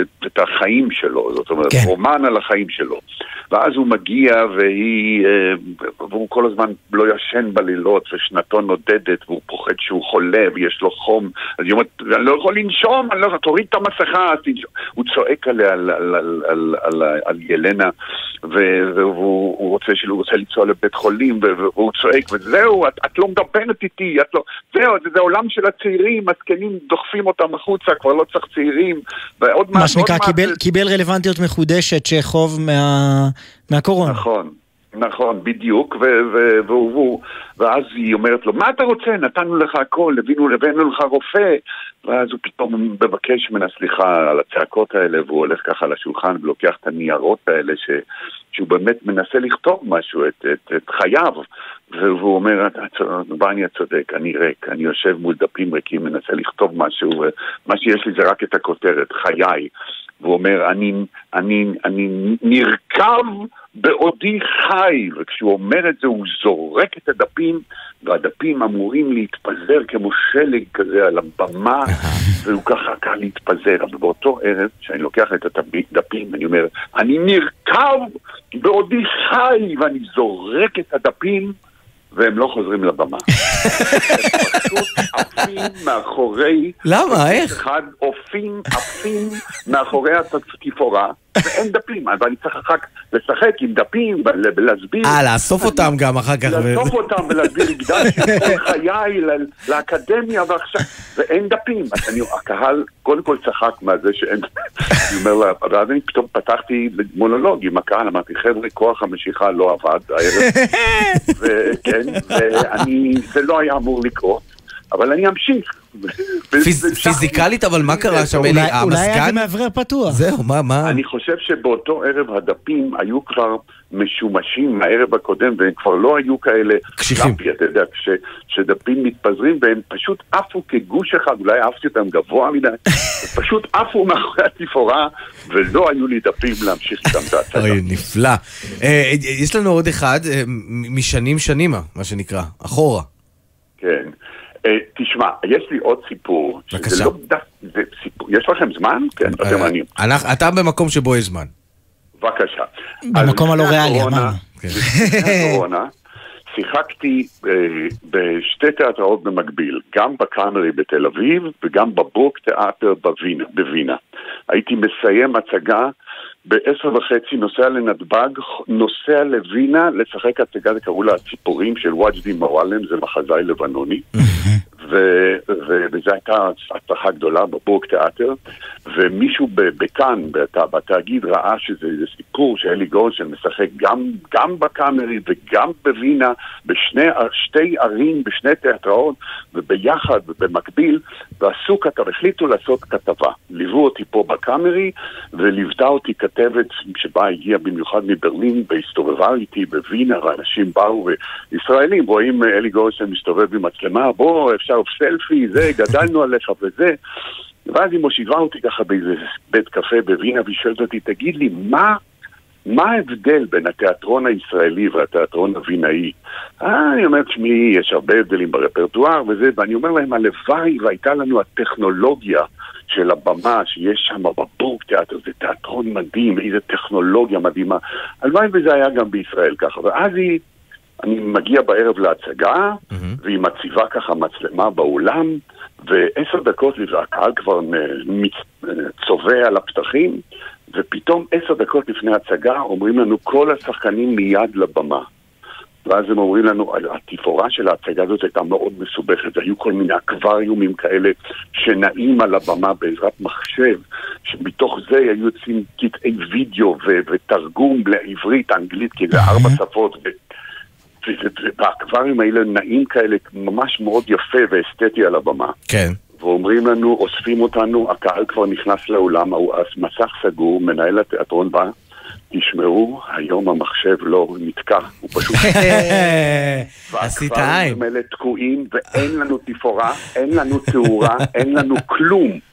את, את החיים שלו, זאת אומרת, כן. רומן על החיים שלו. ואז הוא מגיע, והיא, והוא כל הזמן לא ישן בלילות, ושנתו נודדת, והוא פוחד שהוא חולה, ויש לו חום, אז היא אומרת, אני לא יכול לנשום, אני לא יכול, תוריד את המסכה. הוא צועק עליה, על, על, על, על, על, על ילנה, והוא הוא רוצה, שהוא רוצה לנסוע לבית חולים, והוא צועק, וזהו, את, את לא מדברת איתי, את לא... זהו, זה, זה עולם של הצעירים, הזקנים דוחפים אותם החוצה, כבר לא צריך צעירים, ועוד מה שנקרא, קיבל- קיבל רלוונטיות מחודשת שחוב מה- מהקורונה. נכון. נכון, בדיוק, ו- ו- והוא, והוא, ואז היא אומרת לו, מה אתה רוצה? נתנו לך הכל, הבאנו, לך רופא. ואז הוא פתאום מבקש ממנה סליחה על הצעקות האלה, והוא הולך ככה לשולחן ולוקח את הניירות האלה, ש, שהוא באמת מנסה לכתוב משהו, את, את, את חייו. והוא אומר, "אתה צודק, בניה צודק, אני ריק, אני יושב מול דפים ריקים, מנסה לכתוב משהו, ומה שיש לי זה רק את הכותרת, חיי. והוא אומר, אני, אני, אני נרקב בעודי חי, וכשהוא אומר את זה הוא זורק את הדפים, והדפים אמורים להתפזר כמו שלג כזה על הבמה, [laughs] והוא ככה קל להתפזר. אבל באותו ערב, כשאני לוקח את הדפים, אני אומר, אני נרקב בעודי חי, ואני זורק את הדפים, והם לא חוזרים לבמה. [laughs] הם פשוט עפים מאחורי... למה? איך? אחד עופים, עפים מאחורי התפאורה, ואין דפים, אז אני צריך אחר כך לשחק עם דפים, ולהסביר. אה, לאסוף אותם גם אחר כך. לאסוף אותם ולהסביר, הקדשתי כל [laughs] חיי לאקדמיה ועכשיו, ואין דפים. אז אני, הקהל קודם כל צחק מהזה שאין, אני אומר לה, ואז אני פתאום פתחתי מונולוג עם הקהל, אמרתי, חבר'ה, כוח המשיכה לא עבד הערב, [laughs] וכן, ואני, זה לא היה אמור לקרות, אבל אני אמשיך. פיז- פיזיקלית, אבל מה קרה שם, אלי? אולי היה זה המזגן? מאוורר פתוח. זהו, מה, מה? אני חושב שבאותו ערב הדפים היו כבר משומשים מהערב הקודם, והם כבר לא היו כאלה... קשיחים. אתה יודע, כש, כשדפים מתפזרים, והם פשוט עפו כגוש אחד, אולי עפתי אותם גבוה מדי, פשוט עפו מאחורי התפאורה, ולא היו לי דפים להמשיך איתם את ההצגה. אוי, נפלא. אה, יש לנו עוד אחד, אה, משנים שנימה, מה שנקרא, אחורה. כן. אה, תשמע, יש לי עוד סיפור. בבקשה. לא דף, זה סיפור, יש לכם זמן? כן, אתם מעניין. אנחנו- אתה במקום שבו יש זמן. בבקשה. במקום הלא ריאלי, אמרנו. [laughs] לפני הקורונה שיחקתי אה, בשתי תיאטראות במקביל, גם בקאמרי בתל אביב וגם בברוק תיאטר בווינה, בווינה. הייתי מסיים הצגה בעשר וחצי, נוסע לנתב"ג, נוסע לווינה לשחק הצגה, זה קראו לה הציפורים של וואג'די מועלם, זה מחזאי לבנוני. וזו הייתה הצלחה גדולה בבורג תיאטר, ומישהו בכאן, בת- בתאגיד, ראה שזה סיפור שאלי גולדשטיין משחק גם, גם בקאמרי וגם בווינה, בשני שתי ערים, בשני תיאטראות, וביחד, במקביל, ועשו כתב, החליטו לעשות כתבה. ליוו אותי פה בקאמרי, וליוותה אותי כתבת שבה הגיעה במיוחד מברלין, והסתובבה איתי בווינה, ואנשים באו, וישראלים רואים אה, אלי גולדשטיין מסתובב עם מצלמה, בוא, אפשר סלפי, זה, גדלנו עליך וזה. ואז היא מושיבה אותי ככה באיזה בית קפה בווינה, והיא שואלת אותי, תגיד לי, מה, מה ההבדל בין התיאטרון הישראלי והתיאטרון הווינאי? אה, אני אומר, תשמעי, יש הרבה הבדלים ברפרטואר וזה, ואני אומר להם, הלוואי והייתה לנו הטכנולוגיה של הבמה שיש שם בבורג תיאטר, זה תיאטרון מדהים, איזה טכנולוגיה מדהימה. הלוואי וזה היה גם בישראל ככה. ואז היא, אני מגיע בערב להצגה, והיא מציבה ככה מצלמה באולם, ועשר דקות והקהל כבר צובע על הפתחים, ופתאום עשר דקות לפני ההצגה אומרים לנו כל השחקנים מיד לבמה. ואז הם אומרים לנו, התפאורה של ההצגה הזאת הייתה מאוד מסובכת, היו כל מיני אקווריומים כאלה שנעים על הבמה בעזרת מחשב, שמתוך זה היו יוצאים קטעי וידאו ו- ותרגום לעברית, אנגלית, כי זה ארבע שפות, ו- ו- ו- והאקווריום האלה נעים כאלה, ממש מאוד יפה ואסתטי על הבמה. כן. ואומרים לנו, אוספים אותנו, הקהל כבר נכנס לאולם, המסך סגור, מנהל התיאטרון בא, תשמעו, היום המחשב לא נתקע, הוא פשוט... [laughs] עשית והאקווריומים האלה תקועים, ואין לנו תפאורה, אין לנו תאורה, אין לנו כלום.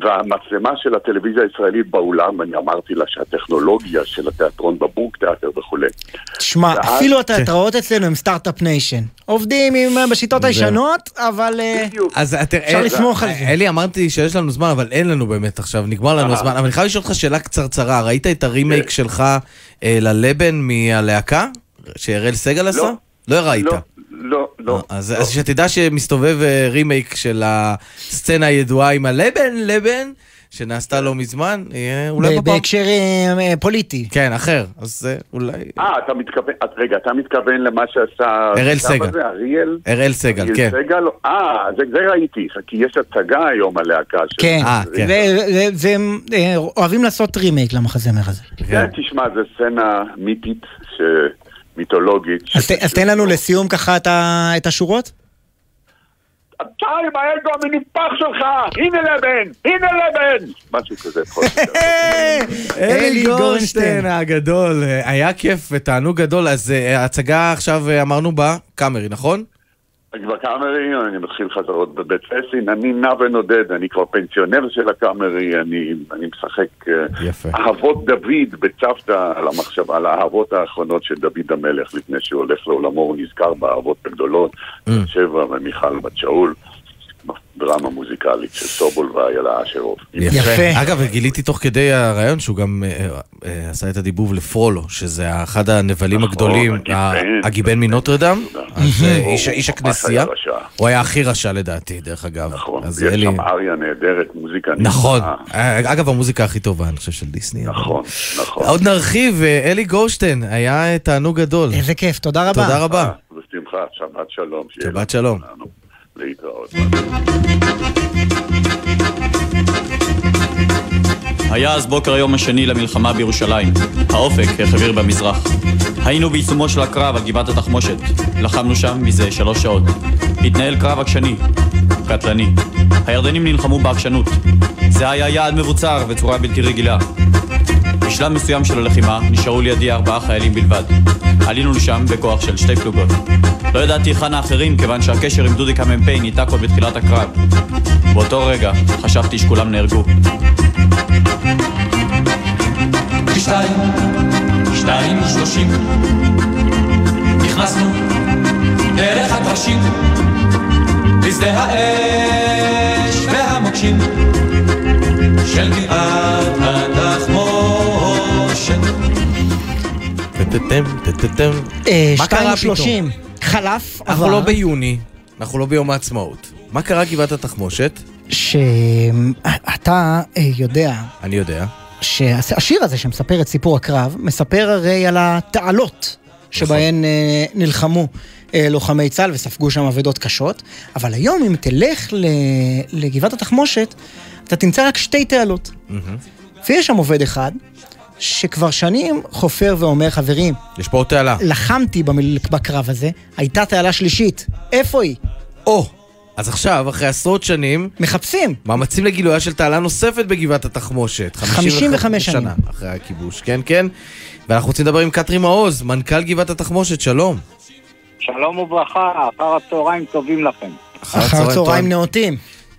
והמצלמה של הטלוויזיה הישראלית באולם, אני אמרתי לה שהטכנולוגיה של התיאטרון בבורג תיאטר וכולי. שמע, ואז- אפילו התיאטראות אצלנו הם start-up nation. עובדים עם, אה, בשיטות. הישנות, אבל אה, אז אתה- אפשר אה, לסמוך על זה. אלי, אמרתי שיש לנו זמן, אבל אין לנו באמת עכשיו, נגמר לנו אה. הזמן. אבל אני חייב לשאול אותך שאלה קצרצרה. ראית את כן. הרימייק שלך אה, ללבן מהלהקה? שאראל סגל עשה? לא ראית. לא, לא, לא. אז אז שתדע שמסתובב אה, רימייק של הסצנה הידועה עם הלבן, לבן, שנעשתה לא מזמן, יהיה אולי בפעם... בהקשר אה, אה, פוליטי. כן, אחר. אז זה אולי... אה, אתה מתכוון, את- רגע, אתה מתכוון למה שעשה... אראל סגל. הזה, אריאל? אראל סגל, אריאל כן. סגל? אה, זה, זה ראיתי, כי יש הצגה היום על להקה של... כן, אה, זה אה, אוהבים לעשות רימייק למחזמר הזה. כן, תשמע, זו סצנה מיתית, ש... מיתולוגית. אז ת- אז תן לנו לסיום ככה את ה- את השורות. אתה עם האגו המנופח שלך, הנה לבן, הנה לבן! משהו כזה. [laughs] אלי גורנשטיין הגדול, אה, היה כיף ותענוג גדול. אז אה, ההצגה עכשיו אה, אמרנו בקאמרי, נכון? כבר קאמרי, אני מתחיל חזרות בבית פסין, אני נע ונודד, אני כבר פנסיונר של הקאמרי, אני, אני משחק אה, יפה. אהבות דוד בצוותא על המחשבה, על האהבות האחרונות של דוד המלך לפני שהוא הולך לעולמו, הוא נזכר באהבות הגדולות, בת שבע ומיכל בת שאול, דרמה מוזיקלית של סובול ואיילה אשרוב. יפה. אגב, גיליתי תוך כדי הרעיון שהוא גם אה, אה, עשה את הדיבוב לפרולו, שזה אחד הנבלים הגדולים, הגיבן. מנוטרדם. אז אה, איש- הכנסייה. הוא היה הכי רשע לדעתי, דרך אגב. נכון, אז יש אלי- שם אריה נהדרת, מוזיקה נכון. נפלאה. אה, אגב, המוזיקה הכי טובה, אני חושב, של דיסני. נכון, נכון. עוד נרחיב, אה, אלי גורשטיין, היה תענוג גדול. איזה כיף, תודה רבה. תודה רבה. בשמחה, שבת שלום. שבת שלום. להתראות. היה אז בוקר היום השני למלחמה בירושלים. האופק החביר במזרח. היינו בעיצומו של הקרב על גבעת התחמושת. לחמנו שם מזה שלוש שעות. התנהל קרב עקשני, קטלני. הירדנים נלחמו בעקשנות. זה היה יעד מבוצר בצורה בלתי רגילה. בשלב מסוים של הלחימה נשארו לידי ארבעה חיילים בלבד. עלינו לשם בכוח של שתי פלוגות. לא ידעתי היכן האחרים כיוון שהקשר עם דודיק המ"פ ניתק עוד בתחילת הקרב. באותו רגע חשבתי שכולם נהרגו. שתיים, שתיים ושלושים נכנסנו דרך הקרשים לשדה האש והמוקשים של גבעת טטטם, טטטם. אה, מה קרה. פתאום? חלף, אנחנו עבר. לא ביוני, אנחנו לא ביום העצמאות. מה קרה גבעת התחמושת? שאתה אה, יודע אני יודע. שהשיר הזה שמספר את סיפור הקרב, מספר הרי על התעלות שבהן אה, נלחמו לוחמי צה"ל וספגו שם אבדות קשות, אבל היום אם תלך לגבעת התחמושת, אתה תמצא רק שתי תעלות. ויש שם עובד אחד, שכבר שנים חופר ואומר, חברים, יש פה עוד תעלה. לחמתי במל- בקרב הזה, הייתה תעלה שלישית, איפה היא? או, אז עכשיו, אחרי עשרות שנים... מחפשים. מאמצים לגילויה של תעלה נוספת בגבעת התחמושת. 55 שנים. אחרי הכיבוש, כן, כן. ואנחנו רוצים לדבר עם קטרי מעוז, מנכ"ל גבעת התחמושת, שלום. שלום וברכה, אחר הצהריים טובים לכם. אחר צהריים נאותים.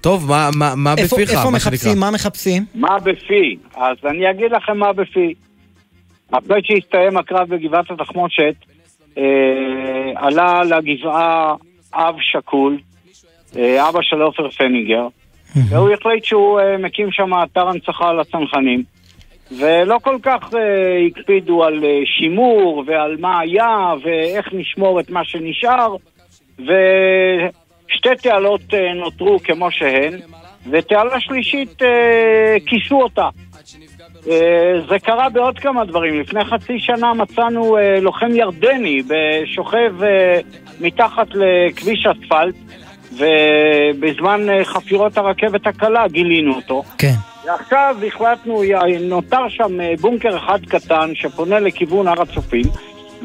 טוב, מה, מה, מה איפה- בפיך? איפה מה שנקרא? מחפשים? מה מחפשים? מה בפי? אז אני אגיד לכם מה בפי. אחרי שהסתיים הקרב בגבעת התחמושת, אה, עלה לגבעה אב שכול, אה, אבא של עופר פניגר, והוא החליט שהוא אה, מקים שם אתר הנצחה לצנחנים. ולא כל כך אה, הקפידו על אה, שימור ועל מה היה ואיך נשמור את מה שנשאר ושתי תעלות אה, נותרו כמו שהן ותעלה שלישית אה, כיסו אותה. אה, זה קרה בעוד כמה דברים. לפני חצי שנה מצאנו לוחם ירדני שוכב מתחת לכביש אספלט ובזמן חפירות הרכבת הקלה גילינו אותו. כן. ועכשיו החלטנו, נותר שם בונקר אחד קטן שפונה לכיוון הר הצופים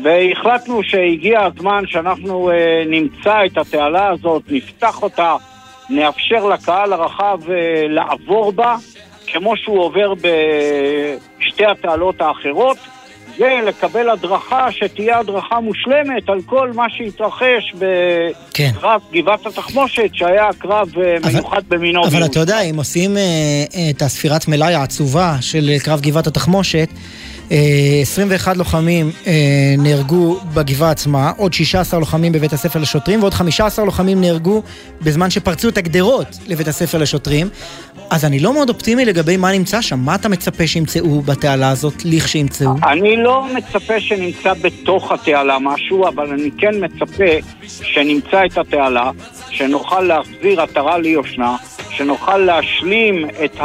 והחלטנו שהגיע הזמן שאנחנו אה, נמצא את התעלה הזאת, נפתח אותה, נאפשר לקהל הרחב אה, לעבור בה כמו שהוא עובר בשתי התעלות האחרות ולקבל הדרכה שתהיה הדרכה מושלמת על כל מה שהתרחש בקרב גבעת התחמושת שהיה קרב אה, מיוחד במינו. אבל אתה יודע, אם עושים אה, אה, את הספירת מלאי העצובה של קרב גבעת התחמושת, 21 לוחמים אה, נהרגו בגבעה עצמה, עוד 16 לוחמים בבית הספר לשוטרים ועוד 15 לוחמים נהרגו בזמן שפרצו את הגדרות לבית הספר לשוטרים. אז אני לא מאוד אופטימי לגבי מה נמצא שם. מה אתה מצפה שימצאו בתעלה הזאת, לכשימצאו? אני לא מצפה שנמצא בתוך התעלה משהו, אבל אני כן מצפה שנמצא את התעלה, שנוכל להחזיר עטרה ליושנה, שנוכל להשלים את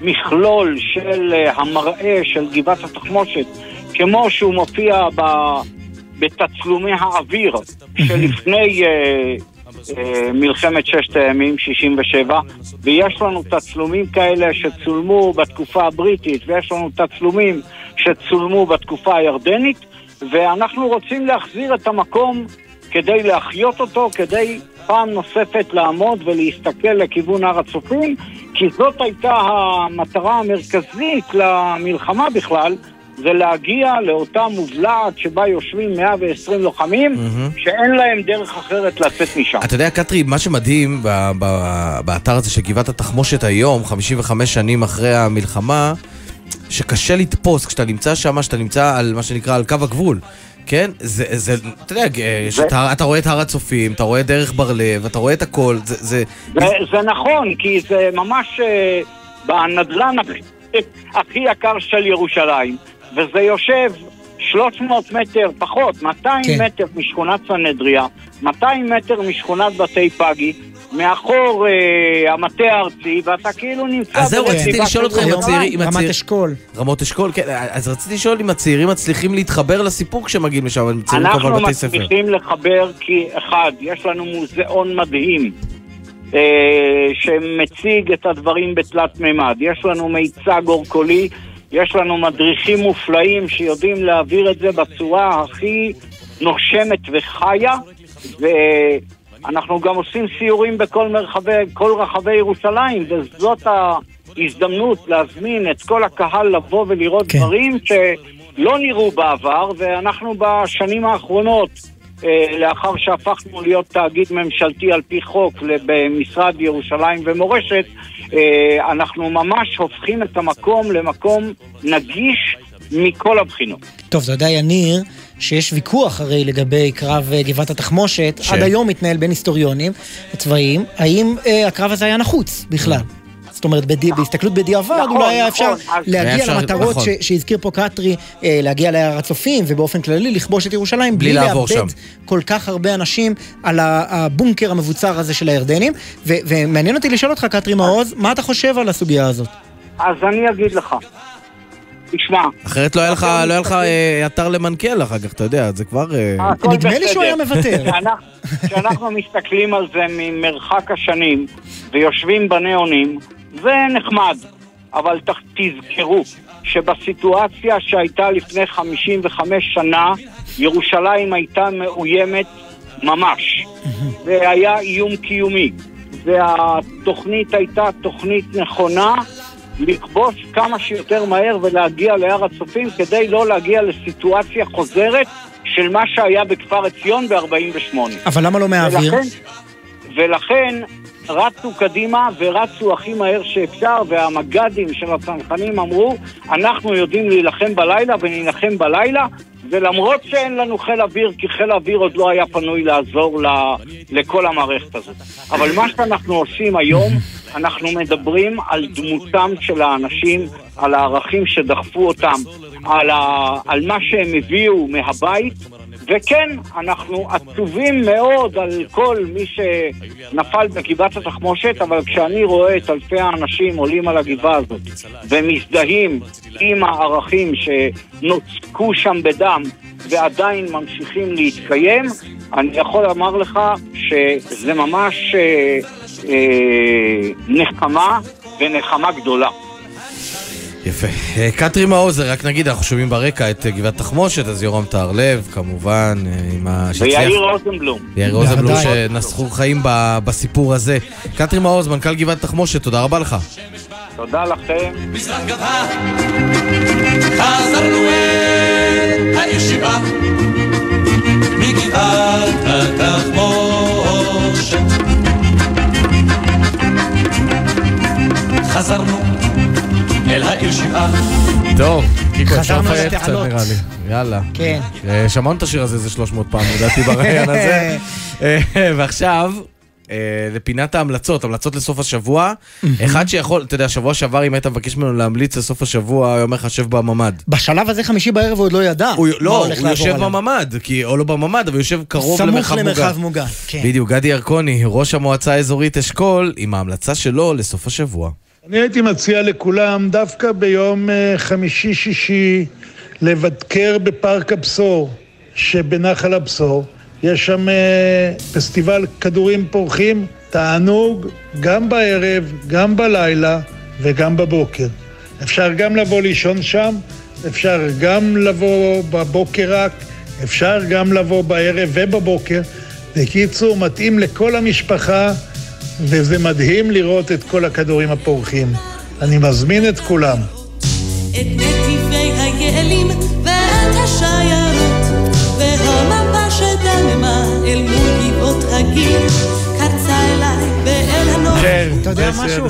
המכלול של אה, המראה של גבעת התחמושת, כמו שהוא מופיע ב... בתצלומי האוויר שלפני אה, אה, מלחמת ששת הימים, 67, ויש לנו תצלומים כאלה שצולמו בתקופה הבריטית, ויש לנו תצלומים שצולמו בתקופה הירדנית, ואנחנו רוצים להחזיר את המקום כדי להחיות אותו, כדי פעם נוספת לעמוד ולהסתכל לכיוון הר הצופים, כי זאת הייתה המטרה המרכזית למלחמה בכלל, זה להגיע לאותה מובלעת שבה יושבים 120 לוחמים, שאין להם דרך אחרת לצאת משם. אתה יודע, קטרי, מה שמדהים ב- ב- באתר הזה של גבעת התחמושת היום, 55 שנים אחרי המלחמה, שקשה לתפוס כשאתה נמצא שם, שאתה נמצא על מה שנקרא על קו הגבול. כן? זה, זה, אתה יודע, יש את הר- אתה רואה את הר הצופים, אתה רואה דרך בר לב, אתה רואה את הכל, זה... זה... זה, זה נכון, כי זה ממש אה, בנדלן הכי, הכי יקר של ירושלים, וזה יושב 300 מטר פחות, 200 כן. מטר משכונת סנהדריה, 200 מטר משכונת בתי פגי, מאחור אה, המטה הארצי, ואתה כאילו נמצא... אז זהו, רציתי לשאול אותך אם. הצעירים... הצעיר- אשכול. רמות אשכול, כן. אז רציתי לשאול אם הצעירים מצליחים להתחבר לסיפור כשהם מגיעים לשם, הם אנחנו כמובן בתי ספר. מצליחים לחבר כי, אחד, יש לנו מוזיאון מדהים אה, שמציג את הדברים בתלת מימד. יש לנו מיצג אורקולי, יש לנו מדריכים מופלאים שיודעים להעביר את זה בצורה הכי נושמת וחיה, ואנחנו גם עושים סיורים בכל מרחבי, כל רחבי ירושלים, וזאת ההזדמנות להזמין את כל הקהל לבוא ולראות כן. דברים שלא נראו בעבר, ואנחנו בשנים האחרונות אה, לאחר שהפכנו להיות תאגיד ממשלתי על פי חוק במשרד ירושלים ומורשת, אה, אנחנו ממש הופכים את המקום למקום נגיש מכל הבחינות. טוב, אתה יודע, יניר, שיש ויכוח הרי לגבי קרב אה, גבעת התחמושת, ש- עד היום מתנהל בין היסטוריונים צבאיים, האם אה, הקרב הזה היה נחוץ בכלל? זאת אומרת, בדי, בהסתכלות בדיעבד, נכון, אולי היה אפשר נכון, להגיע היה אפשר- למטרות נכון. ש- שהזכיר פה קטרי, אה, להגיע להר הצופים, ובאופן כללי לכבוש את ירושלים, בלי בלי לעבור לאבד שם. כל כך הרבה אנשים על הבונקר המבוצר הזה של הירדנים. ו- ומעניין אותי לשאול אותך, קטרי מעוז, מה אתה חושב על הסוגיה הזאת? אז אני אגיד לך. תשמע, אחרת לא היה לך, לא היה לך אה, אתר למנכ"ל אחר כך, אתה יודע, זה כבר... אה, הכל נדמה לי שהוא היה. מוותר. כשאנחנו- מסתכלים על זה ממרחק השנים ויושבים בניאונים, זה נחמד, אבל תזכרו שבסיטואציה שהייתה לפני 55 שנה, ירושלים הייתה מאוימת ממש. זה היה איום קיומי. והתוכנית הייתה תוכנית נכונה לכבוש כמה שיותר מהר ולהגיע להר הצופים כדי לא להגיע לסיטואציה חוזרת של מה שהיה בכפר עציון ב-48. אבל למה לא מהאוויר? ולכן, ולכן רצו קדימה ורצו הכי מהר שאפשר, והמג"דים של הצנחנים אמרו, אנחנו יודעים להילחם בלילה ונילחם בלילה, ולמרות שאין לנו חיל אוויר, כי חיל האוויר עוד לא היה פנוי לעזור ל, לכל המערכת הזאת. אבל מה שאנחנו עושים היום, אנחנו מדברים על דמותם של האנשים, על הערכים שדחפו אותם, על, ה, על מה שהם הביאו מהבית, וכן, אנחנו עצובים מאוד על כל מי שנפל בגבעת התחמושת, אבל כשאני רואה את אלפי האנשים עולים על הגבעה הזאת ומזדהים עם הערכים שנוצקו שם בדם ועדיין ממשיכים להתקיים, אני יכול לומר לך שזה ממש אה, אה, נחמה ונחמה גדולה. יפה. אה, קטרי מעוזר, רק נגיד, אנחנו שומעים ברקע את אה, גבעת תחמושת, אז יורם טהרלב, כמובן, אה, עם ה... ויאיר רוזנבלום. יאיר רוזנבלום. שנסחו חיים ב- בסיפור הזה. קטרי מעוז, מנכ"ל גבעת תחמושת, תודה רבה לך. תודה לכם. מזרח חזרנו אל הישיבה, מגבעת התחמושת. חזרנו אל העיר שבעה. טוב, קיקו, אפשר חזרנו לחייך קצת. נראה לי. יאללה. כן. אה, שמענו את השיר הזה איזה 300 פעם, לדעתי, ברעיון הזה. [laughs] אה, ועכשיו... אה, לפינת ההמלצות, המלצות לסוף השבוע. אחד שיכול, אתה יודע, שבוע שעבר אם היית מבקש ממנו להמליץ לסוף השבוע, הוא היה אומר לך, שב בממ"ד. בשלב הזה חמישי בערב הוא עוד לא ידע. לא, הוא יושב. בממ"ד, כי, או לא בממ"ד, אבל הוא יושב קרוב סמוך למרחב מוגן. למרחב מוגן, כן. בדיוק, גדי ירקוני, ראש המועצה האזורית אשכול, עם ההמלצה שלו לסוף השבוע. אני הייתי מציע לכולם דווקא ביום אה, חמישי-שישי לבקר בפארק הבשור שבנחל הבשור. יש שם אה, פסטיבל כדורים פורחים, תענוג גם בערב, גם בלילה וגם בבוקר. אפשר גם לבוא לישון שם, אפשר גם לבוא בבוקר רק, אפשר גם לבוא בערב ובבוקר. בקיצור, מתאים לכל המשפחה, וזה מדהים לראות את כל הכדורים הפורחים. אני מזמין את כולם. את נתיבי היעלים ואת השיירות והמפה שדממה אל מול גבעות הגיל קרצה אליי ואל הנוף אתה יודע משהו?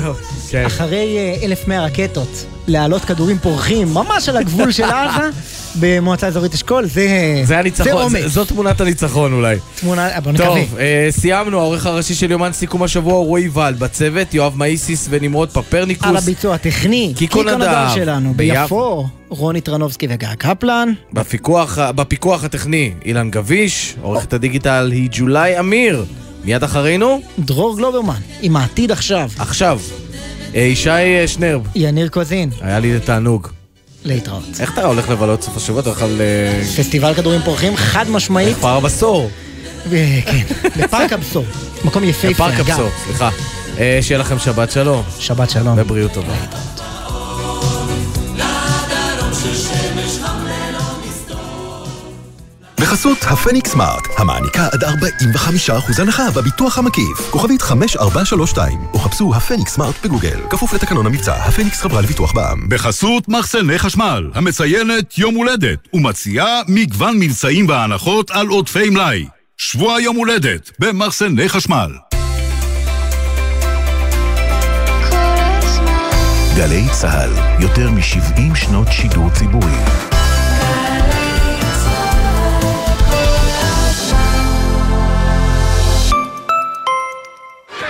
כן. אחרי אה, 1,100 רקטות, להעלות כדורים פורחים, ממש על הגבול של עזה, [laughs] במועצה אזורית אשכול, זה זה הניצחון, זו תמונת הניצחון אולי. תמונה, בוא נקווה. טוב, אה, סיימנו, העורך הראשי של יומן סיכום השבוע הוא רועי ולד, בצוות יואב מאיסיס ונמרוד פפרניקוס. על הביצוע הטכני, קיקו קיקו נדב, נדב שלנו, ביפו. ביפו, רוני טרנובסקי וגיא קפלן. בפיקוח, בפיקוח הטכני אילן גביש, עורכת הדיגיטל היא ג'ולי אמיר. מיד אחרינו? דרור גלוברמן, עם העתיד עכשיו. עכשיו. אה, ישי אה, שנרב, יניר קוזין, היה לי תענוג. להתראות. איך אתה הולך לבלות סוף השבוע? אתה הולך על... אה, פסטיבל כדורים פורחים, חד משמעית. כפר הבשור. כן, בפארק הבשור. מקום יפהפה, פארק אגב. הבשור, סליחה. אה, שיהיה לכם שבת שלום. שבת שלום. ובריאות טובה. לדרום בחסות הפניקס סמארט, המעניקה עד 45% הנחה בביטוח המקיף. כוכבית 5432, או חפשו הפניקס סמארט בגוגל. כפוף לתקנון המבצע, הפניקס חברה לביטוח בע"מ. בחסות מחסני חשמל, המציינת יום הולדת, ומציעה מגוון מבצעים והנחות על עודפי מלאי. שבוע יום הולדת במחסני חשמל. גלי צה"ל, יותר מ-70 שנות שידור ציבורי.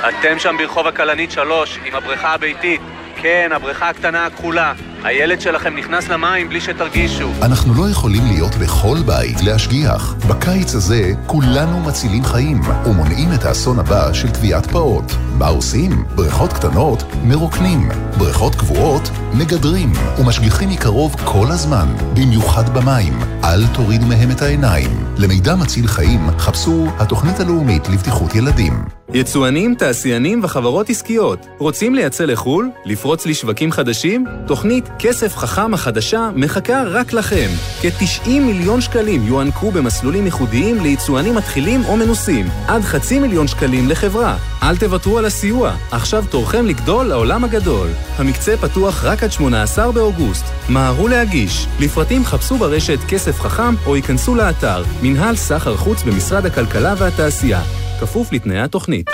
אתם שם ברחוב הכלנית 3, עם הבריכה הביתית. כן, הבריכה הקטנה הכחולה. הילד שלכם נכנס למים בלי שתרגישו. אנחנו לא יכולים להיות בכל בית להשגיח. בקיץ הזה כולנו מצילים חיים ומונעים את האסון הבא של טביעת פעוט. מה עושים? בריכות קטנות מרוקנים, בריכות קבועות מגדרים ומשגיחים מקרוב כל הזמן, במיוחד במים. אל תורידו מהם את העיניים. למידע מציל חיים חפשו התוכנית הלאומית לבטיחות ילדים. יצואנים, תעשיינים וחברות עסקיות רוצים לייצא לחו"ל? לפרוץ לשווקים חדשים? תוכנית כסף חכם החדשה מחכה רק לכם. כ-90 מיליון שקלים יוענקו במסלולים ייחודיים ליצואנים מתחילים או מנוסים. עד חצי מיליון שקלים לחברה. אל תוותרו על הסיוע, עכשיו תורכם לגדול לעולם הגדול. המקצה פתוח רק עד 18 באוגוסט. מהרו להגיש. לפרטים חפשו ברשת כסף חכם או ייכנסו לאתר מנהל סחר חוץ במשרד הכלכלה והתעשייה. כפוף לתנאי התוכנית.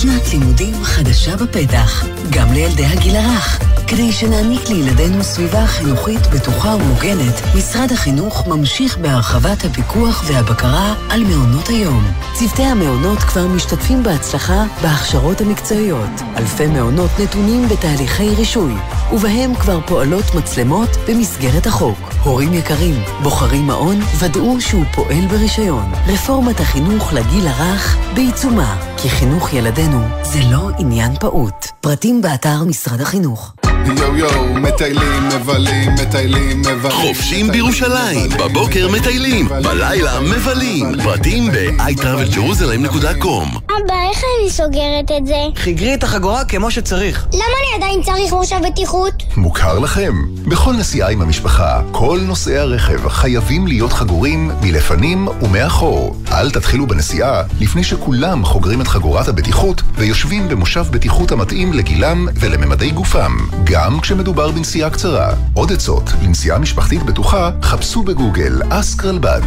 שנת לימודים חדשה בפתח, גם לילדי הגיל הרך. כדי שנעניק לילדינו סביבה חינוכית בטוחה ומוגנת, משרד החינוך ממשיך בהרחבת הפיקוח והבקרה על מעונות היום. צוותי המעונות כבר משתתפים בהצלחה בהכשרות המקצועיות. אלפי מעונות נתונים בתהליכי רישוי, ובהם כבר פועלות מצלמות במסגרת החוק. הורים יקרים, בוחרים מעון, ודאו שהוא פועל ברישיון. רפורמת החינוך לגיל הרך בעיצומה, כי חינוך ילדינו זה לא עניין פעוט. פרטים באתר משרד החינוך. יואו יואו, מטיילים, מבלים, מטיילים, מבלים. חופשים בירושלים, בבוקר מטיילים, בלילה מבלים. פרטים ב-iTravelJerusalem.com אבא, איך אני סוגרת את זה? חיגרי את החגורה כמו שצריך. למה אני עדיין צריך מושב בטיחות? מוכר לכם? בכל נסיעה עם המשפחה, כל נוסעי הרכב חייבים להיות חגורים מלפנים ומאחור. אל תתחילו בנסיעה לפני שכולם חוגרים את חגורת הבטיחות ויושבים במושב בטיחות המתאים לגילם ולממדי גופם, גם כשמדובר בנסיעה קצרה. עוד עצות לנסיעה משפחתית בטוחה, חפשו בגוגל אסקרלבד.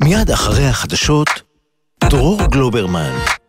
מיד אחרי החדשות, דרור גלוברמן.